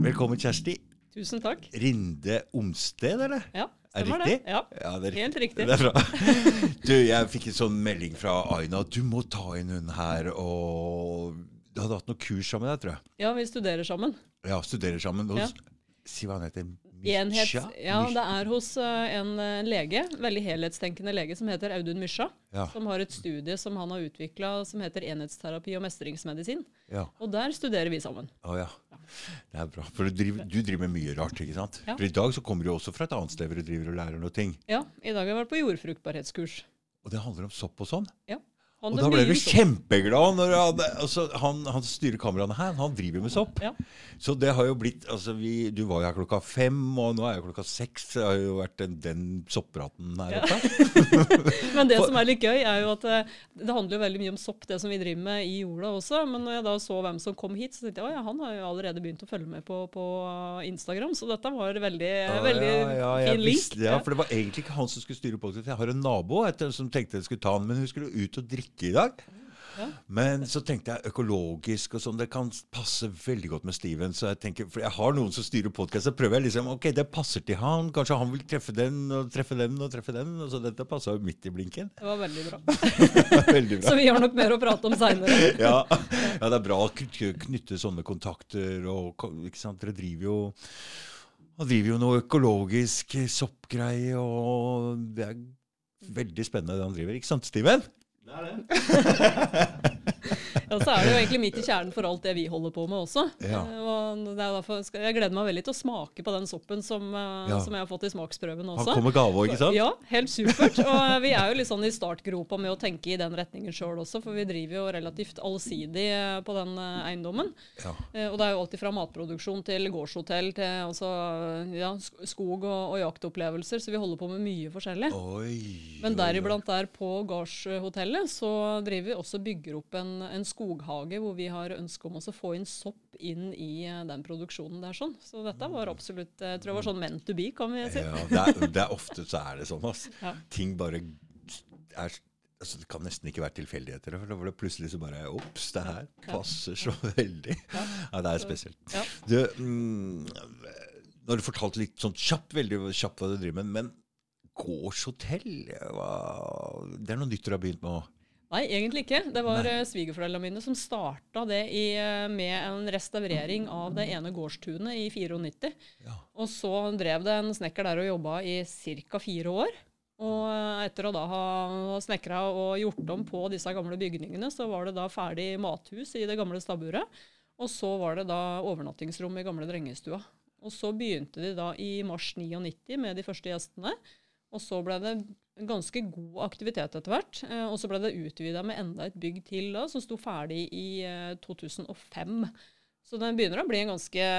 Velkommen, Kjersti. Tusen takk. Rinde Omsted, eller? Ja, Er stemmer riktig? det. Ja, Ja, det er Helt riktig. Det er bra. Du, jeg fikk en sånn melding fra Aina. Du må ta inn hun her. Og du hadde hatt noe kurs sammen med deg, tror jeg. Ja, vi studerer sammen. Ja, studerer sammen. Hos, Ja. Si hva han heter. Misha? Ja, det er hos eh, en eh, lege, veldig helhetstenkende lege som heter Audun Mysja. Ja. Som har et studie som han har utvikla som heter enhetsterapi og mestringsmedisin. Ja. Og der studerer vi sammen. Oh, ja. Det er bra. For du driver, du driver med mye rart, ikke sant? Ja. For i dag så kommer du også fra et annet sted hvor du driver og lærer noe ting. Ja, I dag har jeg vært på jordfruktbarhetskurs. Og det handler om sopp og sånn. Ja. Og da ble vi du kjempeglad når altså, han, han styrer kameraene her, han driver med sopp. Ja. Så det har jo blitt altså vi, Du var jo her klokka fem, og nå er jeg klokka seks. Det har jo vært den, den soppraten her Ja. Men det For- som er litt gøy, er jo at eh, det handler jo veldig mye om sopp, det som vi driver med i jorda også. Men når jeg da så hvem som kom hit, så tenkte jeg at ja, han har jo allerede begynt å følge med på, på Instagram. Så dette var veldig, Ja, veldig fin link. visste- Ja, for det var egentlig ikke han som skulle styre podkast. Jeg har en nabo etter, som tenkte jeg skulle ta han, men hun skulle ut og drikke i dag. Ja. Men så tenkte jeg økologisk og sånn, det kan passe veldig godt med Steven. Så jeg tenker, for jeg har noen som styrer podkast, så prøver jeg liksom Ok, det passer til han. Kanskje han vil treffe den og treffe den og treffe den. Og så dette passa jo midt i blinken. Det var veldig bra. veldig bra. Så vi har nok mer å prate om seinere. ja. ja, det er bra å knytte sånne kontakter. og ikke sant, Dere driver jo og driver jo noe økologisk soppgreie, og det er veldig spennende det han driver. Ikke sant, Steven? Det er det. Ja, så er det jo egentlig midt i kjernen for alt det vi holder på med også. Ja. Eh, Og det er derfor jeg gleder meg veldig til å smake på den soppen som, eh, Ja. som jeg har fått i smaksprøven også. Han kommer gave òg, ikke sant? Ja, helt supert. Og eh, vi er jo litt sånn i startgropa med å tenke i den retningen sjøl også, for vi driver jo relativt allsidig på den eiendommen. Ja. Og det er jo alltid fra matproduksjon til gårdshotell til altså, ja, skog og, og jaktopplevelser, så vi holder på med mye forskjellig. Oi. Men deriblant der på gardshotellet så driver vi også bygger opp en, en skoghage hvor vi har ønske om å få inn sopp inn i eh, den produksjonen der. sånn. Så dette var absolutt eh, jeg tror det var sånn meant to be, kan vi si. Ja, det er, det er ofte så er det sånn, ass. Ja. Ting bare er altså, Det kan nesten ikke være tilfeldigheter. For da var det plutselig så bare Ops, det her passer så veldig. Ja. Ja, det er spesielt. Ja. Du, mm, nå har du fortalt litt sånn kjapt, veldig kjapt hva du driver med, men gårdshotell, hva, det er noe nytt du har begynt med òg? Nei, egentlig ikke. Det var uh, svigerforeldrene mine som starta det i, eh, med en restaurering av det ene gårdstunet i 94. Ja. Og så drev det en snekker der og jobba i ca. fire år. Og eh, etter å da ha snekra og gjort om på disse gamle bygningene, så var det da ferdig mathus i det gamle stabburet. Og så var det da overnattingsrom i gamle drengestua. Og så begynte de da i mars 99 med de første gjestene. Og så ble det ganske god aktivitet etter hvert. Eh, og så ble det utvida med enda et bygg til da, som sto ferdig i eh, 2005. Så det begynner å bli en ganske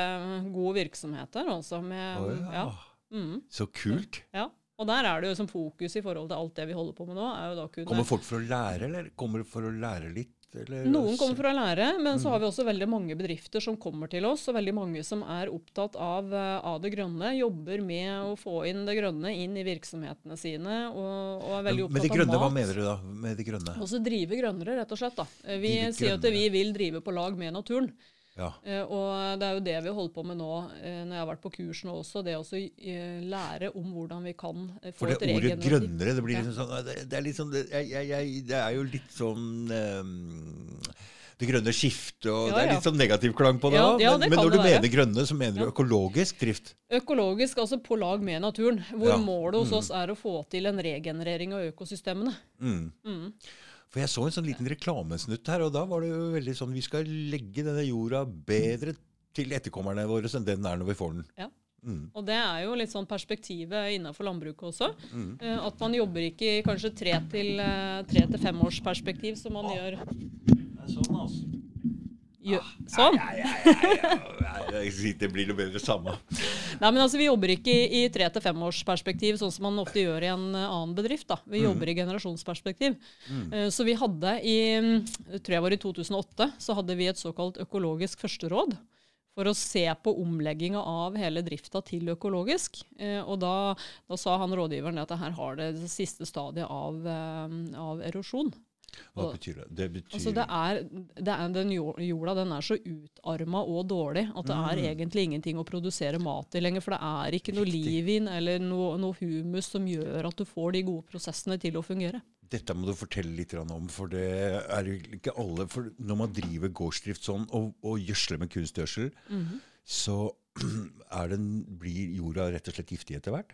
god virksomhet der, altså. Med, oh, ja. ja. Mm, Så kult. ja. Og der er det jo som fokus i forhold til alt det vi holder på med nå. er jo da kunne... Kommer folk for å lære, eller kommer de for å lære litt? Eller? Noen kommer for å lære, men så har vi også veldig mange bedrifter som kommer til oss, og veldig mange som er opptatt av, eh, av det grønne, jobber med å få inn det grønne inn i virksomhetene sine, og, og er veldig opptatt de grønne, av mat. hva mener du da med de grønne? Også drive grønnere, rett og slett. da. Vi sier at vi vil drive på lag med naturen. Ja. Eh, og det er jo det vi holder på med nå, eh, når jeg har vært på kurs nå også. Det å eh, lære om hvordan vi kan få For det et ordet grønnere, det blir Ja. liksom sånn Det, er sånn det, jeg, jeg, det er jo litt sånn ehm, Det grønne skiftet, og Ja, det er litt sånn negativ klang på det òg. ja, men, men når du være. mener grønne, så mener du økologisk drift? Økologisk, altså på lag med naturen. Hvor målet hos Mm. oss er å få til en regenerering av økosystemene. Mm. Mm. For jeg så en sånn liten reklamesnutt her, og da var det jo veldig sånn Vi skal legge denne jorda bedre til etterkommerne våre enn den er når vi får den. Ja. Mm. Og det er jo litt sånn perspektivet innenfor landbruket også. Mm. Eh, At man jobber ikke i kanskje tre til, eh, tre til fem års perspektiv, som man gjør, Det er sånn, altså. Sånn! Det blir noe bedre samme. Nei, men altså Vi jobber ikke i, tre til femårsperspektiv, sånn som man ofte gjør i en eh, annen bedrift. da. Vi jobber i generasjonsperspektiv. Mm. Så vi hadde i mm, tror jeg var i 2008 så hadde vi et såkalt økologisk førsteråd. For å se på omlegginga av hele drifta til økologisk. Eh, og da, da sa han rådgiveren at her har det det siste stadiet av, av erosjon. Hva Og- betyr det? Det betyr Altså det er, det er den jorda den er så utarma og dårlig at det er Mm. egentlig ingenting å produsere mat i lenger. For det er ikke noe Riktig. liv i den eller noe, noe humus som gjør at du får de gode prosessene til å fungere. Dette må du fortelle litt om, for det er ikke alle for Når man driver gårdsdrift sånn og, og gjødsler med kunstgjødsel, Mhm. så er den, blir jorda rett og slett giftig etter hvert?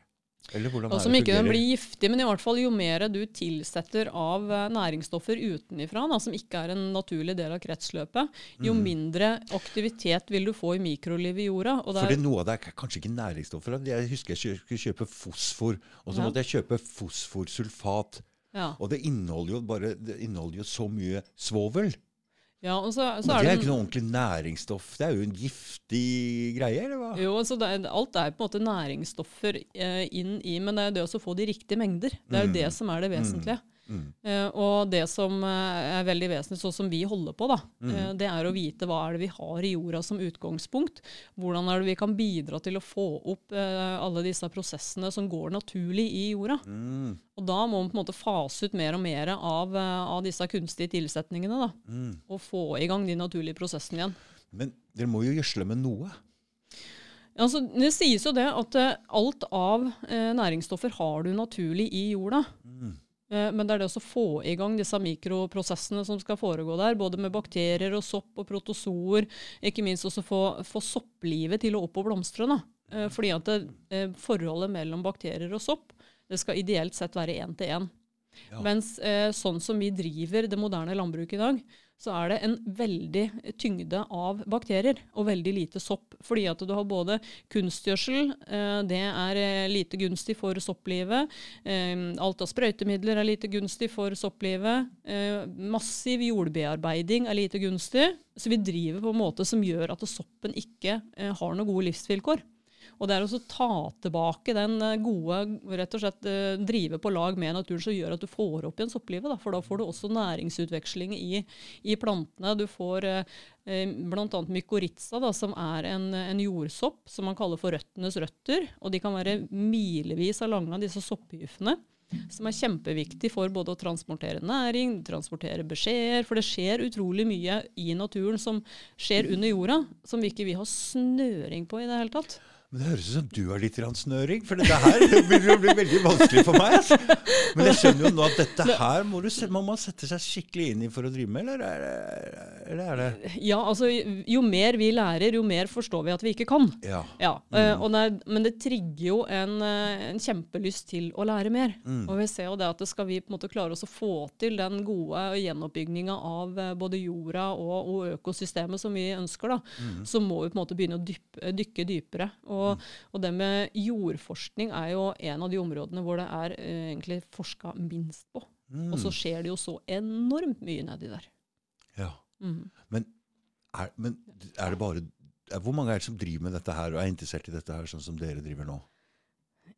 Og som ikke den blir giftig, men i hvert fall jo mer du tilsetter av eh, næringsstoffer utenifra, da, som ikke er en naturlig del av kretsløpet, jo Mm. mindre aktivitet vil du få i mikrolivet i jorda. Og det Fordi noe av det er kanskje ikke næringsstoffer. Jeg husker jeg skulle kjøpe fosfor, og så Ja. måtte jeg kjøpe fosforsulfat. ja. Og det inneholder jo bare det inneholder jo så mye svovel. Ja, og så, så Men det er jo ikke noe ordentlig næringsstoff. Det er jo en giftig greie, eller hva? Jo, så det, alt er på en måte næringsstoffer eh, inn i, men det er jo det å få de riktige mengder. Det er jo det som er det vesentlige. Mm. Eh, og det som eh, er veldig vesentlig, sånn som vi holder på, da, Mm. eh, det er å vite hva er det vi har i jorda som utgangspunkt. Hvordan er det vi kan bidra til å få opp eh, alle disse prosessene som går naturlig i jorda. Mm. Og da må man på en måte fase ut mer og mer av, av disse kunstige tilsetningene. da, Mm. Og få i gang de naturlige prosessene igjen. Men dere må jo gjødsle med noe. Altså, det sies jo det at alt av næringsstoffer har du naturlig i jorda. Mm. Eh, men det er det å få i gang disse mikroprosessene som skal foregå der, både med bakterier og sopp og protozoer. Ikke minst også få, få sopplivet til å opp og blomstre. Da. Eh, fordi at det, eh, forholdet mellom bakterier og sopp det skal ideelt sett være én til én. Ja. Mens sånn som vi driver det moderne landbruket i dag, så er det en veldig tyngde av bakterier og veldig lite sopp. Fordi at du har både kunstgjødsel, eh, det er eh, lite gunstig for sopplivet. Eh, alt av sprøytemidler er lite gunstig for sopplivet. Massiv jordbearbeiding er lite gunstig. Så vi driver på en måte som gjør at soppen ikke har noen gode livsvilkår. Og det er å ta tilbake den eh, gode, rett og slett eh, drive på lag med naturen som gjør at du får opp igjen sopplivet. Da. For da får du også næringsutveksling i, i plantene. Du får eh, bl.a. mykorrhiza, da, som er en, en jordsopp som man kaller for røttenes røtter. Og de kan være milevis av lange disse sopphyfene. Som er kjempeviktig for både å transportere næring, transportere beskjeder. For det skjer utrolig mye i naturen som skjer under jorda, som vi ikke vil ha snøring på i det hele tatt. Men det høres ut som du har litt snøring, for dette her vil jo bli veldig vanskelig for meg. Altså. Men jeg skjønner jo nå at dette her må, du, se- må sette seg skikkelig inn i for å drive med, eller er det, eller er det Ja, altså jo mer vi lærer, jo mer forstår vi at vi ikke kan. Ja. Ja, Mm. og det er, Men det trigger jo en, eh, en kjempelyst til å lære mer. Og vi ser jo det at det skal vi på en måte klare oss å få til den gode gjenoppbygninga av eh, både jorda og, og økosystemet som vi ønsker, da, så må vi på en måte begynne å dyp, dykke dypere. Og, og det med jordforskning er jo en av de områdene hvor det er uh, egentlig forska minst på. Mm. Og så skjer det jo så enormt mye nedi der. ja. Mm. Men, er, men er det bare er- Hvor mange er det som driver med dette her og er interessert i dette her, sånn som dere driver nå?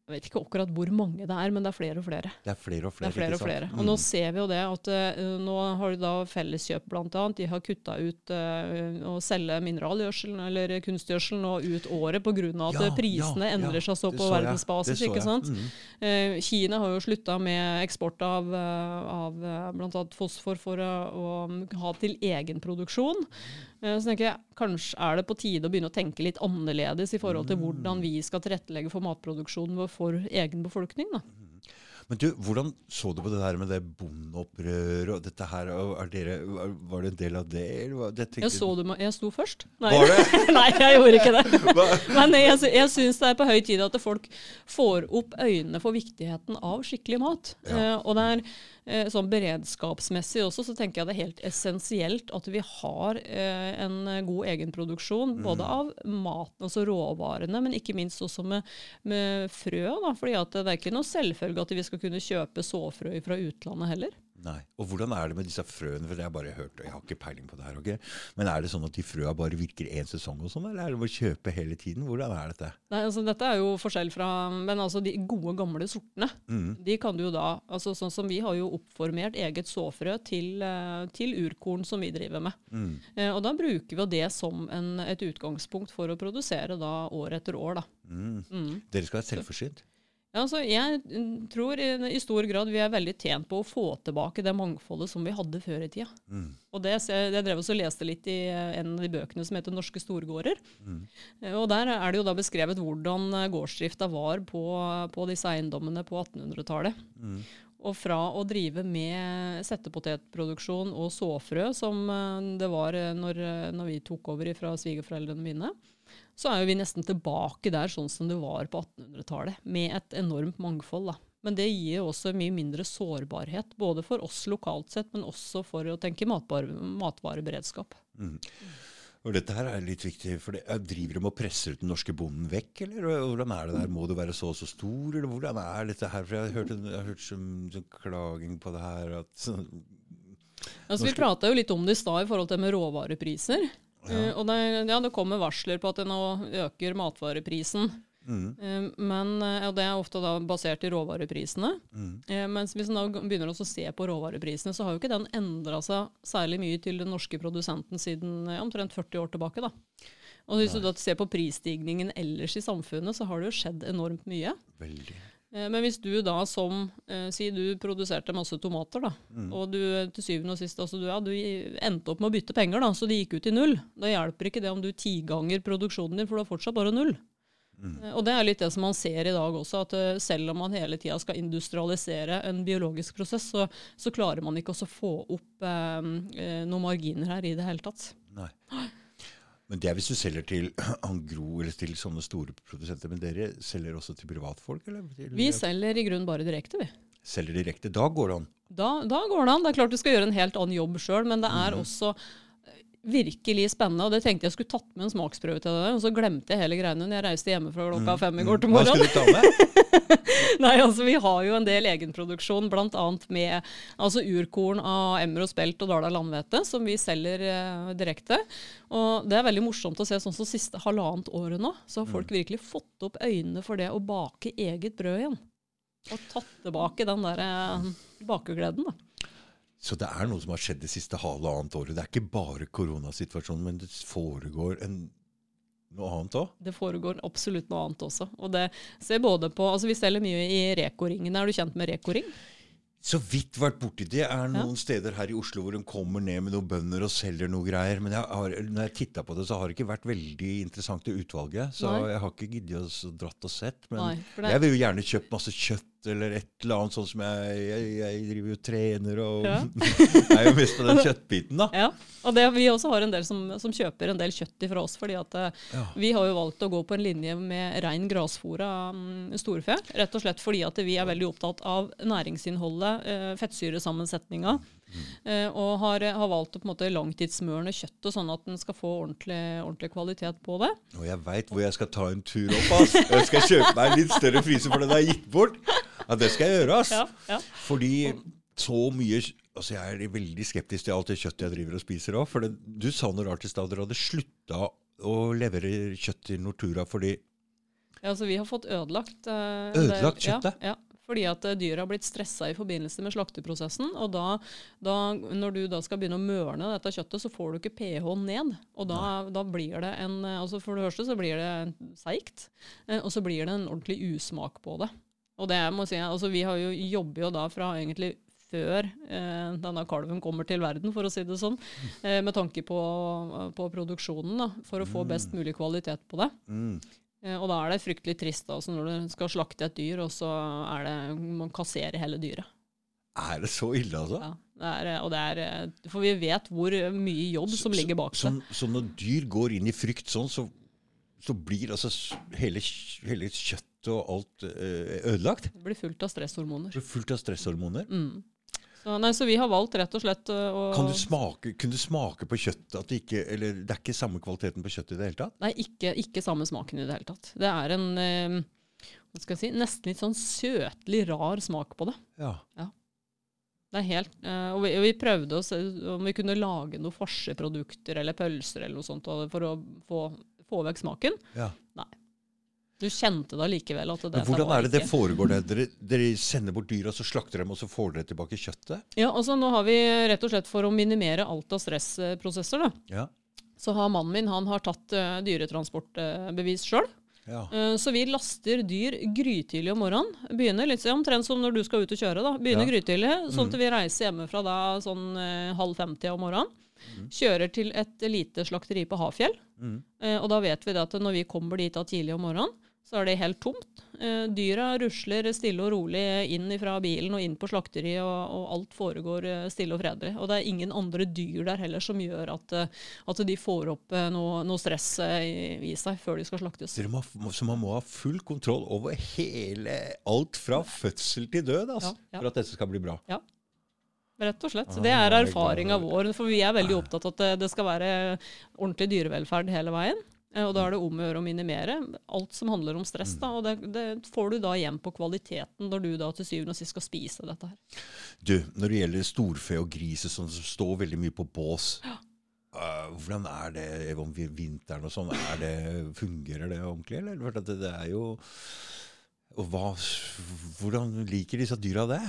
Jeg vet ikke akkurat hvor mange det er, men det er flere og flere. Det er flere og Det flere. er flere og flere. Og Mm. nå ser vi jo det at uh, nå har de da Felleskjøp bl.a. De har kutta ut uh, å selge mineralgjødselen eller kunstgjødselen nå ut året pga. at Ja, prisene ja, endrer seg så på så verdensbasis. Ikke sant? Mm. Uh, Kina har jo slutta med eksport av, av bl.a. fosfor for å, å ha til egenproduksjon. Eh, Så tenker jeg kanskje er det på tide å begynne å tenke litt annerledes i forhold til hvordan vi skal tilrettelegge for matproduksjonen vår for egen befolkning. da. Men du, hvordan så du på det der med det bondeopprøret og dette her? Er dere, var- det en del av det? Det Jeg så du meg, jeg sto først. Nei. Var det? Nei, jeg gjorde ikke det. Hva? Men jeg, jeg syns det er på høy tid at folk får opp øynene for viktigheten av skikkelig mat. Ja. Eh, og det er sånn beredskapsmessig også, så tenker jeg det er helt essensielt at vi har eh, en god egenproduksjon, Mm. både av maten, altså råvarene, men ikke minst også med, med frø. Da, fordi det er ikke noe selvfølge at vi skal kunne kjøpe såfrø fra utlandet heller. Nei. Og hvordan er det med disse frøene? For det har jeg bare hørt, og jeg har ikke peiling på det her. Okay? Men er det sånn at de frøa bare virker én sesong, og sånn, eller er det å kjøpe hele tiden? Hvordan er dette? Nei, altså Dette er jo forskjell fra Men altså de gode, gamle sortene, Mm. de kan du jo da altså Sånn som vi har jo oppformert eget såfrø til, eh, til urkorn som vi driver med. Mm. Eh, og da bruker vi jo det som en, et utgangspunkt for å produsere da år etter år, da. Mm. Mm. Dere skal være selvforsynt? Ja, altså, jeg mm, tror i, i stor grad vi er veldig tjent på å få tilbake det mangfoldet som vi hadde før i tida. Mm. Og det, jeg jeg drev også og leste litt i eh, en av de bøkene som heter 'Norske storgårder'. Mm. Eh, Og der er det jo da beskrevet hvordan eh, gårdsdrifta var på, på disse eiendommene på 1800-tallet. Mm. Og fra å drive med settepotetproduksjon og såfrø, som eh, det var eh, når, eh, når vi tok over fra svigerforeldrene mine, så er jo vi nesten tilbake der sånn som det var på 1800-tallet, med et enormt mangfold. da. Men det gir jo også mye mindre sårbarhet, både for oss lokalt sett, men også for å tenke matvare, matvareberedskap. Mm. Og dette her er litt viktig, for det, er- driver de og presser ut den norske bonden vekk, eller hvordan er det der? Må du være så og så stor, eller hvordan er dette her? For jeg har hørt, jeg har hørt som, som klaging på det her, at så, Altså, vi prata jo litt om det i stad i forhold til med råvarepriser. Ja. Eh, og det, ja, det kommer varsler på at det nå øker matvareprisen. mm, Eh, men, eh, og det er ofte basert i råvareprisene. mm, mens hvis en begynner å se på råvareprisene, så har jo ikke den endra seg særlig mye til den norske produsenten siden omtrent 40 år tilbake. da. Og hvis du da ser på prisstigningen ellers i samfunnet, så har det jo skjedd enormt mye. veldig. Eh, Men hvis du da som eh, Si du produserte masse tomater, da. Mm. Og du eh, til syvende og sist altså du, ja, du endte opp med å bytte penger, da, så de gikk ut i null. Da hjelper ikke det om du tiganger produksjonen din, for du har fortsatt bare null. Mm. Og det er litt det som man ser i dag også, at selv om man hele tida skal industrialisere en biologisk prosess, så, så klarer man ikke også få opp eh, noen marginer her i det hele tatt. Nei. Men det er hvis du selger til Angro eller til sånne store produsenter. Men dere selger også til privatfolk? eller? Vi selger i grunnen bare direkte, vi. selger direkte. Da går det an. Da, da går det an. Det er klart du skal gjøre en helt annen jobb sjøl, men det er også eh, virkelig spennende. Og det tenkte jeg skulle tatt med en smaksprøve til deg, og så glemte jeg hele greiene når jeg reiste hjemmefra klokka fem i går til Hva skulle du ta med? Nei, altså Vi har jo en del egenproduksjon, bl.a. med altså urkorn av emmer og spelt og Dala landhvete, som vi selger eh, direkte. Og Det er veldig morsomt å se sånn som siste halvannet året nå, så har folk virkelig fått opp øynene for det å bake eget brød igjen. Og tatt tilbake den der eh, bakegleden. da. Så det er noe som har skjedd det siste halvannet året. Det er ikke bare koronasituasjonen, men det foregår en, noe annet òg. Det foregår absolutt noe annet også. Og det ser både på, altså Vi selger mye i Reko-ringen. Er du kjent med Reko-ring? Så vidt vært borti det. er noen steder her i Oslo hvor de kommer ned med noen bønder og selger noe greier. Men jeg har, når jeg titta på det, så har det ikke vært veldig interessant det utvalget. Så Nei. jeg har ikke giddet å dratt og sett. Men Nei, jeg vil jo gjerne kjøpt masse kjøtt eller et eller annet sånn som jeg Jeg, jeg driver jo trener og Ja. er jo mest på den kjøttbiten, da. Ja, og det, vi også har en del som, som kjøper en del kjøtt fra oss. fordi at eh, Ja. vi har jo valgt å gå på en linje med rein grasfôra um, storfe. Rett og slett fordi at vi er veldig opptatt av næringsinnholdet, uh, fettsyresammensetninga. Eh, og har, har valgt å på en måte langtidssmørne kjøttet sånn at den skal få ordentlig, ordentlig kvalitet på det. Og jeg veit hvor jeg skal ta en tur opp. ass. Jeg skal kjøpe meg en litt større fryser, for den har gitt bort. Ja, det skal jeg gjøre. ass. Ja, ja. Fordi så mye Altså Jeg er veldig skeptisk til alt det kjøttet jeg driver og spiser òg. For det, du sa noe rart i stad. Dere hadde slutta å levere kjøtt til Nortura fordi Ja, altså vi har fått ødelagt uh, Ødelagt kjøttet? Ja, ja, fordi at dyret har blitt stressa i forbindelse med slakteprosessen. Og da, da, når du da skal begynne å mørne dette kjøttet, så får du ikke pH-en ned. Og da, da blir det en eh, altså For det første så blir det seigt, eh, og så blir det en ordentlig usmak på det. Og det må jeg si, altså vi har jo, jobber jo da fra egentlig før eh, denne kalven kommer til verden, for å si det sånn, eh, med tanke på, på produksjonen, da, for å få best mulig kvalitet på det. mm, Eh, Og da er det fryktelig trist altså når du skal slakte et dyr, og så er det, man kasserer hele dyret. Er det så ille, altså? Ja, det er, eh, og det er, eh, for vi vet hvor mye jobb som ligger bak så, det. så når dyr går inn i frykt sånn, så, så blir altså hele, hele kjøttet og alt eh, ødelagt? Det blir fullt av stresshormoner. Det blir fullt av stresshormoner. Mm. Så, nei, så vi har valgt rett og slett eh, å Kan du smake, kunne du smake på kjøttet at det ikke Eller det er ikke samme kvaliteten på kjøttet i det hele tatt? Nei, ikke, ikke samme smaken i det hele tatt. Det er en eh, hva skal jeg si, nesten litt sånn søtlig rar smak på det. Ja. Det er helt, eh, og vi, og vi prøvde å se om vi kunne lage noen farseprodukter eller pølser eller noe sånt for å få, få vekk smaken. ja. Du kjente da likevel at det Men hvordan er det det foregår? Det? Dere, dere sender bort dyra, så slakter dem, og så får dere tilbake kjøttet? Ja, altså nå har vi rett og slett for å minimere alt av stressprosesser, da, Ja. så har mannen min han har tatt uh, dyretransportbevis sjøl. Ja. Eh, Så vi laster dyr grytidlig om morgenen. Begynner litt sånn, omtrent som når du skal ut og kjøre. da. Begynner Ja. grytidlig, sånn at vi reiser hjemmefra da sånn eh, halv femti om morgenen. Kjører til et lite slakteri på Hafjell. Mm. Eh, og da vet vi det at når vi kommer dit da tidlig om morgenen, så er det helt tomt. Eh, dyra rusler stille og rolig inn fra bilen og inn på slakteriet, og, og alt foregår eh, stille og fredelig. Og det er ingen andre dyr der heller som gjør at, eh, at de får opp noe, noe stress i, i seg før de skal slaktes. Må, så man må ha full kontroll over hele alt fra fødsel til død altså, Ja, ja. for at dette skal bli bra. Rett og slett. Ah, Det er er erfaringa vår. For vi er veldig opptatt av at det, det skal være ordentlig dyrevelferd hele veien. Eh, Og da er det om å gjøre å minimere alt som handler om stress. Da, og det, det får du da igjen på kvaliteten når du da til syvende og sist skal spise dette her. Du, når det gjelder storfe og griser som står veldig mye på bås, øh, hvordan er det om vinteren og sånn? Er det, fungerer det ordentlig, eller? For det, det er jo og hva, Hvordan liker disse dyra det?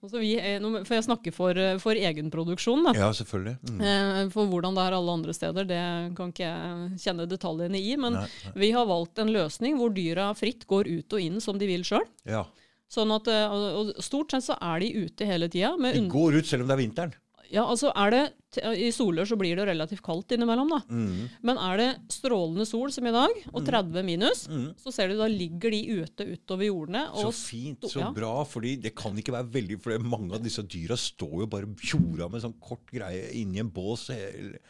Altså vi, for nå får jeg snakke for, eh, for egenproduksjon. da. Ja, selvfølgelig. Mm. Eh, For hvordan det er alle andre steder, det kan ikke jeg kjenne detaljene i. Men Nei, nei. vi har valgt en løsning hvor dyra fritt går ut og inn som de vil sjøl. Ja. Sånn at, eh, og stort sett så er de ute hele tida. De går ut selv om det er vinteren. Ja, altså er det, I soler så blir det relativt kaldt innimellom, da. Mm. Men er det strålende sol som i dag, og 30 minus, Mm. så ser du da ligger de ute utover jordene. Så fint, så ja. bra. fordi det kan ikke være veldig For mange av disse dyra står jo bare tjora med sånn kort greie inni en bås. hele- og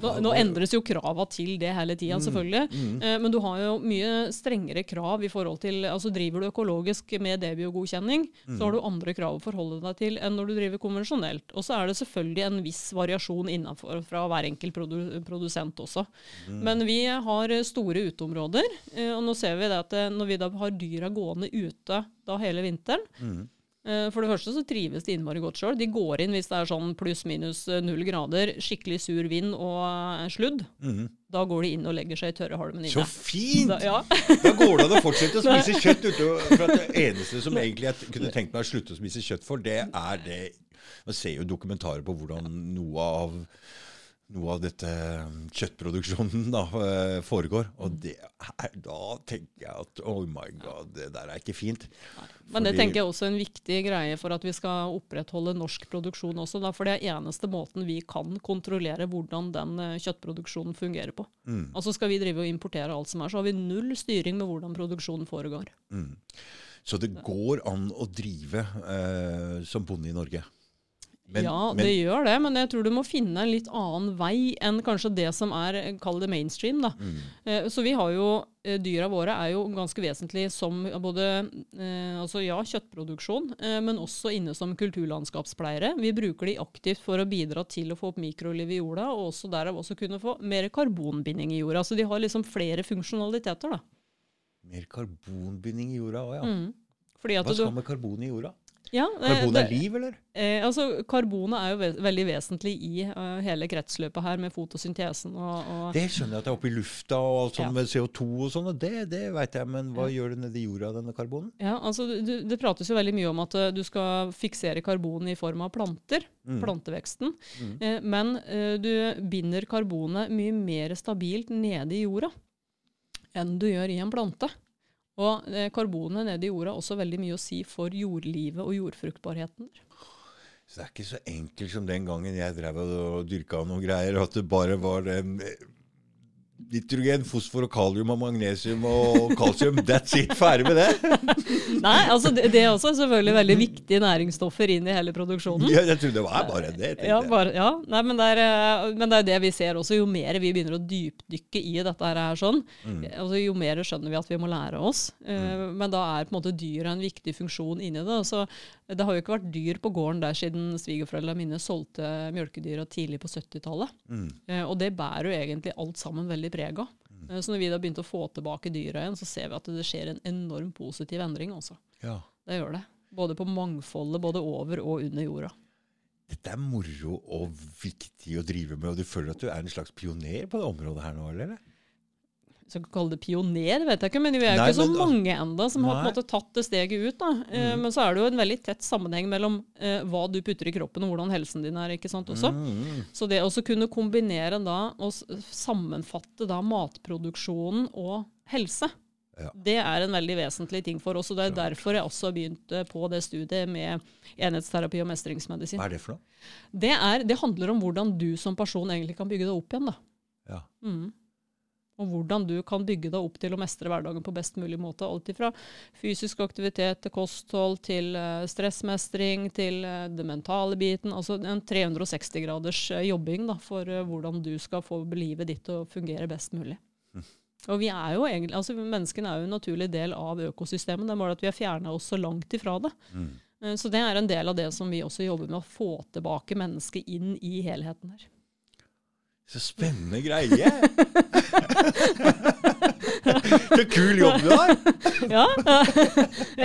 nå, nå endres jo krava til det hele tida, selvfølgelig. mm. mm. men du har jo mye strengere krav i forhold til altså Driver du økologisk med debiogodkjenning, Mm. så har du andre krav å forholde deg til enn når du driver konvensjonelt. Og så er det selvfølgelig en viss variasjon innenfor fra hver enkelt produ produsent også. Mm. Men vi har store uteområder, eh, og nå ser vi det at eh, når vi da har dyra gående ute da hele vinteren, Mm. For det første så trives de innmari godt sjøl. De går inn hvis det er sånn pluss-minus eh, null grader, skikkelig sur vind og eh, sludd. Mm. Da går de inn og legger seg i tørre halmen Så fint! Da, ja. Da går det an å fortsette å spise kjøtt. Ute, for at Det eneste som egentlig jeg kunne tenkt meg å slutte å spise kjøtt for, det er det Man ser jo dokumentarer på hvordan noe av noe av dette um, kjøttproduksjonen da, eh, foregår. Og det er, da tenker jeg at oh my god, det der er ikke fint. Men det tenker jeg også er en viktig greie for at vi skal opprettholde norsk produksjon også. Da, for det er eneste måten vi kan kontrollere hvordan den eh, kjøttproduksjonen fungerer på. Mm. Altså Skal vi drive og importere alt som er, så har vi null styring med hvordan produksjonen foregår. Mm. Så det går an å drive eh, som bonde i Norge. Men- ja, men- det gjør det, men jeg tror du må finne en litt annen vei enn kanskje det som er, eh, kall det mainstream. da. Mm. Eh, Så vi har jo, eh, Dyra våre er jo ganske vesentlig som både eh, altså ja, kjøttproduksjon, eh, men også inne som kulturlandskapspleiere. Vi bruker de aktivt for å bidra til å få opp mikroliv i jorda, og også derav også kunne få mer karbonbinding i jorda. Så de har liksom flere funksjonaliteter. da. Mer karbonbinding i jorda òg, ja. Mm. Hva du, skal med karbon i jorda? Ja, Karbon det- er liv, eller? Eh, altså, Karbonet er jo ve veldig vesentlig i uh, hele kretsløpet her, med fotosyntesen og, og Det skjønner jeg at det er oppe i lufta og alt sånt Ja. med CO2 og sånn, og det, det veit jeg, men hva gjør det nedi jorda, denne karbonen? Ja, altså du, Det prates jo veldig mye om at uh, du skal fiksere karbon i form av planter, Mm. planteveksten. Mm. Eh, men uh, du binder karbonet mye mer stabilt nede i jorda enn du gjør i en plante. Og eh, karbonet nede i jorda har også veldig mye å si for jordlivet og jordfruktbarheten. Så det er ikke så enkelt som den gangen jeg drev og dyrka noen greier, at det bare var en nitrogen, fosfor og kalium og magnesium og kalsium. That's it. Ferdig med det. Nei, altså det, det er også selvfølgelig veldig viktige næringsstoffer inn i hele produksjonen. Ja, jeg trodde det var bare det. Ja, bare, ja. Nei, men, det er, eh, men det er det vi ser også. Jo mer vi begynner å dypdykke i dette her, sånn, Mm. altså, jo mer skjønner vi at vi må lære oss. Mm. Men da er på en måte dyra en viktig funksjon inni det. Så det har jo ikke vært dyr på gården der siden svigerforeldrene mine solgte mjølkedyra tidlig på 70-tallet. Mm. Eh, og det bærer jo egentlig alt sammen veldig preg av. Mm. så når vi da begynte å få tilbake dyra igjen, så ser vi at det skjer en enorm positiv endring. Også. Ja. Det gjør det. Både på mangfoldet, både over og under jorda. Dette er moro og viktig å drive med, og du føler at du er en slags pioner på det området her nå, eller? Skal ikke kalle det pioner, vet jeg ikke, men vi er jo ikke så men mange enda som har på en måte tatt det steget ut. da. Eh, Mhm. men så er det jo en veldig tett sammenheng mellom eh, hva du putter i kroppen og hvordan helsen din er. ikke sant også? Mm. Så det å kunne kombinere da, og sammenfatte da matproduksjonen og helse, Ja. Det er en veldig vesentlig ting for oss. og Det er derfor jeg også begynte på det studiet med enhetsterapi og mestringsmedisin. Hva er det for noe? Det, er, det handler om hvordan du som person egentlig kan bygge deg opp igjen. da. Ja. Mm. Og hvordan du kan bygge deg opp til å mestre hverdagen på best mulig måte. Alt fra fysisk aktivitet til kosthold, til eh, stressmestring, til eh, det mentale biten. Altså en 360 graders eh, jobbing da, for hvordan du skal få livet ditt til å fungere best mulig. Og vi er jo egentlig, altså Menneskene er jo en naturlig del av økosystemet. Det er bare at vi har fjerna oss så langt ifra det. Mm. Så det er en del av det som vi også jobber med, å få tilbake mennesket inn i helheten her. Så spennende greie! Så kul jobb du har! Ja,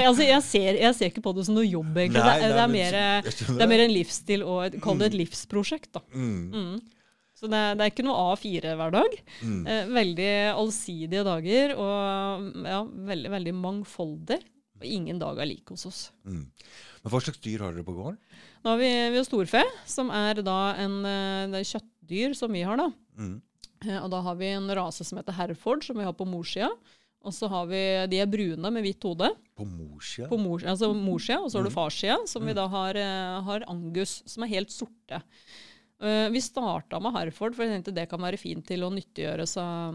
altså jeg ser, jeg ser ikke på det som noe jobb, egentlig. Nei, det, er, det, er mer, det er mer en livsstil og et- kall det et livsprosjekt. da. Mm. Mm. Så det, det er ikke noe A4 hver dag. Mm. Eh, veldig allsidige dager og ja, veldig, veldig mangfoldig. Og ingen dag er like hos oss. Mm. Men hva slags dyr har dere på gården? Nå har vi, vi har storfe, som er da en eh, det kjøttdyr som vi har. da. Mm. Eh, Og da har vi en rase som heter Herford, som vi har på morssida. Og så har vi, De er brune med hvitt hode. På morssida? På altså morssida, og så har du Mm. farssida, som vi Mm. da har, eh, har Angus, som er helt sorte. Eh, vi starta med Herford, for jeg tenkte det kan være fint til å nyttiggjøre seg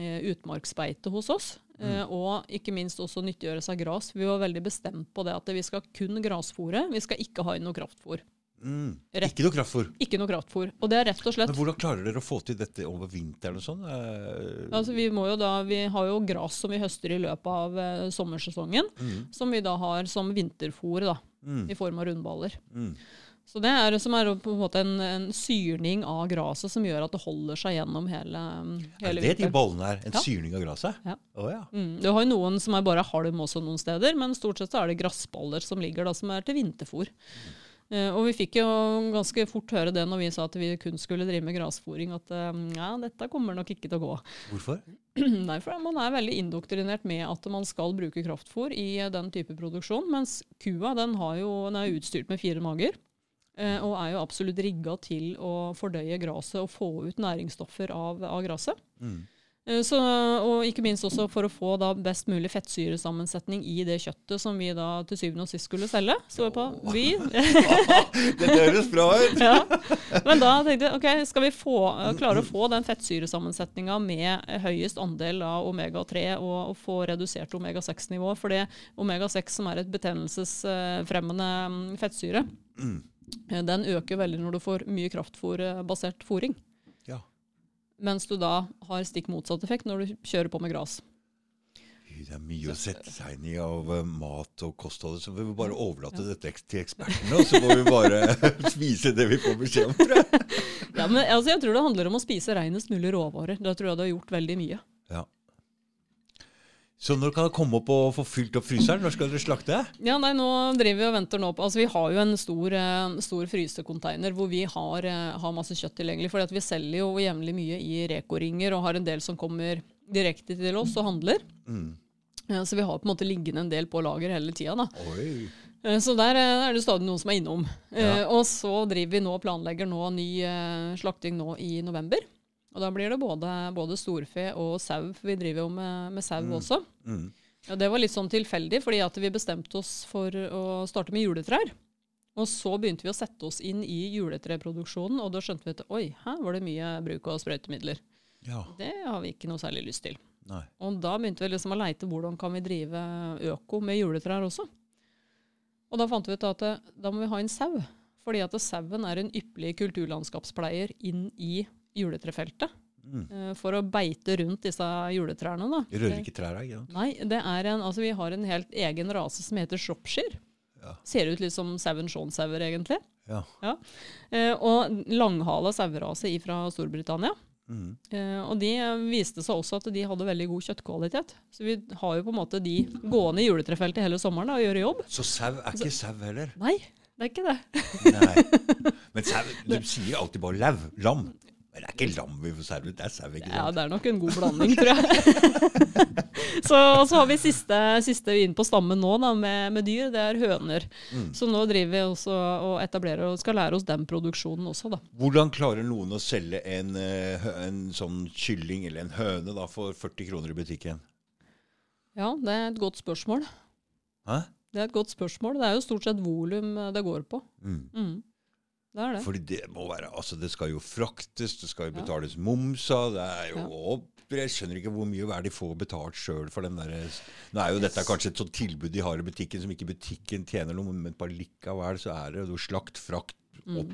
uh, utmarksbeite hos oss. eh, og ikke minst også nyttiggjøre seg gras. Vi var veldig bestemt på det at vi skal kun grasfòre, vi skal ikke ha inn noe kraftfôr. Mm. Rett. Ikke noe kraftfôr. Ikke noe kraftfôr. Og det er rett og slett Men hvordan klarer dere å få til dette over vinteren og sånn? Eh, Altså, vi, da, vi har jo gras som vi høster i løpet av eh, sommersesongen, mm. som vi da har som vinterfôr da, Mm. i form av rundballer. Mm. Så det er, som er på en måte en, en syrning av graset som gjør at det holder seg gjennom hele, Er hele det det de ballene her? er? En Ja. syrning av gresset? Ja. Oh, ja. Mm. Du har jo noen som er bare halm også noen steder, men stort sett så er det gressballer som ligger da, som er til vinterfôr. Eh, og vi fikk jo ganske fort høre det når vi sa at vi kun skulle drive med grasfôring, at eh, ja, dette kommer nok ikke til å gå. Hvorfor? Nei, for man er veldig indoktrinert med at man skal bruke kraftfôr i eh, den type produksjon, mens kua den, har jo, den er utstyrt med fire mager. eh, Og er jo absolutt rigga til å fordøye graset og få ut næringsstoffer av, av graset. Mm. Eh, Så, og ikke minst også for å få da best mulig fettsyresammensetning i det kjøttet som vi da til syvende og sist skulle selge. Så på, vi, det høres bra ut! ja. Men da tenkte jeg ok, skal vi få, klare å få den fettsyresammensetninga med høyest andel av omega-3 og, og få redusert omega-6-nivå, for det omega-6 som er et betennelsesfremmende mm, fettsyre, Mm. eh, den øker veldig når du får mye kraftfôrbasert fôring. Ja. Mens du da har stikk motsatt effekt når du kjører på med gras. Det er mye å sette seg inn i av eh, mat og kosthold. Så vi må bare overlate dette til ekspertene, og så må vi bare spise det vi får beskjed om. Ja, men altså, jeg tror det handler om å spise renest mulig råvarer. Da tror jeg du har gjort veldig mye. Så når kan det komme opp og få fylt opp fryseren? Når skal dere slakte? Ja, nei, nå driver vi og venter nå på Altså, vi har jo en stor, eh, stor frysekonteiner hvor vi har, eh, har masse kjøtt tilgjengelig. For vi selger jo jevnlig mye i Reko-ringer og har en del som kommer direkte til oss og handler. Mm. Ja, Så vi har på en måte liggende en del på lager hele tida. da. Eh, Så der er det stadig noen som er innom. Ja. Og så driver vi nå og planlegger nå ny slakting nå i november. Og da blir det både, både storfe og sau. for Vi driver jo med, med sau også. Mm. Ja, det var litt sånn tilfeldig, fordi vi bestemte oss for å starte med juletrær. Og så begynte vi å sette oss inn i juletreproduksjonen, og da skjønte vi at oi, her var det mye bruk av sprøytemidler. Ja. Det har vi ikke noe særlig lyst til. Nei. Og da begynte vi liksom å leite hvordan kan vi drive øko med juletrær også. Og da fant vi ut at eh, da må vi ha en sau. Fordi at sauen er en ypperlig kulturlandskapspleier inn i juletrefeltet. Mm. eh, For å beite rundt disse juletrærne. da. Jeg rører ikke trærne, ikke sant? Nei, det er en, altså vi har en helt egen rase som heter Shropshire. Ja. Ser ut litt som Seven Shaun-sauer, egentlig. Ja. Eh, og langhala sauerase fra Storbritannia. Mm. Eh, og de eh, viste seg også at de hadde veldig god kjøttkvalitet. Så vi har jo på en måte de gående i juletrefeltet hele sommeren da, og gjøre jobb. Så sau er ikke sau heller? Nei, det er ikke det. Nei. Men sau Du sier alltid bare lau. Lam. Men det er ikke lam vi får servert, det er sau. Ja, det er nok en god blanding, tror jeg. så, og så har vi siste, siste inn på stammen nå da, med, med dyr, det er høner. Mm. Så nå driver vi også og etablerer og skal lære oss den produksjonen også, da. Hvordan klarer noen å selge en, eh, en sånn kylling eller en høne da, for 40 kroner i butikken? Ja, det er et godt spørsmål. Hæ? Det er et godt spørsmål. Det er jo stort sett volum eh, det går på. Mm. Mm. Det er det. Fordi det må være Altså, det skal jo fraktes, det skal jo Ja. betales moms av, det er jo Ja. Jeg skjønner ikke hvor mye hver de får betalt sjøl for den derre Nå er jo dette kanskje et sånt tilbud de har i butikken som ikke butikken tjener noe, men på likevel så er det jo slakt, frakt Mm. opp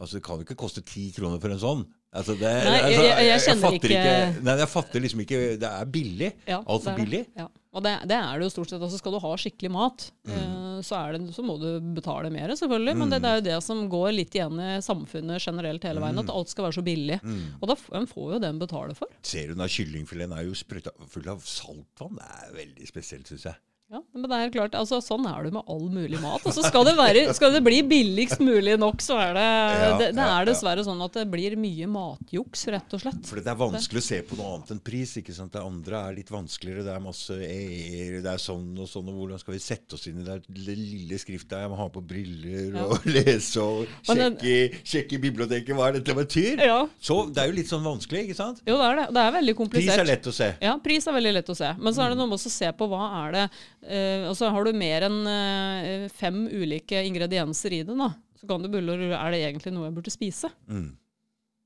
Altså, det kan jo ikke koste ti kroner for en sånn. Altså, det, Nei, altså, jeg- jeg- jeg kjenner fatter ikke- Nei, jeg fatter liksom ikke Det er billig. Ja, Altfor billig. Ja. Og det, det er det jo stort sett. Altså skal du ha skikkelig mat, Mm. uh, så, er det, så må du betale mer, selvfølgelig. Men det, det er jo det som går litt igjen i samfunnet generelt hele veien, Mm. at alt skal være så billig. Og da en får jo det en betaler for. Ser du da, kyllingfileten er jo sprøyta full av saltvann? Det er veldig spesielt, syns jeg. Ja, men det er klart, altså Sånn er det med all mulig mat. Altså, skal det, være, skal det bli billigst mulig nok, så er det Ja, Det, det er dessverre sånn at det blir mye matjuks, rett og slett. For det er vanskelig å se på noe annet enn pris. ikke sant? Det andre er litt vanskeligere. Det er masse e-er, det er sånn og sånn. og Hvordan skal vi sette oss inn i det lille skriftet? Jeg må ha på briller og lese og sjekke, sjekke i biblioteket hva er dette betyr. Ja, Så det er jo litt sånn vanskelig, ikke sant? jo det er det. Det er veldig komplisert. Pris er lett å se. Ja, pris er veldig lett å se. Men så er det noe med å se på hva er det eh, så Har du mer enn uh, fem ulike ingredienser i det, da, så kan du bulle og lure er det egentlig noe jeg burde spise. Mm.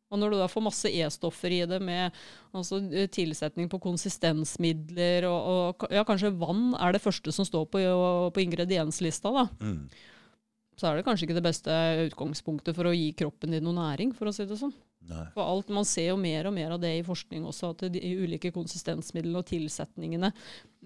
Og når du da får masse E-stoffer i det med altså, eh, tilsetning på konsistensmidler og, og ja, kanskje vann er det første som står på, på ingredienslista, da, Mm. så er det kanskje ikke det beste utgangspunktet for å gi kroppen din noe næring, for å si det sånn. Nei. For alt, Man ser jo mer og mer av det i forskning også, at de ulike konsistensmidlene og tilsetningene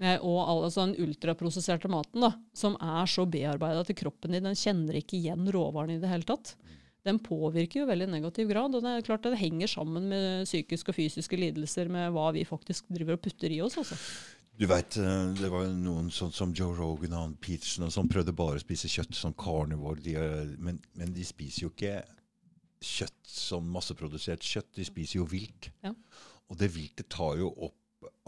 eh, og all, altså den ultraprosesserte maten, da, som er så bearbeida til kroppen din, den kjenner ikke igjen råvaren i det hele tatt. Den påvirker jo veldig negativ grad, og det er klart det henger sammen med psykiske og fysiske lidelser med hva vi faktisk driver og putter i oss. Også. Du vet, eh, Det var noen sånn som Joe Rogan og Peterson og som prøvde bare å spise kjøtt som carnivore. De, er- men, men de spiser jo ikke kjøtt, sånn masseprodusert kjøtt. De spiser jo vilt. Ja. Og det viltet tar jo opp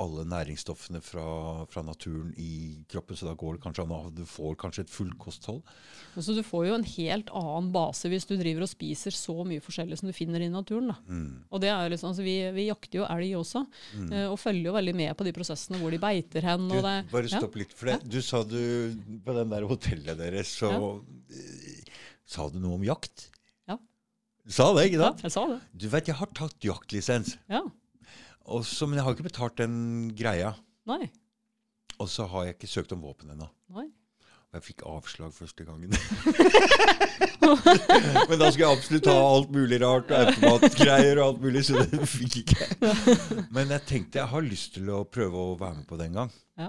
alle næringsstoffene fra, fra naturen i kroppen, så da går det kanskje an du får kanskje et fullkosthold. Så du får jo en helt annen base hvis du driver og spiser så mye forskjellig som du finner i naturen. Mm. Og det er liksom, altså vi, vi jakter jo elg også, mm. og følger jo veldig med på de prosessene hvor de beiter hen. Du, det, bare ja. stopp litt. For det, du sa du på den der hotellet deres, så ja. sa du noe om jakt? Du sa det, ikke Ja, jeg sa det. Du vet, jeg har tatt jaktlisens. Ja. Også, men jeg har ikke betalt den greia. Nei. Og så har jeg ikke søkt om våpen ennå. Og jeg fikk avslag første gangen. men da skulle jeg absolutt ha alt mulig rart, og automatgreier og alt mulig, så det fikk ikke jeg. Men jeg tenkte jeg har lyst til å prøve å være med på det en gang. Ja.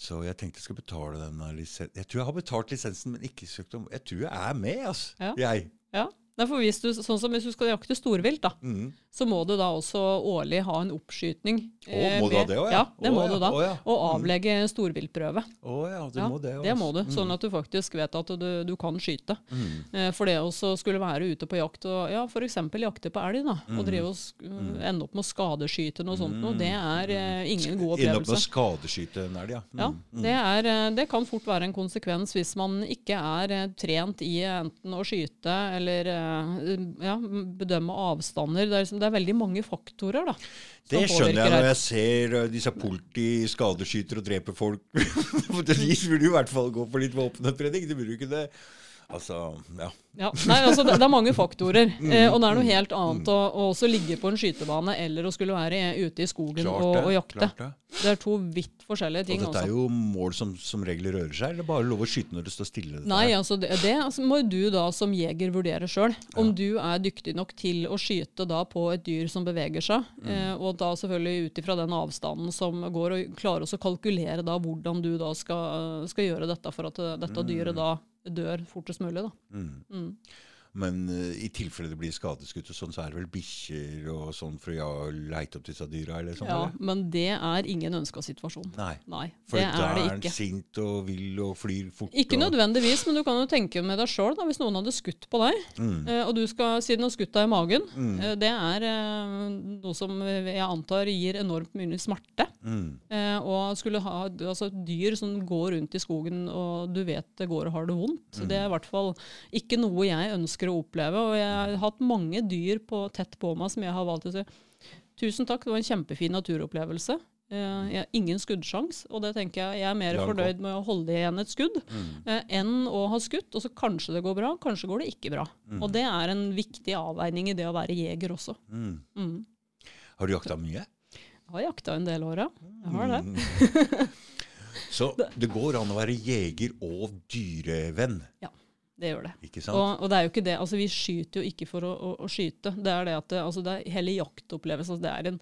Så jeg tenkte jeg skal betale den lisensen. Jeg tror jeg har betalt lisensen, men ikke søkt om Jeg tror jeg er med, altså. Ja. Jeg. Ja. Nei, for hvis du, sånn som hvis du skal jakte storvilt, da, mm. så må du da også årlig ha en oppskytning. Å, må du ha det òg, ja? Ja, det Å, må ja. du da. Å, ja. Og avlegge storviltprøve. Å ja, du må det. Det altså. må du, sånn Mhm. at du faktisk vet at du, du kan skyte. Mhm. Eh, For det å skulle være ute på jakt og ja, f.eks. jakte på elg, da, Mm. og drive og sk- ende opp med å skadeskyte noe sånt noe, det er eh, ingen god opplevelse. Ende opp med å skadeskyte en elg, ja. Ja, det, er, eh, det kan fort være en konsekvens hvis man ikke er eh, trent i enten å skyte eller eh, ja, bedømme avstander. Det er, liksom, det er veldig mange faktorer da, Det skjønner jeg når jeg ser uh, disse politi skadeskyter og dreper folk. For De burde i hvert fall gå for litt våpenopptrening. De burde jo ikke det. Altså, ja. Ja, nei, altså det, det er mange faktorer. Mm. Eh, og det er noe helt annet å, å også ligge på en skytebane eller å skulle være ute i skogen Klart og, og jakte. Det. Det er to vidt forskjellige ting. Og dette er altså. jo mål som som regel rører seg, eller bare lov å skyte når det står stille? Nei, altså det, det altså, må du da som jeger vurdere sjøl. Om du er dyktig nok til å skyte da på et dyr som beveger seg. Mm. Eh, og da selvfølgelig ut ifra den avstanden som går, og klare å kalkulere da hvordan du da skal, skal gjøre dette for at dette dyret da dør fortest mulig. da. Mm. Mm. Men uh, i tilfelle det blir skadeskutt og sånn, så er det vel bikkjer og sånn for å leite opp disse dyra, eller sånn? Ja, eller? men det er ingen ønska situasjon. Nei. Nei, For det da er det han sint og vill og flyr fort. Ikke nødvendigvis, men du kan jo tenke med deg sjøl, hvis noen hadde skutt på deg, Mm. eh, og du skal, siden de har skutt deg i magen, Mm. eh, det er noe som jeg antar gir enormt mye smerte. Mm. Og skulle ha altså, dyr som går rundt i skogen og du vet det går og har det vondt, Mm. det er i hvert fall ikke noe jeg ønsker å oppleve. Og jeg har hatt mange dyr på, tett på meg som jeg har valgt å si tusen takk, det var en kjempefin naturopplevelse. Eh, jeg har ingen skuddsjans, og det tenker jeg jeg er mer fornøyd med å holde igjen et skudd Mm. eh, enn å ha skutt, og så kanskje det går bra, kanskje går det ikke bra. Mm. Og det er en viktig avveining i det å være jeger også. Mm. Mm. Har du jakta mye? Jeg har jakta en del år, ja. Jeg har det. Mm. Så det går an å være jeger og dyrevenn, Det gjør det. ikke sant? Og, og det er jo ikke det, altså Vi skyter jo ikke for å, å, å skyte. Det er det at det, altså det er hele jaktopplevelsen. Altså det er en,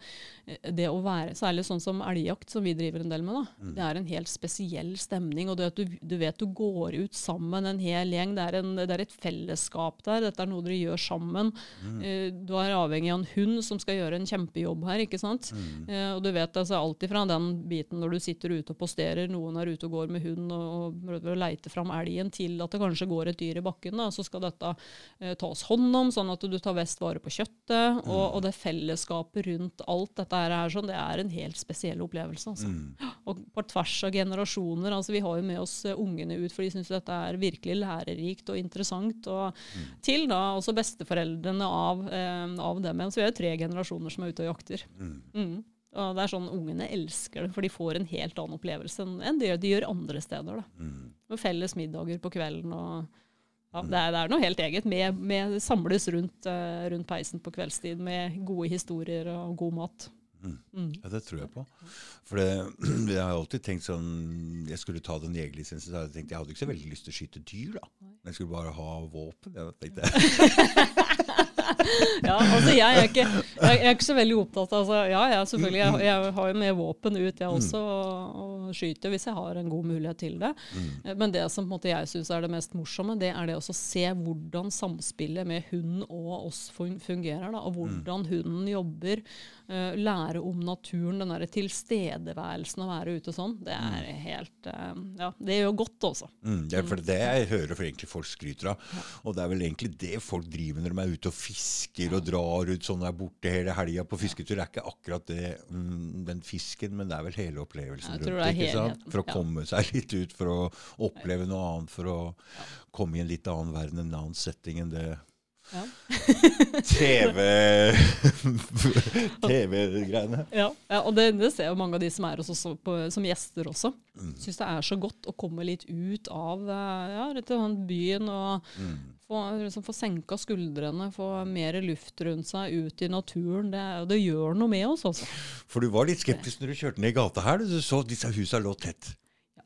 det å være, Særlig sånn som elgjakt, som vi driver en del med. da, Mm. Det er en helt spesiell stemning. og det at du, du vet du går ut sammen, en hel gjeng. Det er, en, det er et fellesskap der. Dette er noe dere gjør sammen. Mm. Eh, Du er avhengig av en hund som skal gjøre en kjempejobb her. ikke sant? Mm. Eh, og du vet altså alt ifra den biten når du sitter ute og posterer, noen er ute og går med hund og, og prøver å leite fram elgen, til at det kanskje går et dyr i bakken. Da. Så skal dette eh, tas hånd om, sånn at du tar best vare på kjøttet. Og, og det fellesskapet rundt alt dette her, er sånn, det er en helt spesiell opplevelse. Altså. Mm. Og på tvers av generasjoner. altså Vi har jo med oss eh, ungene ut, for de syns dette er virkelig lærerikt og interessant. Og til da også besteforeldrene av, eh, av dem igjen. Så vi er jo tre generasjoner som er ute og jakter. Mm. Mm. Og det er sånn Ungene elsker det, for de får en helt annen opplevelse enn det de gjør andre steder. da. Mm. Med felles middager på kvelden. og ja, det, er, det er noe helt eget. Med, med samles rundt, eh, rundt peisen på kveldstid med gode historier og god mat. Mm. Mm. Ja, det tror jeg på. For det, jeg har alltid tenkt sånn Jeg skulle ta den jegerlisensen, så hadde jeg tenkt jeg hadde ikke så veldig lyst til å skyte dyr, da. Men jeg skulle bare ha våpen. Jeg tenkte jeg. Ja, altså jeg er, ikke, jeg er ikke så veldig opptatt av altså, Ja, jeg, selvfølgelig. Jeg, jeg har jo med våpen ut, jeg også, og, og skyter hvis jeg har en god mulighet til det. Mm. Men det som måte, jeg syns er det mest morsomme, det er det å se hvordan samspillet med hunden og oss fungerer. Da, og hvordan hunden jobber. Eh, lære om naturen, den der tilstedeværelsen å være ute og sånn. Det er helt uh, Ja, det gjør godt, også. Mm, det er for det jeg hører for egentlig folk skryter av. Og det er vel egentlig det folk driver når de er ute og fisker og drar ut sånn der borte hele helga på fisketur. Det er ikke akkurat det, mm, den fisken, men det er vel hele opplevelsen Jeg rundt det. ikke sant? For å ja. komme seg litt ut, for å oppleve noe annet, for å komme i en litt annen verden, en annen setting enn det Ja. TV TV-greiene. Ja, ja og det, det ser jo mange av de som er hos oss på, som gjester også. Mm. Syns det er så godt å komme litt ut av eh, ja, rett og slett byen og Mm. få, liksom, få senka skuldrene, få mer luft rundt seg, ut i naturen. Det, det gjør noe med oss, altså. For du var litt skeptisk når du kjørte ned i gata her. Du så disse husa lå tett.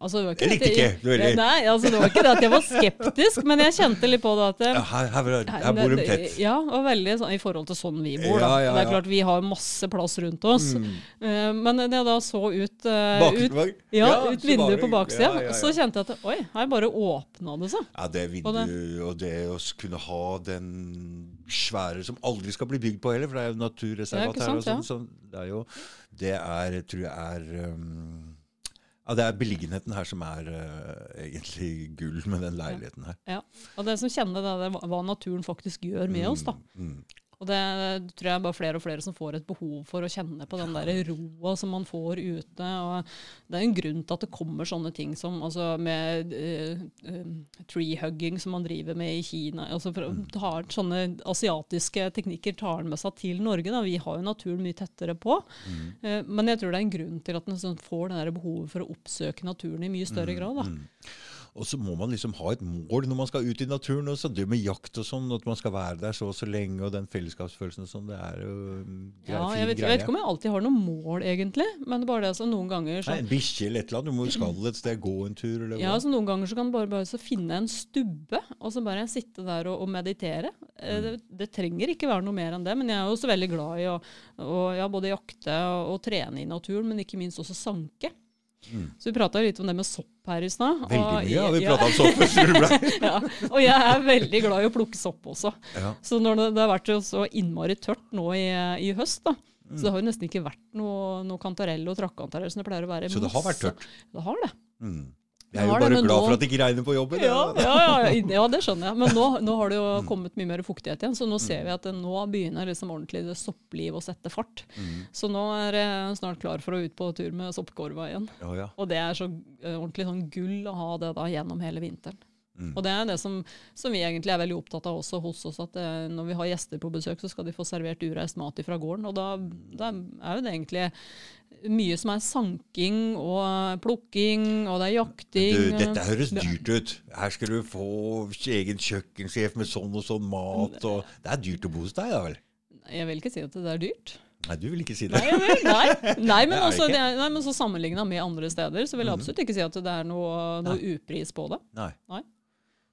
Altså, det var Jeg likte ikke, Det jeg, Nei, altså, det var ikke det at jeg var skeptisk, men jeg kjente litt på det at Ja, her, her, her bor de tett. Ja, og veldig sånn i forhold til sånn vi bor. Ja, ja, Det er klart vi har masse plass rundt oss. Mm. Eh, men da jeg da så ut, uh, ut ut vinduet på baksida. Så kjente jeg at oi, her bare åpna det seg. Ja, det vinduet og det å kunne ha den svære som aldri skal bli bygd på heller, for det er jo naturreservat her. og sånn, så det er jo Det er, tror jeg er um, Ja, det er beliggenheten her som er uh, egentlig gull med den leiligheten her. Ja. Og det som kjenner det, det er hva- naturen faktisk gjør med oss. da. Mm. Og det tror jeg er bare flere og flere som får et behov for å kjenne på den der roa som man får ute. og Det er en grunn til at det kommer sånne ting som altså med uh, uh, tree hugging som man driver med i Kina. altså for tar, Sånne asiatiske teknikker tar den med seg til Norge. da. Vi har jo naturen mye tettere på. Eh, men jeg tror det er en grunn til at en sånn får det der behovet for å oppsøke naturen i mye større grad. da. Mm. Og så må man liksom ha et mål når man skal ut i naturen. også. Det med jakt og sånn, at man skal være der så og så lenge, og den fellesskapsfølelsen og sånn, det er jo um, grei, Ja, fin jeg vet, jeg vet ikke om jeg alltid har noe mål, egentlig. Men det er bare det altså, noen ganger så, Nei, En bikkje eller et eller annet. Du må skal et sted, gå en tur eller ja, altså, noen ganger så kan du bare, bare så finne en stubbe, og så bare sitte der og, og meditere. Eh, Mm. Det, det trenger ikke være noe mer enn det, men jeg er også veldig glad i å, å ja, både jakte og, og trene i naturen, men ikke minst også sanke. Mm. Så vi prata litt om det med sopp her i stad. Veldig og- mye har vi prata om sopp ble- ja, og jeg er veldig glad i å plukke sopp også. Ja. Så når det, det har vært så innmari tørt nå i, i høst, da, Mm. så det har jo nesten ikke vært noe, noe kantarell og trakkantarell som det pleier å være. Så det har vært tørt? Det har det. Mm. Jeg er jo bare det, glad nå- for at det ikke regner på jobben. Ja, ja, ja, ja, det skjønner jeg. Men nå, nå har det jo Mm. kommet mye mer fuktighet igjen, så nå ser vi at det, nå begynner liksom ordentlig det soppliv å sette fart. Mm. Så nå er jeg snart klar for å ut på tur med soppkorva igjen. Ja, ja. Og det er så eh, ordentlig sånn gull å ha det da gjennom hele vinteren. Mm. Og det er det som, som vi egentlig er veldig opptatt av også hos oss, at det, når vi har gjester på besøk, så skal de få servert ureist mat fra gården. Og da, da er jo det egentlig mye som er sanking og plukking, og det er jakting. Du, dette høres dyrt ut. Her skal du få egen kjøkkensjef med sånn og sånn mat. Og det er dyrt å bo hos deg, da vel? Jeg vil ikke si at det er dyrt. Nei, du vil ikke si det. Nei, vil, nei. nei men, også, det er, nei, men så sammenligna med andre steder, så vil jeg absolutt ikke si at det er noe, noe upris på det. Nei.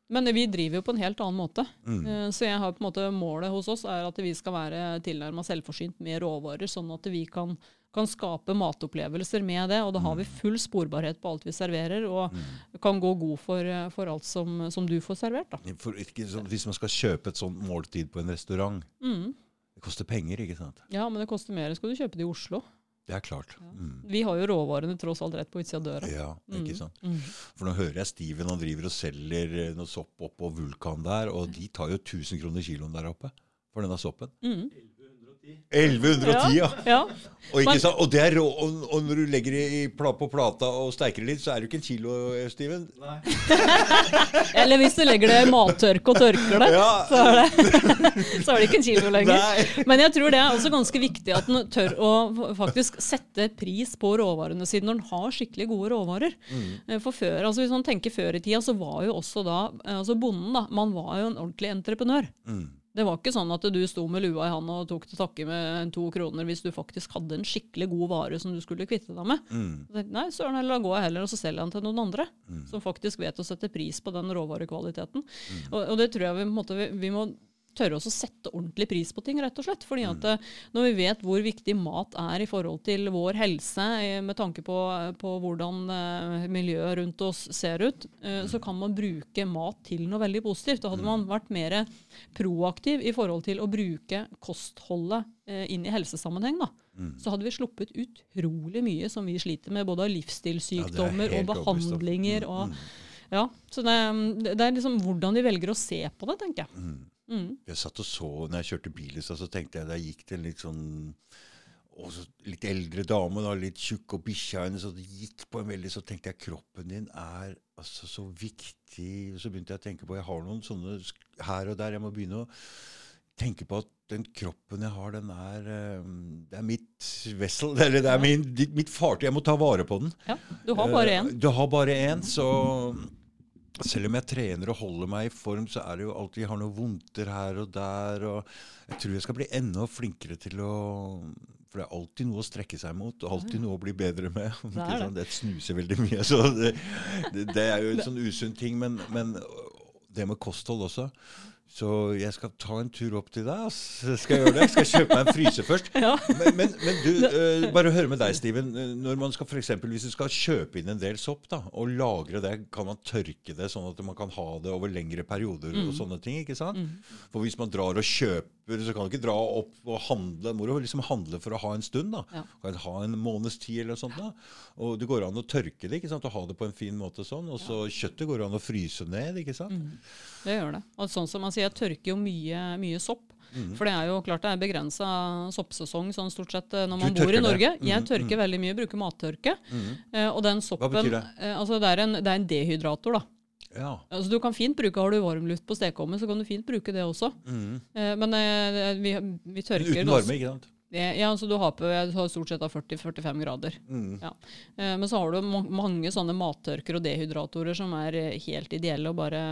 Men vi driver jo på en helt annen måte. Mm. Eh, Så jeg har på en måte målet hos oss er at vi skal være tilnærma selvforsynt med råvarer, sånn at vi kan, kan skape matopplevelser med det. Og da har vi full sporbarhet på alt vi serverer, og kan gå god for, eh, for alt som, som du får servert. Da. For ikke, så, hvis man skal kjøpe et sånt måltid på en restaurant, Mm. det koster penger, ikke sant? Ja, men det koster mer. Skal du kjøpe det i Oslo? Det er klart. Mm. Vi har jo råvarene tross alt rett på utsida av døra. Ja, ikke Mm. sant? Mm. For nå hører jeg Steven han driver og selger eh, noe sopp oppå Vulkan der, og de tar jo 1000 kroner kiloen der oppe for denne soppen. Mm. 1110, ja! Ja. Og, ikke Men- sant? og, det er og, og når du legger det i, på plata og steiker det litt, så er det jo ikke en kilo, eh, Steven. Nei. Eller hvis du legger det i mattørk og tørker det, Ja. så, er det så er det ikke en kilo lenger. Nei. Men jeg tror det er også ganske viktig at en tør å faktisk sette pris på råvarene sine når en har skikkelig gode råvarer. Mm. For før, altså Hvis man tenker før i tida, så var jo også da eh, altså bonden da, man var jo en ordentlig entreprenør. Mm. Det var ikke sånn at du sto med lua i handa og tok til takke med to kroner hvis du faktisk hadde en skikkelig god vare som du skulle kvitte deg med. Mm. Så tenkte Nei, søren heller, da går jeg heller og så selger den til noen andre. Mm. Som faktisk vet å sette pris på den råvarekvaliteten. Og, og det tror jeg vi, måte, vi, vi må tørre å sette ordentlig pris på ting, rett og slett. Fordi at eh, når vi vet hvor viktig mat er i forhold til vår helse, eh, med tanke på, på hvordan eh, miljøet rundt oss ser ut, eh, så kan man bruke mat til noe veldig positivt. Da hadde man vært mer proaktiv i forhold til å bruke kostholdet eh, inn i helsesammenheng. da. Så hadde vi sluppet utrolig mye som vi sliter med, både av livsstilssykdommer ja, og behandlinger. og ja, så det, det er liksom hvordan vi velger å se på det, tenker jeg. Mm. Jeg satt og så, når jeg kjørte bil, så tenkte jeg der gikk det en litt sånn også litt eldre dame, da, litt tjukk og bikkja hennes, og det gikk på en veldig Så tenkte jeg kroppen din er altså så viktig. Så begynte jeg å tenke på Jeg har noen sånne her og der. Jeg må begynne å tenke på at den kroppen jeg har, den er eh, Det er mitt vessel, eller det er min, mitt fartøy. Jeg må ta vare på den. Ja, du har bare én. Eh, Du har bare én, så selv om jeg trener og holder meg i form, så er det jo alltid jeg har noen vondter her og der. og Jeg tror jeg skal bli enda flinkere til å For det er alltid noe å strekke seg mot, og alltid noe å bli bedre med. det. sant? Det snuser veldig mye, så det, det, det er jo en sånn usunn ting. Men, men det med kosthold også. Så jeg skal ta en tur opp til deg. ass. Skal jeg gjøre det? Skal jeg kjøpe meg en fryse først? Ja. Men, men, men du, uh, bare høre med deg, Steven. Når man skal for eksempel, Hvis du skal kjøpe inn en del sopp da, og lagre det, kan man tørke det sånn at man kan ha det over lengre perioder Mm. og sånne ting? ikke sant? For hvis man drar og kjøper, så kan du ikke dra opp og handle. Må du liksom handle for å ha en stund. da. Ja. Kan ha en måneds tid eller noe sånt. da. Og det går an å tørke det ikke sant? og ha det på en fin måte sånn. Og så kjøttet går an å fryse ned. ikke sant? Det gjør det. Og sånn som man sier, jeg tørker jo mye, mye sopp. For det er jo klart det er begrensa soppsesong sånn stort sett eh, når man bor i? Norge. Mm. Jeg tørker veldig mye, bruker mattørke. Eh, og den soppen betyr det? eh, altså det, er en, det er en dehydrator, da. Ja. Altså du kan fint bruke, Har du varmluft på stekeovnen, så kan du fint bruke det også. Mhm. Eh, men eh, vi, vi tørker Uten varme, ikke sant? Ja, altså du har på har stort sett 40-45 grader. Mm. Ja. Eh, men så har du mange sånne mattørker og dehydratorer som er eh, helt ideelle å bare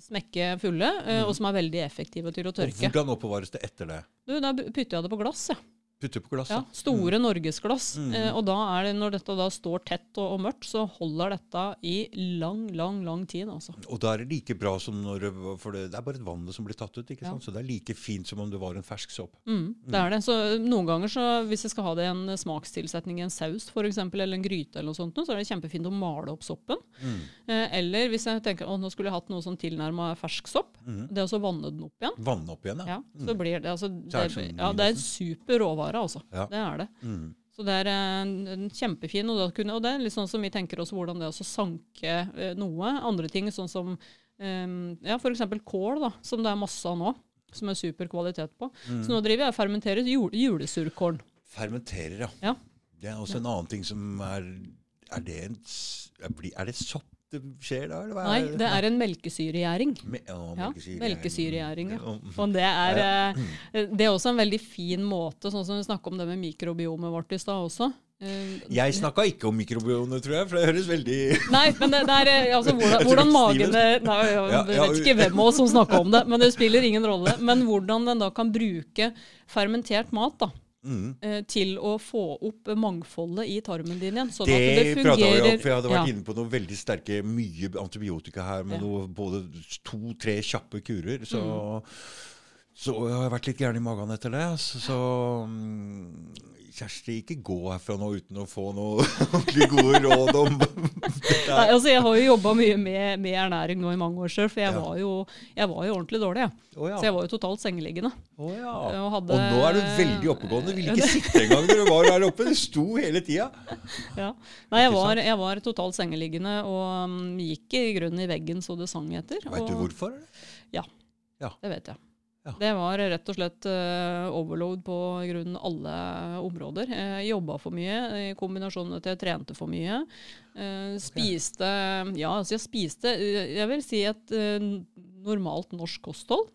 smekke fulle, mm. og som er veldig effektive til å Og tørke. hvordan oppbevares det etter det? Du, da putter jeg det på glass, ja. Putte på glass? ja Store store norgesglass. Mm. Eh, og da er det, når dette da står tett og, og mørkt, så holder dette i lang, lang, lang tid, altså. Og da er det like bra som når For det, det er bare vannet som blir tatt ut. ikke Ja. sant? Så det er like fint som om det var en fersk sopp. Mm, det er det. Så noen ganger, så, hvis jeg skal ha det i en smakstilsetning i en saus for eksempel, eller en gryte, eller noe sånt, så er det kjempefint å male opp soppen. Mm. Eh, eller hvis jeg tenker å, nå skulle jeg hatt noe sånn tilnærma fersk sopp, Mhm. det er også vanne den opp igjen. Vanne opp igjen, ja. Ja, så blir det, altså, det det, sånn ja, det er en super råvare, altså. Ja. Det er det. Mm. Så det er en, en kjempefin, og, kunne, og det er litt sånn som vi tenker også hvordan det er å sanke eh, noe. Andre ting sånn som eh, ja, f.eks. kål, da, som det er masse av nå. Som er super kvalitet på. Mm. Så nå driver jeg og fermenterer jule, julesurkål. Fermenterer, ja. Ja. Det er også en annen ting som er Er det, en, er det sopp det skjer da? Nei, det er en melkesyregjæring. Me ja, Ja, melkesyregjæring, ja. Og det er, eh, det er også en veldig fin måte, sånn som vi snakka om det med mikrobiomet vårt i stad også. Eh, Jeg snakka ikke om mikrobiomet, tror jeg, for det høres veldig Nei, men det, det er eh, altså, hvordan, hvordan magen Nei, jeg vet ikke hvem av oss som snakka om det, men det spiller ingen rolle. Men hvordan den da kan bruke fermentert mat da, mm. eh, til å få opp mangfoldet i tarmen din igjen. Sånn Det, at det prata vi om, for jeg hadde vært ja. inne på noe veldig sterke, mye antibiotika her, med Ja. noe, både to-tre kjappe kurer. Så, Mm. så jeg har vært litt gæren i magen etter det. Så, så mm, Kjersti, ikke gå herfra nå uten å få noe ordentlig gode råd om Nei, altså Jeg har jo jobba mye med, med ernæring nå i mange år sjøl, for jeg, Ja. var jo, jeg var jo ordentlig dårlig. Ja. Oh, ja. Så jeg var jo totalt sengeliggende. Ja. og hadde- Og nå er du veldig oppegående. Du ville ikke sitte engang når du var der oppe. Du sto hele tida. Ja. Nei, jeg var, jeg var totalt sengeliggende og um, gikk i grunnen i veggen så det sang etter. Veit du hvorfor? Ja. ja. Det vet jeg. Ja. Det var rett og slett uh, overload på grunn alle områder. Jeg jobba for mye i kombinasjon med at jeg trente for mye. Eh, spiste Ja, altså jeg spiste eh, Jeg vil si et uh, normalt norsk kosthold.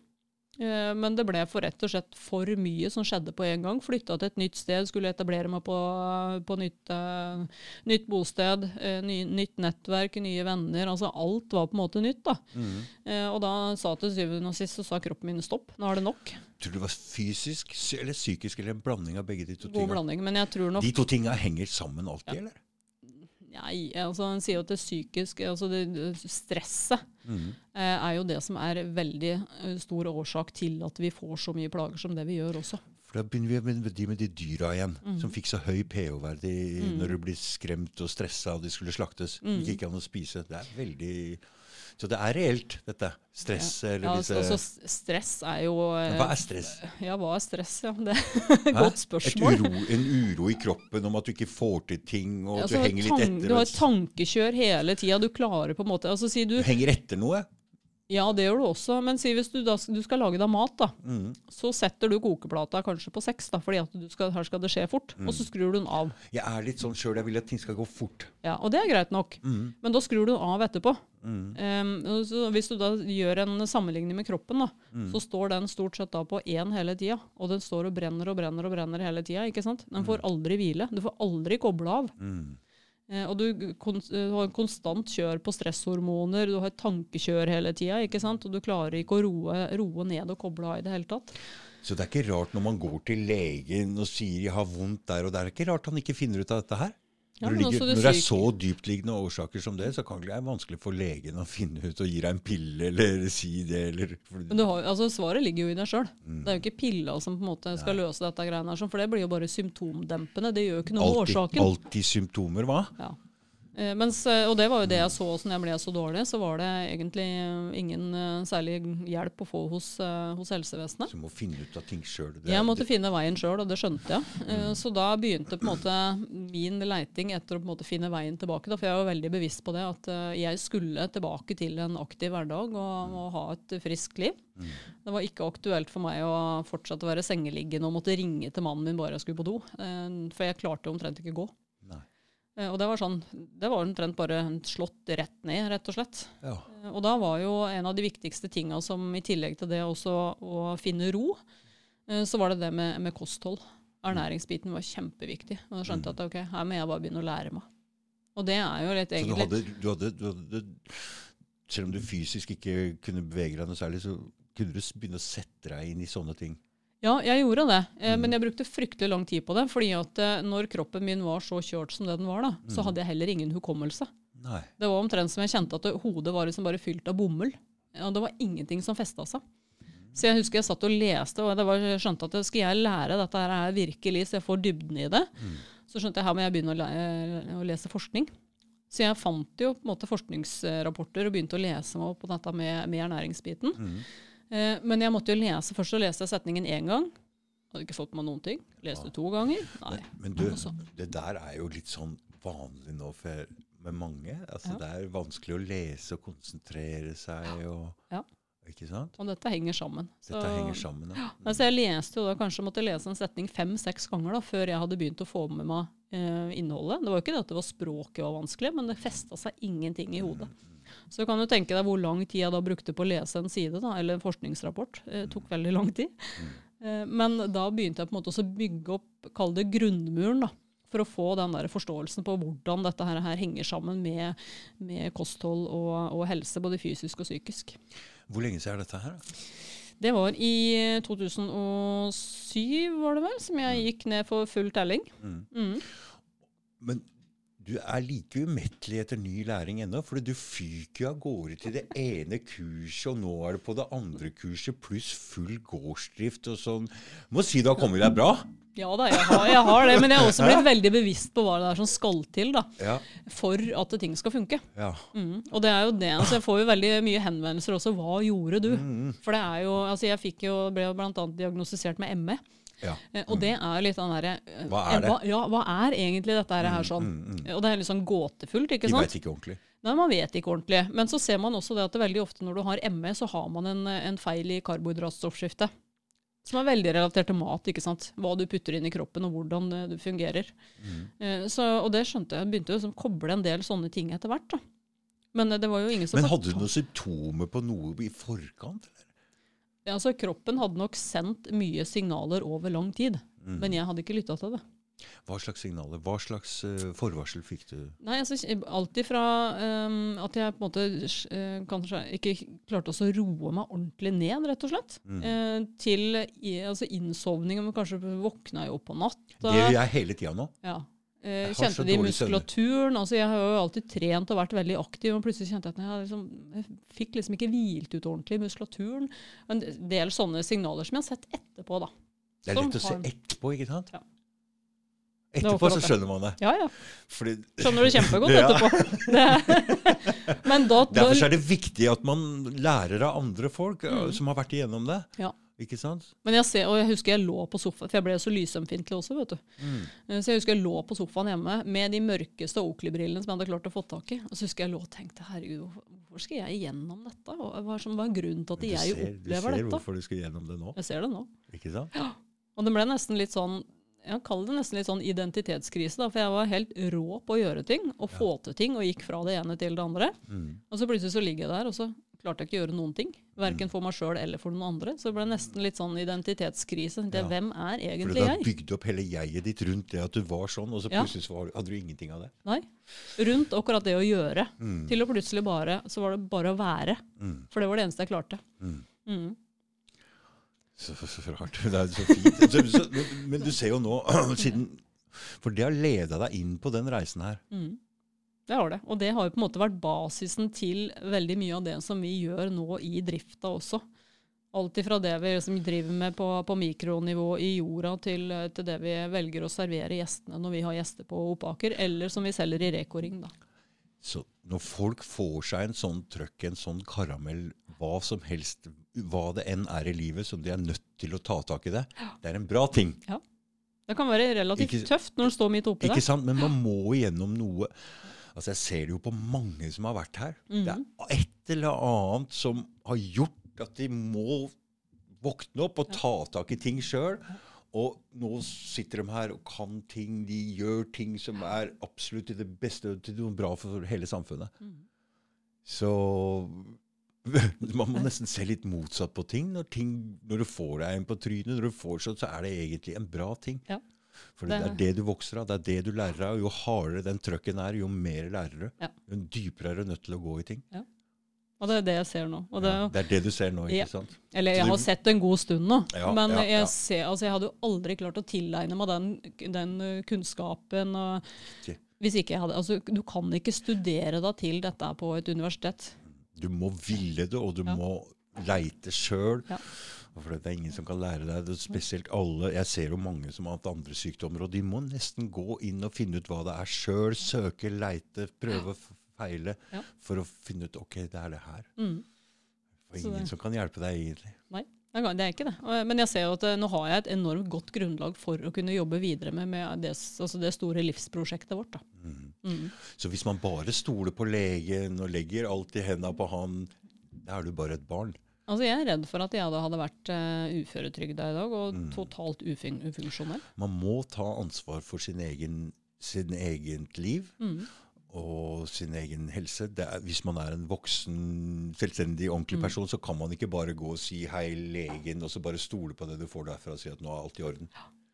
Eh, Men det ble for rett og slett for mye som skjedde på en gang. Flytta til et nytt sted, skulle etablere meg på, på nytt, uh, nytt bosted, uh, ny, nytt nettverk, nye venner. Altså alt var på en måte nytt. da. Mm. Uh, og da sa til syvende og sist så sa kroppen min stopp, nå er det nok. Tror du det var fysisk eller psykisk, eller en blanding av begge de to tingene? God blanding. Men jeg tror nok De to tingene henger sammen alltid, eller? Nei, altså Han sier jo at det psykiske, altså det, stresset, Mm. eh, er jo det som er veldig eh, stor årsak til at vi får så mye plager som det vi gjør også. For Da begynner vi med de med de dyra igjen, Mm. som fikk så høy pH-verdi når du blir skremt og stressa og de skulle slaktes. Mm. Det gikk ikke an å spise. Det er veldig Så det er reelt, dette. Stress eller Ja, disse altså, stress er jo eh, Hva er stress? Ja, hva er stress? Ja, det er et godt spørsmål. Et uro, en uro i kroppen om at du ikke får til ting, og at Altså, du henger litt etter. Du har et tankekjør hele tida. Du klarer på en måte altså si du, du henger etter noe. Ja, det gjør du også. Men si hvis du, da, du skal lage deg mat, da, Mm. så setter du kokeplata kanskje på seks, da, fordi at skal, her skal det skje fort. Og Mm. så skrur du den av. Jeg er litt sånn sjøl. Jeg vil at ting skal gå fort. Ja, Og det er greit nok. Mm. Men da skrur du den av etterpå. Mm. Um, så hvis du da gjør en sammenligning med kroppen, da, Mm. så står den stort sett da på én hele tida. Og den står og brenner og brenner og brenner hele tida. Den får aldri hvile. Du får aldri koble av. Eh, og du, eh, du har en konstant kjør på stresshormoner, du har et tankekjør hele tida. Og du klarer ikke å roe, roe ned og koble av i det hele tatt. Så det er ikke rart når man går til legen og sier 'jeg har vondt der og der', det er ikke rart han ikke finner ut av dette her. Ja, når, men det ligger, når det er så dyptliggende årsaker som det, så kan det være vanskelig for legen å finne ut og gi deg en pille eller si det. Eller, Men du har, altså, svaret ligger jo i deg sjøl. Mm. Det er jo ikke pilla som på en måte skal løse dette greiene her, sånn, for det blir jo bare symptomdempende. Det gjør jo ikke noe med årsaken. alltid symptomer, hva? Ja. Eh, mens, eh, og det var jo det jeg så når jeg ble så dårlig. Så var det egentlig eh, ingen særlig hjelp å få hos, hos helsevesenet. Så du må finne ut av ting sjøl. Jeg måtte finne veien sjøl, og det skjønte jeg. Eh, Så da begynte på en måte min leiting etter å på en måte finne veien tilbake. Da, for jeg var veldig bevisst på det, at jeg skulle tilbake til en aktiv hverdag og, og ha et friskt liv. Det var ikke aktuelt for meg å fortsette å være sengeliggende og måtte ringe til mannen min bare jeg skulle på do. For jeg klarte omtrent ikke å gå. Eh, Og det var sånn, det var omtrent bare slått rett ned, rett og slett. Ja. Eh, Og da var jo en av de viktigste tinga som i tillegg til det også å finne ro, eh, så var det det med, med kosthold. Ernæringsbiten var kjempeviktig. Og da skjønte jeg at ok, her må jeg bare begynne å lære meg. Og det er jo litt Så du egentlig hadde, du hadde, du hadde Selv om du fysisk ikke kunne bevege deg noe særlig, så kunne du begynne å sette deg inn i sånne ting. Ja, jeg gjorde det. Eh, Mm. Men jeg brukte fryktelig lang tid på det. fordi at eh, når kroppen min var så kjørt som det den var, da, så Mm. hadde jeg heller ingen hukommelse. Nei. Det var omtrent som jeg kjente at hodet var liksom bare fylt av bomull. Ja, det var ingenting som festa seg. Så jeg husker jeg satt og leste, og var, jeg skjønte at skal jeg lære dette her er virkelig, så jeg får dybden i det, Mm. så skjønte jeg her må jeg begynne å, le å lese forskning. Så jeg fant jo på en måte forskningsrapporter og begynte å lese meg opp på dette med, med ernæringsbiten. Mm. Eh, men jeg måtte jo lese, først så leste jeg setningen én gang. Hadde ikke fått med noen ting. Leste to ganger. Nei. Men du, Altså. det der er jo litt sånn vanlig nå for, med mange. Altså, Ja. Det er vanskelig å lese og konsentrere seg og Ja. Ikke sant? Og dette henger sammen. Dette henger sammen. Ja. Altså jeg leste jo da kanskje måtte lese en setning fem-seks ganger da, før jeg hadde begynt å få med meg eh, innholdet. Det var jo ikke det at det var språket var vanskelig, men det festa seg ingenting i hodet. Så kan du tenke deg hvor lang tid jeg da brukte på å lese en side, da, eller en forskningsrapport. Det tok veldig lang tid. Eh, Men da begynte jeg på en måte å bygge opp, kall det grunnmuren, da, for å få den der forståelsen på hvordan dette her, her henger sammen med, med kosthold og, og helse, både fysisk og psykisk. Hvor lenge siden er dette her? da? Det var i 2007, var det vel, som jeg gikk ned for full telling. Mm. Men du er like umettelig etter ny læring ennå, for du fyker jo av gårde til det ene kurset, og nå er det på det andre kurset, pluss full gårdsdrift og sånn. Må si du har kommet deg bra. Ja da, jeg har, jeg har det, men jeg har også blitt veldig bevisst på hva det er som skal til da, Ja, for at ting skal funke. ja. Mm. Og det er jo det, altså jeg får jo veldig mye henvendelser også. Hva gjorde du? Mm, For det er jo, altså jeg fikk jo, ble bl.a. diagnostisert med ME. Ja. Eh, Og det er litt den derre eh, Hva er det? Hva, ja, hva er egentlig dette her, her sånn? Og det er litt sånn gåtefullt, ikke De vet veit ikke ordentlig. Nei, man vet ikke ordentlig. Men så ser man også det at det veldig ofte når du har ME, så har man en, en feil i karbohydratstoffskiftet. Som er veldig relatert til mat. ikke sant? Hva du putter inn i kroppen, og hvordan det fungerer. Mm. Så, og det skjønte jeg. Begynte å koble en del sånne ting etter hvert. da. Men eh, det var jo ingen som Men hadde du noen symptomer på noe i forkant? Eller? Ja, altså, kroppen hadde nok sendt mye signaler over lang tid. Mm. Men jeg hadde ikke lytta til det. Hva slags signaler? Hva slags uh, forvarsel fikk du? Nei, altså, alt ifra um, at jeg på en måte uh, kanskje ikke klarte å roe meg ordentlig ned, rett og slett, Mm. uh, til i, altså innsovning. Men kanskje våkna jeg opp på natta. Det gjør jeg hele tida nå. Ja. Eh, kjente det i muskulaturen. altså Jeg har jo alltid trent og vært veldig aktiv, og plutselig kjente jeg at jeg, liksom, jeg fikk liksom ikke hvilt ut ordentlig i muskulaturen. En del sånne signaler som jeg har sett etterpå, da. Det er lett å se etterpå, ikke sant? Ja. er Etterpå så skjønner man det. Ja, ja. Fordi, Skjønner du kjempegodt Ja. etterpå. Men da, Derfor så er det viktig at man lærer av andre folk Mm. som har vært igjennom det. Ja. Ikke sant? Men jeg, ser, og jeg husker jeg lå på sofaen, for jeg ble så lysømfintlig også, vet du. Mm. Eh, Så jeg husker jeg lå på sofaen hjemme med de mørkeste Oakley-brillene som jeg hadde klart å få tak i. Og så husker jeg lå og tenkte herregud, hvorfor skal jeg igjennom dette? Hva er, som, hva er grunnen til at jeg jeg opplever dette? du ser dette? hvorfor du skal gjennom det nå. Jeg ser det nå. Ikke sant? Og det ble nesten litt sånn jeg kaller det nesten litt sånn identitetskrise, da, for jeg var helt rå på å gjøre ting og få til ting, og gikk fra det ene til det andre. Mm. Og så plutselig så ligger jeg der, og så klarte jeg ikke å gjøre noen ting. Verken for meg sjøl eller for noen andre. Så det ble nesten litt sånn identitetskrise. Ja. Hvem er For egentlig du har jeg? bygd opp hele jeget ditt rundt det at du var sånn, og så plutselig så hadde du ingenting av det. Nei. Rundt akkurat det å gjøre. Mm. Til å plutselig bare Så var det bare å være. Mm. For det var det eneste jeg klarte. Mm. Mm. Så, så, så rart. Det er så fint. Så, men, men du ser jo nå, siden For det har leda deg inn på den reisen her. Mm. Det har det. Og det har jo på en måte vært basisen til veldig mye av det som vi gjør nå i drifta også. Alt ifra det vi liksom driver med på, på mikronivå i jorda, til, til det vi velger å servere gjestene når vi har gjester på Opaker, eller som vi selger i Reko-ring. Så når folk får seg en sånn trøkk, en sånn karamell, hva som helst, hva det enn er i livet, som de er nødt til å ta tak i det, det er en bra ting. Det kan være relativt Ikke- tøft når du står midt oppi Ikke sant? Men man må igjennom noe. Altså Jeg ser det jo på mange som har vært her. Det Mhm. er et eller annet som har gjort at de må våkne opp og ta tak i ting sjøl. Og nå sitter de her og kan ting, de gjør ting som er absolutt til det beste, til noe bra for hele samfunnet. Mm. Så man må nesten se litt motsatt på ting. Når, ting, når du får deg en på trynet, når du får sånn, så er det egentlig en bra ting. Ja. For det, er det du vokser av, det er det du lærer av. Jo hardere den trøkken er, jo mer lærer du. Ja. Jo dypere er du nødt til å gå i ting. Og det er det jeg ser nå. Det, Ja, det er det du ser nå, Ja. ikke sant? Eller jeg har sett det en god stund nå, Ja, men ja, jeg, ja. ser, altså jeg hadde jo aldri klart å tilegne meg den, den kunnskapen. Og, okay. hvis ikke jeg hadde, altså Du kan ikke studere deg til dette på et universitet. Du må ville det, og du Ja. må leite sjøl. Ja. For det er ingen som kan lære deg det. Spesielt alle. Jeg ser jo mange som har hatt andre sykdommer, og de må nesten gå inn og finne ut hva det er sjøl. Søke, leite, prøve, feile. Ja. For å finne ut ok, det er det her. Mm. For ingen det- som kan hjelpe deg egentlig. Nei, det er- ikke det. Men jeg ser jo at eh, nå har jeg et enormt godt grunnlag for å kunne jobbe videre med, med det, altså det store livsprosjektet vårt. Mhm. Mm. Så hvis man bare stoler på legen og legger alt i hendene på han, da er du bare et barn. Altså Jeg er redd for at jeg da hadde vært uh, uføretrygda i dag og Mm. totalt ufun ufunksjonell. Man må ta ansvar for sin egen sin eget liv Mm. og sin egen helse. Det er, hvis man er en voksen, selvstendig, ordentlig Mm. person, så kan man ikke bare gå og si 'hei, legen', og så bare stole på det du får derfra og si at 'nå er alt i orden'.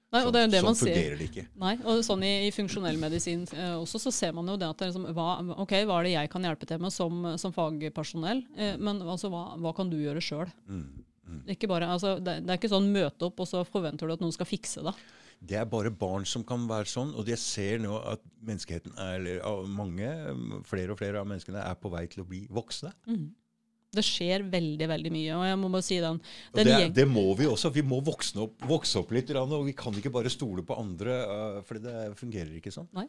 Nei, og det er det sånn man fungerer ser. det ikke. Nei, og sånn i, i funksjonell medisin eh, også, så ser man jo det at det er liksom, hva, ok, hva er det jeg kan hjelpe til med som, som fagpersonell, eh, men altså, hva, hva kan du gjøre sjøl? Mm. Ikke bare, altså, det, det er ikke sånn møte opp, og så forventer du at noen skal fikse det. Det er bare barn som kan være sånn, og jeg ser nå at menneskeheten er, eller mange, flere og flere av menneskene er på vei til å bli voksne. Det skjer veldig, veldig mye, og jeg må bare si den, den det, det må vi også. Vi må vokse opp, vokse opp litt, og vi kan ikke bare stole på andre, uh, for det fungerer ikke sånn. Nei.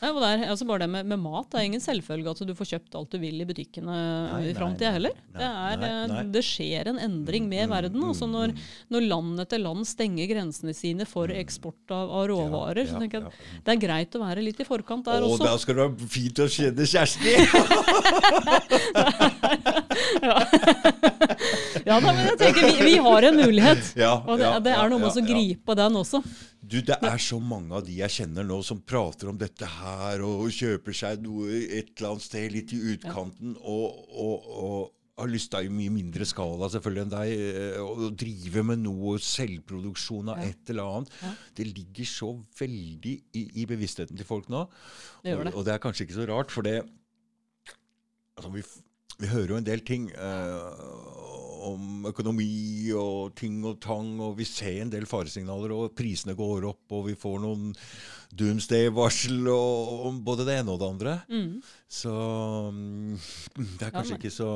Nei, og det er, altså bare det med, med mat, det er ingen selvfølge at du får kjøpt alt du vil i butikkene i framtida heller. nei, det, er, nei, eh, nei. det skjer en endring med Mm, verden. mm, altså mm, når, mm. når land etter land stenger grensene sine for eksport av, av råvarer, Ja, så tenker jeg ja. at det er greit å være litt i forkant der å, også. da skal det være fint å kjenne Kjersti! Ja, da, men jeg tenker vi, vi har en mulighet. Ja, Og det, ja, det er noe med ja, å ja. gripe den også. Du, det er så mange av de jeg kjenner nå som prater om dette her, og kjøper seg noe et eller annet sted litt i utkanten, og, og, og har lyst til i mye mindre skala selvfølgelig enn deg, eh, å drive med noe selvproduksjon av Ja. et eller annet. Ja. Det ligger så veldig i, i bevisstheten til folk nå. Det gjør det. og det er kanskje ikke så rart, for det altså, vi, vi hører jo en del ting eh, om økonomi og ting og tang, og vi ser en del faresignaler, og prisene går opp, og vi får noen doomsday-varsel og og, både det ene og det andre. Mm. Så mm, det er kanskje ja, ikke så,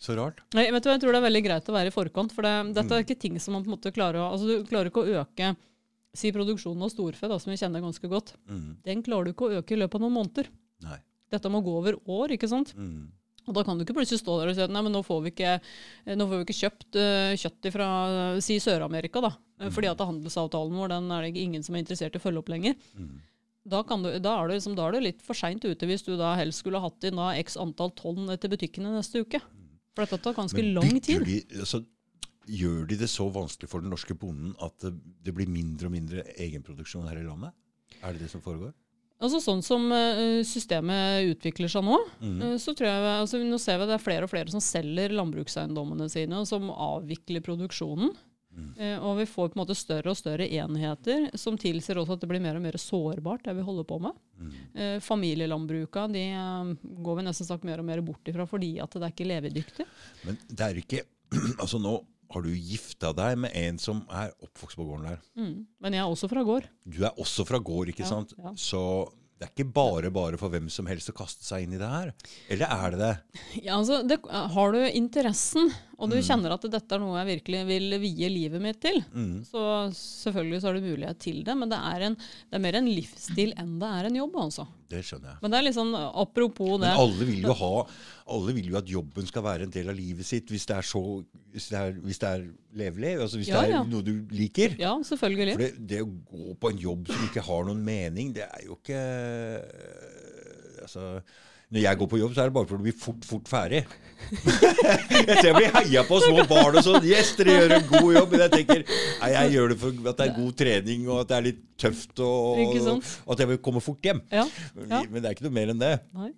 så rart. Nei, vet du, Jeg tror det er veldig greit å være i forkant. For det, dette er ikke ting som man på en måte klarer å altså Du klarer ikke å øke si produksjonen av storfe, da, som vi kjenner ganske godt. Mm. Den klarer du ikke å øke i løpet av noen måneder. Nei. Dette må gå over år. ikke sant? Mm. Og Da kan du ikke plutselig stå der og si at nei, men nå får vi ikke, får vi ikke kjøpt uh, kjøtt fra si Sør-Amerika. da. Mm. Fordi at handelsavtalen vår den er det ingen som er interessert i å følge opp lenger. Mm. Da, kan du, da, er du liksom, da er du litt for seint ute hvis du da helst skulle hatt inn da x antall tonn til butikkene neste uke. For dette tar ganske Men lang tid. De, altså, gjør de det så vanskelig for den norske bonden at det, det blir mindre og mindre egenproduksjon her i landet? Er det det som foregår? Altså Sånn som eh, systemet utvikler seg nå, Mhm. eh, så tror jeg altså, nå ser vi det er flere og flere som selger landbrukseiendommene sine, og som avvikler produksjonen. Mhm. Eh, og vi får på en måte større og større enheter, som tilsier også at det blir mer og mer sårbart, det vi holder på med. Mm. Eh, familielandbruka de går vi nesten sagt mer og mer bort ifra fordi at det er ikke levedyktig. Men det er ikke Altså nå har du gifta deg med en som er oppvokst på gården der. Mm. Men jeg er også fra gård. Du er også fra gård, ikke Ja, sant? ja. Så det er ikke bare bare for hvem som helst å kaste seg inn i det her. Eller er det det? Ja, altså, det, har du interessen, og du Mm. kjenner at dette er noe jeg virkelig vil vie livet mitt til, Mm. så selvfølgelig så har du mulighet til det, men det er, en, det er mer en livsstil enn det er en jobb, altså. Det skjønner jeg. Men det er litt sånn apropos det. Men alle vil jo ha Alle vil jo at jobben skal være en del av livet sitt hvis det er, så, hvis det er, hvis det er levelig. Altså hvis Ja, det er ja. noe du liker. Ja, selvfølgelig. For det, det å gå på en jobb som ikke har noen mening, det er jo ikke øh, Altså når jeg går på jobb, så er det bare for å bli fort, fort ferdig. jeg ser jeg blir heia på små barn og sånn. Yes, dere gjør en god jobb. Men jeg tenker nei, jeg gjør det for at det er god trening, og at det er litt tøft, og, og at jeg vil komme fort hjem. Ja, Men, Ja. men det er ikke noe mer enn det. nei.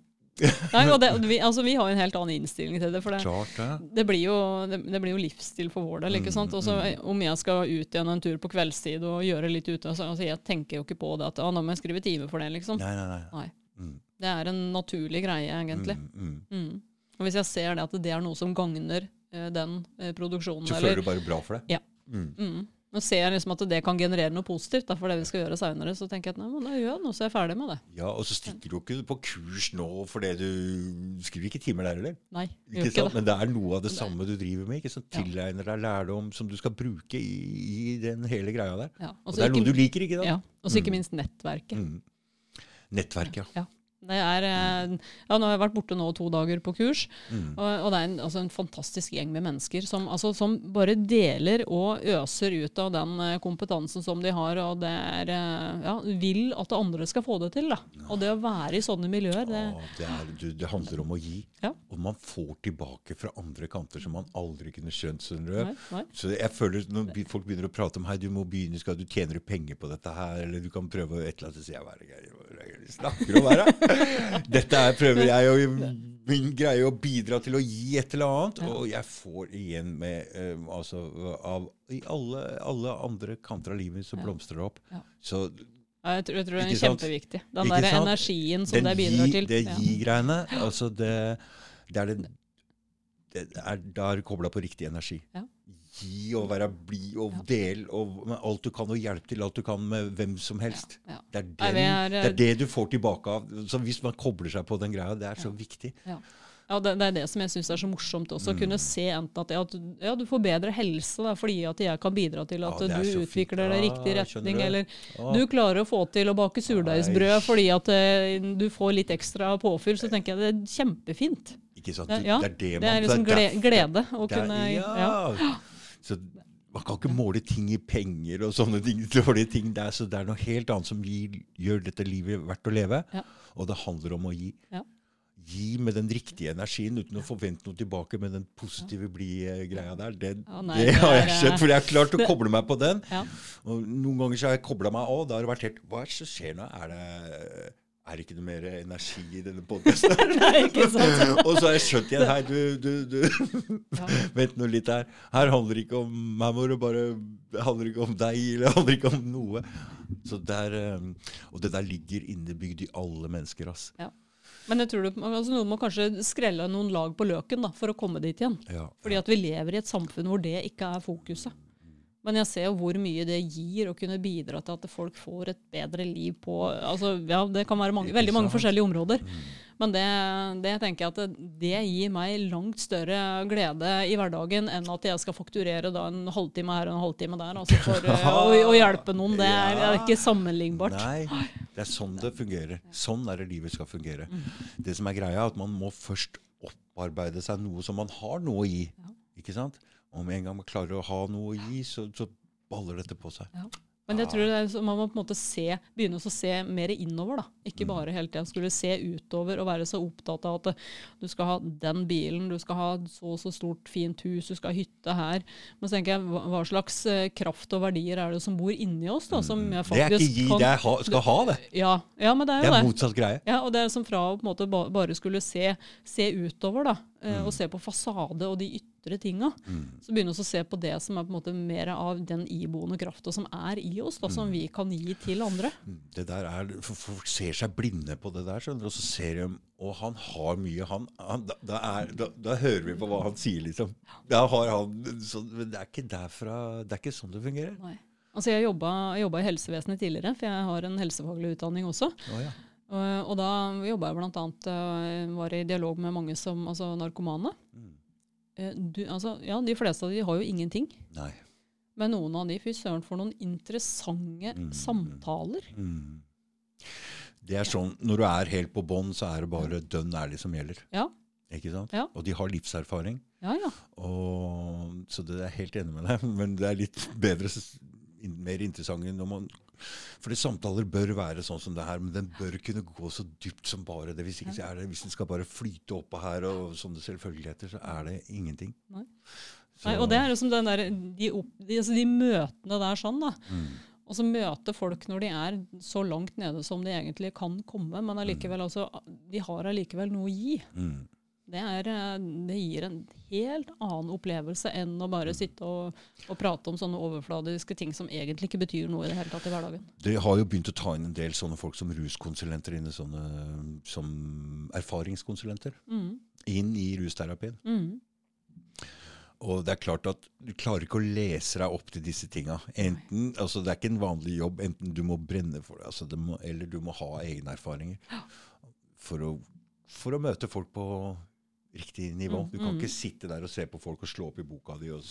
Nei og det, vi, altså, vi har en helt annen innstilling til det. for det, Klart ja. det blir, jo, det, blir jo livsstil for vår del. ikke Mm, sant? Også, om jeg skal ut igjen en tur på kveldstid og gjøre litt ute altså, altså, Jeg tenker jo ikke på det at ah, nå må jeg skrive time for det. liksom. Nei, nei, nei. Nei. Mm, Det er en naturlig greie, egentlig. mm, mm. Mm. Og hvis jeg ser det at det er noe som gagner eh, den eh, produksjonen, Så føler du bare bra for det? Ja. Mm. Og ser jeg liksom at det kan generere noe positivt da, for det vi skal gjøre seinere, så tenker jeg at nei, men da gjør jeg noe, så er jeg ferdig med det. Ja, Og så stikker du ikke på kurs nå fordi du skriver ikke timer der heller. Nei, Ikke ikke det. Men det er noe av det samme du driver med. ikke sant? Tilegner deg lærdom som du skal bruke i, i den hele greia der. Ja, Og det er ikke- noe du liker, ikke da? Ja, og så ikke Mm. minst nettverket. Mm. Nettverket, ja. Ja. Det er, eh, ja, nå har jeg vært borte nå to dager på kurs, Mm. og, og det er en, altså en fantastisk gjeng med mennesker som, altså, som bare deler og øser ut av den eh, kompetansen som de har, og det er, eh, ja, vil at andre skal få det til. Da. Og det å være i sånne miljøer, det, Ja, det, er, du, det handler om å gi. Og man får tilbake fra andre kanter som man aldri kunne skjønt. Nei, nei. Så jeg føler Når folk begynner å prate om hei, du må begynne, skal du tjener penger på dette her, eller du kan prøve et eller annet, så sier jeg hva er det Det Geir snakker om her, da? Dette er, prøver jeg å min greie å bidra til å gi et eller annet, og jeg får igjen med eh, altså, av I alle, alle andre kanter av livet så blomstrer det opp. Ja. Så Ja, Jeg tror, jeg tror det er kjempeviktig. Den der sant? energien som den det bidrar gi- til. Det Ja. gi-greiene, altså det, det er den det er, Da er du kobla på riktig energi. Ja. Gi og være blid og del og med alt du kan, og hjelpe til alt du kan med hvem som helst. Ja. Det, er den, Nei, er, det er det du får tilbake av. Så hvis man kobler seg på den greia, det er så viktig. Ja. Ja, det, det er det som jeg syns er så morsomt også. Å kunne Mm. se enten at, at ja, du får bedre helse da, fordi at jeg kan bidra til at Ja, du utvikler deg i riktig retning. Eller Ja. du klarer å få til å bake surdeigsbrød fordi at uh, du får litt ekstra påfyll. Så tenker jeg det er kjempefint. Ikke sant? Det, ja, det er det man det er liksom glede å kunne ja. Så man kan ikke måle ting i penger og sånne ting, ting. Det er, så det er noe helt annet som gir, gjør dette livet verdt å leve. Ja. Og det handler om å gi. Ja. Gi med den riktige energien uten å forvente noe tilbake med den positive blide greia der. Det, nei, det har jeg skjønt, for jeg har klart å koble meg på den. Ja. Og noen ganger så har jeg kobla meg òg. Da har det vært helt Hva er det som skjer nå? Er det, er det ikke noe mer energi i denne podkasten? Og så har jeg skjønt igjen Hei, du, du, du. Vent nå litt her. Her handler det ikke om Her må det handler ikke om deg, eller det handler ikke om noe. Så der, eh, Og det der ligger innebygd i alle mennesker, ass. Ja. Men jeg tror du, altså, noen må kanskje skrelle noen lag på løken da, for å komme dit igjen. Ja. Fordi at vi lever i et samfunn hvor det ikke er fokuset. Men jeg ser jo hvor mye det gir å kunne bidra til at folk får et bedre liv på altså, ja, Det kan være mange, veldig mange forskjellige områder. Men det, det tenker jeg at det, gir meg langt større glede i hverdagen enn at jeg skal fakturere da en halvtime her og en halvtime der altså for eh, å, å hjelpe noen. Det er, det er ikke sammenlignbart. Nei, det er sånn det fungerer. Sånn er det livet skal fungere. Det som er greia, er at man må først opparbeide seg noe som man har noe gi. Ikke sant? Og med en gang man klarer å ha noe å gi, så, så baller dette på seg. Men jeg tror det er, man må på en måte se, begynne å se mer innover. da. Ikke bare hele tida skulle se utover og være så opptatt av at eh, du skal ha den bilen, du skal ha så og så stort, fint hus, du skal ha hytte her. Men så tenker jeg, hva, hva slags eh, kraft og verdier er det som bor inni oss? da, som jeg Mm. Det er ikke gi, kan... det er ha, skal ha det. Ja, ja, men det er jo Det er det. motsatt greie. Ja, og det er som fra å på en måte bare skulle se, se utover, da, Mm. og ser på fasade og de ytre tinga, så begynner vi å se på det som er på en måte mer av den iboende krafta som er i oss, da, Mm. som vi kan gi til andre. Det der er, Folk ser seg blinde på det der, skjønner du, og så ser de Og han har mye, han, han da, da, er, da, da hører vi på hva han sier, liksom. Da har han, så, men det er ikke derfra Det er ikke sånn det fungerer. Nei. Altså jeg jobba i helsevesenet tidligere, for jeg har en helsefaglig utdanning også. Oh, ja. Og, og da jobba jeg annet, eh, var i dialog med mange som, altså narkomane. Mm. Eh, Du, altså, ja, de fleste av de har jo ingenting. Nei. Men noen av de, fy søren for noen interessante Mm. samtaler. Mm. Det er sånn, Når du er helt på bånn, så er det bare dønn ærlig som gjelder. Ja, Ikke sant? Ja. Og de har livserfaring. ja, ja. Og, så det er jeg helt enig med deg. Men det er litt bedre, mer interessant når man For samtaler bør være sånn som det her, men den bør kunne gå så dypt som bare det. Hvis ikke så er det, hvis den skal bare flyte oppå her og sånne selvfølgeligheter, så er det ingenting. Nei. Nei, og det er liksom den der, de, opp, de, altså de møtene der sånn, da. Mm. Og så møte folk når de er så langt nede som de egentlig kan komme, men altså, de har allikevel noe å gi. Mm. Det, er, eh, det gir en helt annen opplevelse enn å bare sitte og, og prate om sånne overfladiske ting som egentlig ikke betyr noe i det hele tatt i hverdagen. Det har jo begynt å ta inn en del sånne folk som ruskonsulenter inne, sånne, som erfaringskonsulenter, Mm. inn i rusterapien. Mm. Og det er klart at du klarer ikke å lese deg opp til disse tinga. Enten, altså Det er ikke en vanlig jobb. Enten du må brenne for det, altså det må, eller du må ha egne erfaringer. For å, for å møte folk på riktig nivå. Mm, Du kan mm. ikke sitte der og se på folk og slå opp i boka di. Og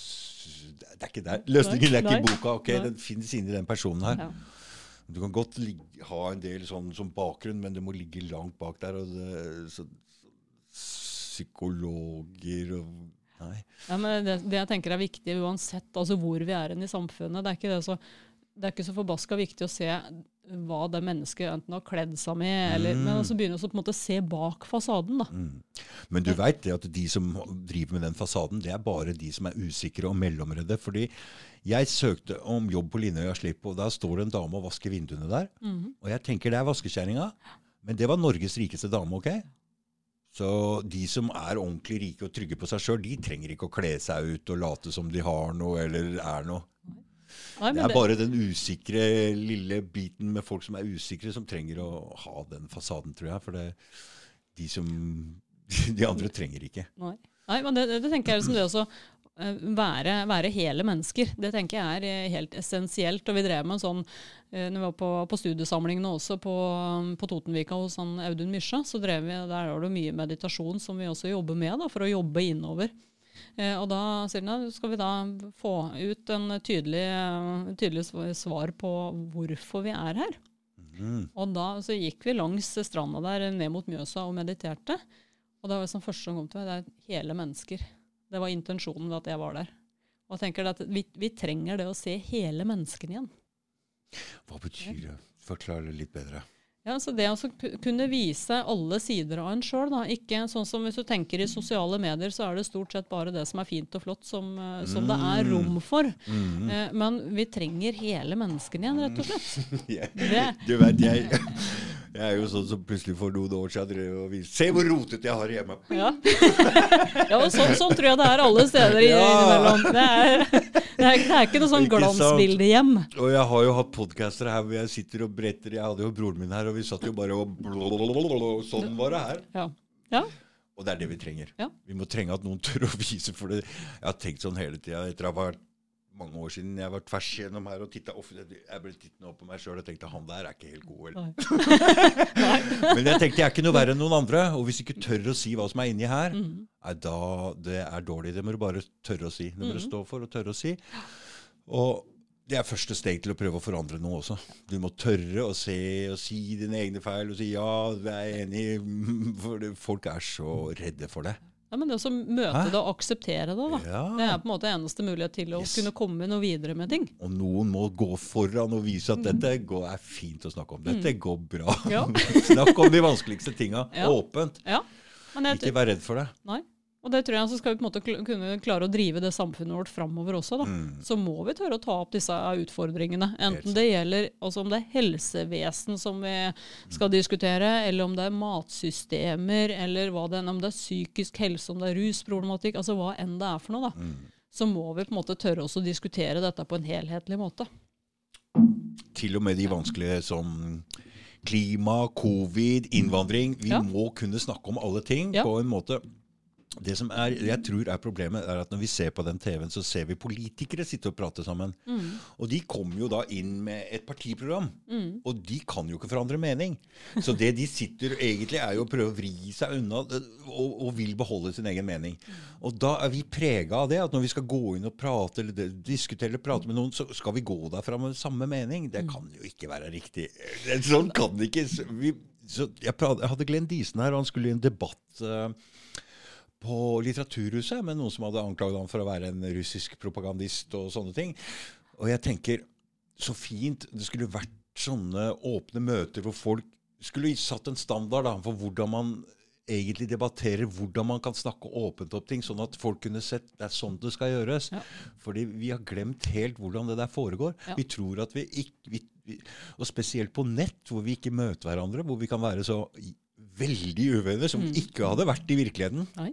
det er ikke der. Løsningen er ikke i boka. ok. Den finnes inni den personen her. Du kan godt ligge, ha en del sånn som bakgrunn, men du må ligge langt bak der. og det, så, Psykologer og Nei. Ja, men det, det jeg tenker er viktig uansett altså hvor vi er i samfunnet. Det er ikke, det så, det er ikke så forbaska viktig å se hva det mennesket enten har kledd seg med, eller, Mm. men altså å så på en måte se bak fasaden. da. Mm. Men du veit at de som driver med den fasaden, det er bare de som er usikre og mellomredde. Fordi jeg søkte om jobb på Linøya Slipp, og der står det en dame og vasker vinduene der. Mm. Og jeg tenker det er vaskekjerringa, men det var Norges rikeste dame, ok? Så de som er ordentlig rike og trygge på seg sjøl, de trenger ikke å kle seg ut og late som de har noe eller er noe. Nei, Det er er bare den usikre lille biten med folk som er usikre, som trenger å ha den fasaden, tror jeg. For det, de som De andre trenger ikke. Nei, Nei men det, det tenker jeg er det også eh, være, være hele mennesker. Det tenker jeg er eh, helt essensielt. Og vi drev med en sånn eh, når vi var på, på studiesamlingene også på, på Totenvika hos Audun Mysja, så drev vi, der var det mye meditasjon som vi også jobber med, da, for å jobbe innover. Eh, og da Selina, skal vi da få ut en tydelig, eh, tydelig svar på hvorfor vi er her. Mm. Og da så gikk vi langs stranda der ned mot Mjøsa og mediterte. Og det var liksom første som kom til meg, det er hele mennesker. Det var intensjonen ved at jeg var der. Og jeg tenker at vi, vi trenger det å se hele menneskene igjen. Hva betyr det? Forklar det litt bedre. Ja, så Det å kunne vise alle sider av en sjøl. Ikke sånn som hvis du tenker i sosiale medier, så er det stort sett bare det som er fint og flott, som, som mm. det er Mm. rom for. Mm. Eh, Men vi trenger hele menneskene igjen, rett og slett. yeah. Det, du vet, jeg, jeg er jo sånn som plutselig for noen år siden drev og viste Se hvor rotete jeg har hjemme! Ja, ja og sånn, sånn tror jeg det er alle steder Ja. innimellom. Det er, det, er, det er ikke noe sånn glansbildehjem. Og jeg har jo hatt podcaster her hvor jeg sitter og bretter Jeg hadde jo broren min her, og vi satt jo bare og blablabla. Sånn var det her. Ja. ja. Og det er det vi trenger. Ja. Vi må trenge at noen tør å vise for det. Jeg har tenkt sånn hele tida etter å ha vært mange år siden jeg var tvers gjennom her og titta Jeg ble tittende opp på meg sjøl og tenkte han der er ikke helt god. vel. Men jeg tenkte jeg er ikke noe verre enn noen andre. Og hvis du ikke tør å si hva som er inni her, Mhm. nei, da det er dårlig. Det må du bare tørre å si. Det må du Mhm. stå for og tørre å si. Og det er første steg til å prøve å forandre noe også. Du må tørre å se og si dine egne feil og si ja, jeg er enig. For folk er så redde for det. Ja, Men det å møte Hæ? det og akseptere det, da. Det er på en måte eneste mulighet til å Yes. kunne komme noe videre med ting. Og noen må gå foran og vise at dette går, er fint å snakke om. Dette går bra. Mm. Ja. Snakk om de vanskeligste tinga. Ja. Åpent. Ja. Ikke vær redd for det. nei. Og det tror jeg så skal vi på en måte kunne klare å drive det samfunnet vårt framover også. da. Mm. Så må vi tørre å ta opp disse utfordringene. Enten det gjelder altså om det er helsevesen som vi skal diskutere, eller om det er matsystemer, eller det om det er psykisk helse, om det er rusproblematikk, altså hva enn det er for noe. da. Mm. Så må vi på en måte tørre også å diskutere dette på en helhetlig måte. Til og med de vanskelige som klima, covid, innvandring. Vi Ja. må kunne snakke om alle ting Ja. på en måte det som er, jeg tror er problemet, er at når vi ser på den TV-en, så ser vi politikere sitte og prate sammen. Og de kommer jo da inn med et partiprogram. Mm. Og de kan jo ikke forandre mening. Så det de sitter egentlig, er jo å prøve å vri seg unna og, og vil beholde sin egen mening. Og da er vi prega av det, at når vi skal gå inn og prate eller diskutere eller prate med noen, så skal vi gå derfra med samme mening. Det kan jo ikke være riktig. Sånn kan det ikke. Vi, så jeg, jeg hadde Glenn Diesen her, og han skulle i en debatt eh, på Litteraturhuset med noen som hadde anklaget ham for å være en russisk propagandist og sånne ting. Og jeg tenker, så fint det skulle vært sånne åpne møter hvor folk skulle satt en standard da, for hvordan man egentlig debatterer, hvordan man kan snakke åpent opp ting, sånn at folk kunne sett det er sånn det skal gjøres. Ja. Fordi vi har glemt helt hvordan det der foregår. Ja. Vi tror at vi ikke vi, vi, Og spesielt på nett, hvor vi ikke møter hverandre, hvor vi kan være så veldig uvenner som Mm. ikke hadde vært i virkeligheten. Nei.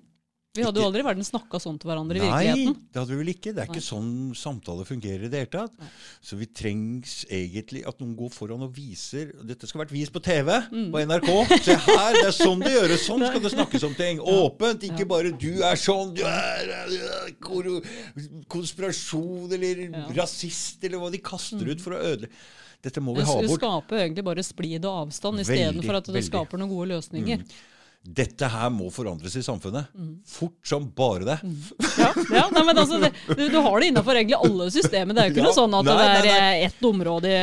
Vi hadde jo aldri i verden snakka sånn til hverandre i Nei, virkeligheten. det hadde vi vel ikke. Det er Nei. ikke sånn samtale fungerer i det hele tatt. Nei. Så vi trengs egentlig at noen går foran og viser Dette skal vært vist på TV, Mm. på NRK. Se her, det er sånn det gjøres. Sånn skal det snakkes om ting. Åpent. Ikke bare 'du er sånn', du er konspirasjon eller Ja. Mm. rasist, eller hva de kaster ut for å ødelegge. Dette må vi ha bort. det skaper egentlig bare splid og avstand istedenfor at det veldig. skaper noen gode løsninger. Dette her må forandres i samfunnet. Mm. Fort som bare det. Ja, ja nei, men altså, det, du, du har det innafor egentlig alle systemer. Det er jo ikke Ja, noe sånn at nei, det er nei, eh, ett område.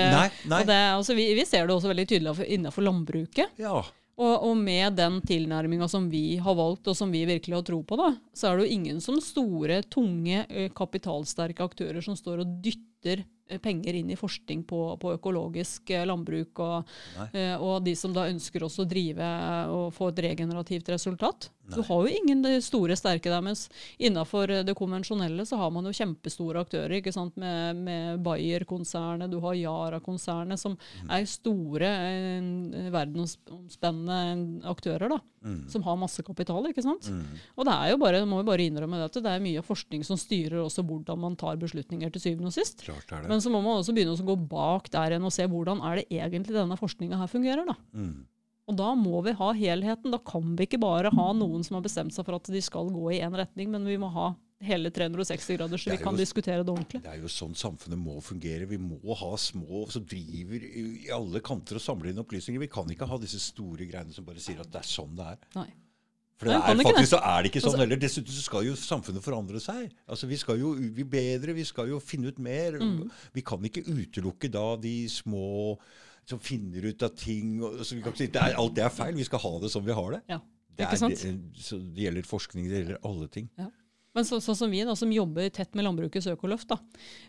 Og det, altså, vi, vi ser det også veldig tydelig innafor landbruket. Ja. Og, og med den tilnærminga som vi har valgt, og som vi virkelig har tro på, da, så er det jo ingen som store, tunge, eh, kapitalsterke aktører som står og dytter penger inn i forskning på, på økologisk eh, landbruk, og, Nei. eh, og de som da ønsker også å drive eh, og få et regenerativt resultat. Du har jo ingen de store, sterke der, mens innafor det konvensjonelle så har man jo kjempestore aktører, ikke sant, med, med Bayer-konsernet, du har Yara-konsernet, som er store, eh, verdensomspennende aktører, da, som har masse kapital, ikke sant. Og det er jo bare, må vi bare innrømme det, at det er mye forskning som styrer også hvordan man tar beslutninger til syvende og sist. Klart er det. Men så må man også begynne å gå bak der igjen og se hvordan er det egentlig denne forskninga her fungerer. da. Mm. Og da må vi ha helheten. Da kan vi ikke bare ha noen som har bestemt seg for at de skal gå i én retning, men vi må ha hele 360 grader, så vi kan jo- diskutere det ordentlig. Det er jo sånn samfunnet må fungere. Vi må ha små som driver i i alle kanter og samler inn opplysninger. Vi kan ikke ha disse store greiene som bare sier at det er sånn det er. Nei. For det er, faktisk så er det ikke sånn Altså- heller. Dessuten så skal jo samfunnet forandre seg. Altså Vi skal jo bli bedre, vi skal jo finne ut mer. Mm. Vi kan ikke utelukke da de små som finner ut av ting. Og, så vi kan ikke si, det er, alt det er feil. Vi skal ha det som vi har det. Ja, Det, er, det, så det gjelder forskning, det gjelder alle ting. Men så, sånn som vi, da, som jobber tett med Landbrukets økoløft, da.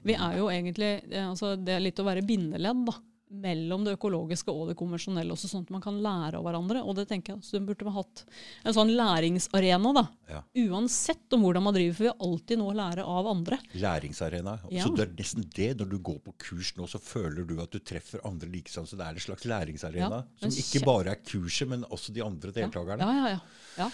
Vi er jo egentlig eh, altså Det er litt å være bindeledd da, mellom det økologiske og det konvensjonelle, også sånn at man kan lære av hverandre. Og det tenker jeg så burde man hatt en sånn læringsarena, da. Ja. Uansett om hvordan man driver, for vi har alltid noe å lære av andre. Læringsarena. Ja. Så det er nesten det. Når du går på kurs nå, så føler du at du treffer andre likesom. Så det er en slags læringsarena. Ja, som ikke bare er kurset, men også de andre deltakerne. ja, ja. ja. ja.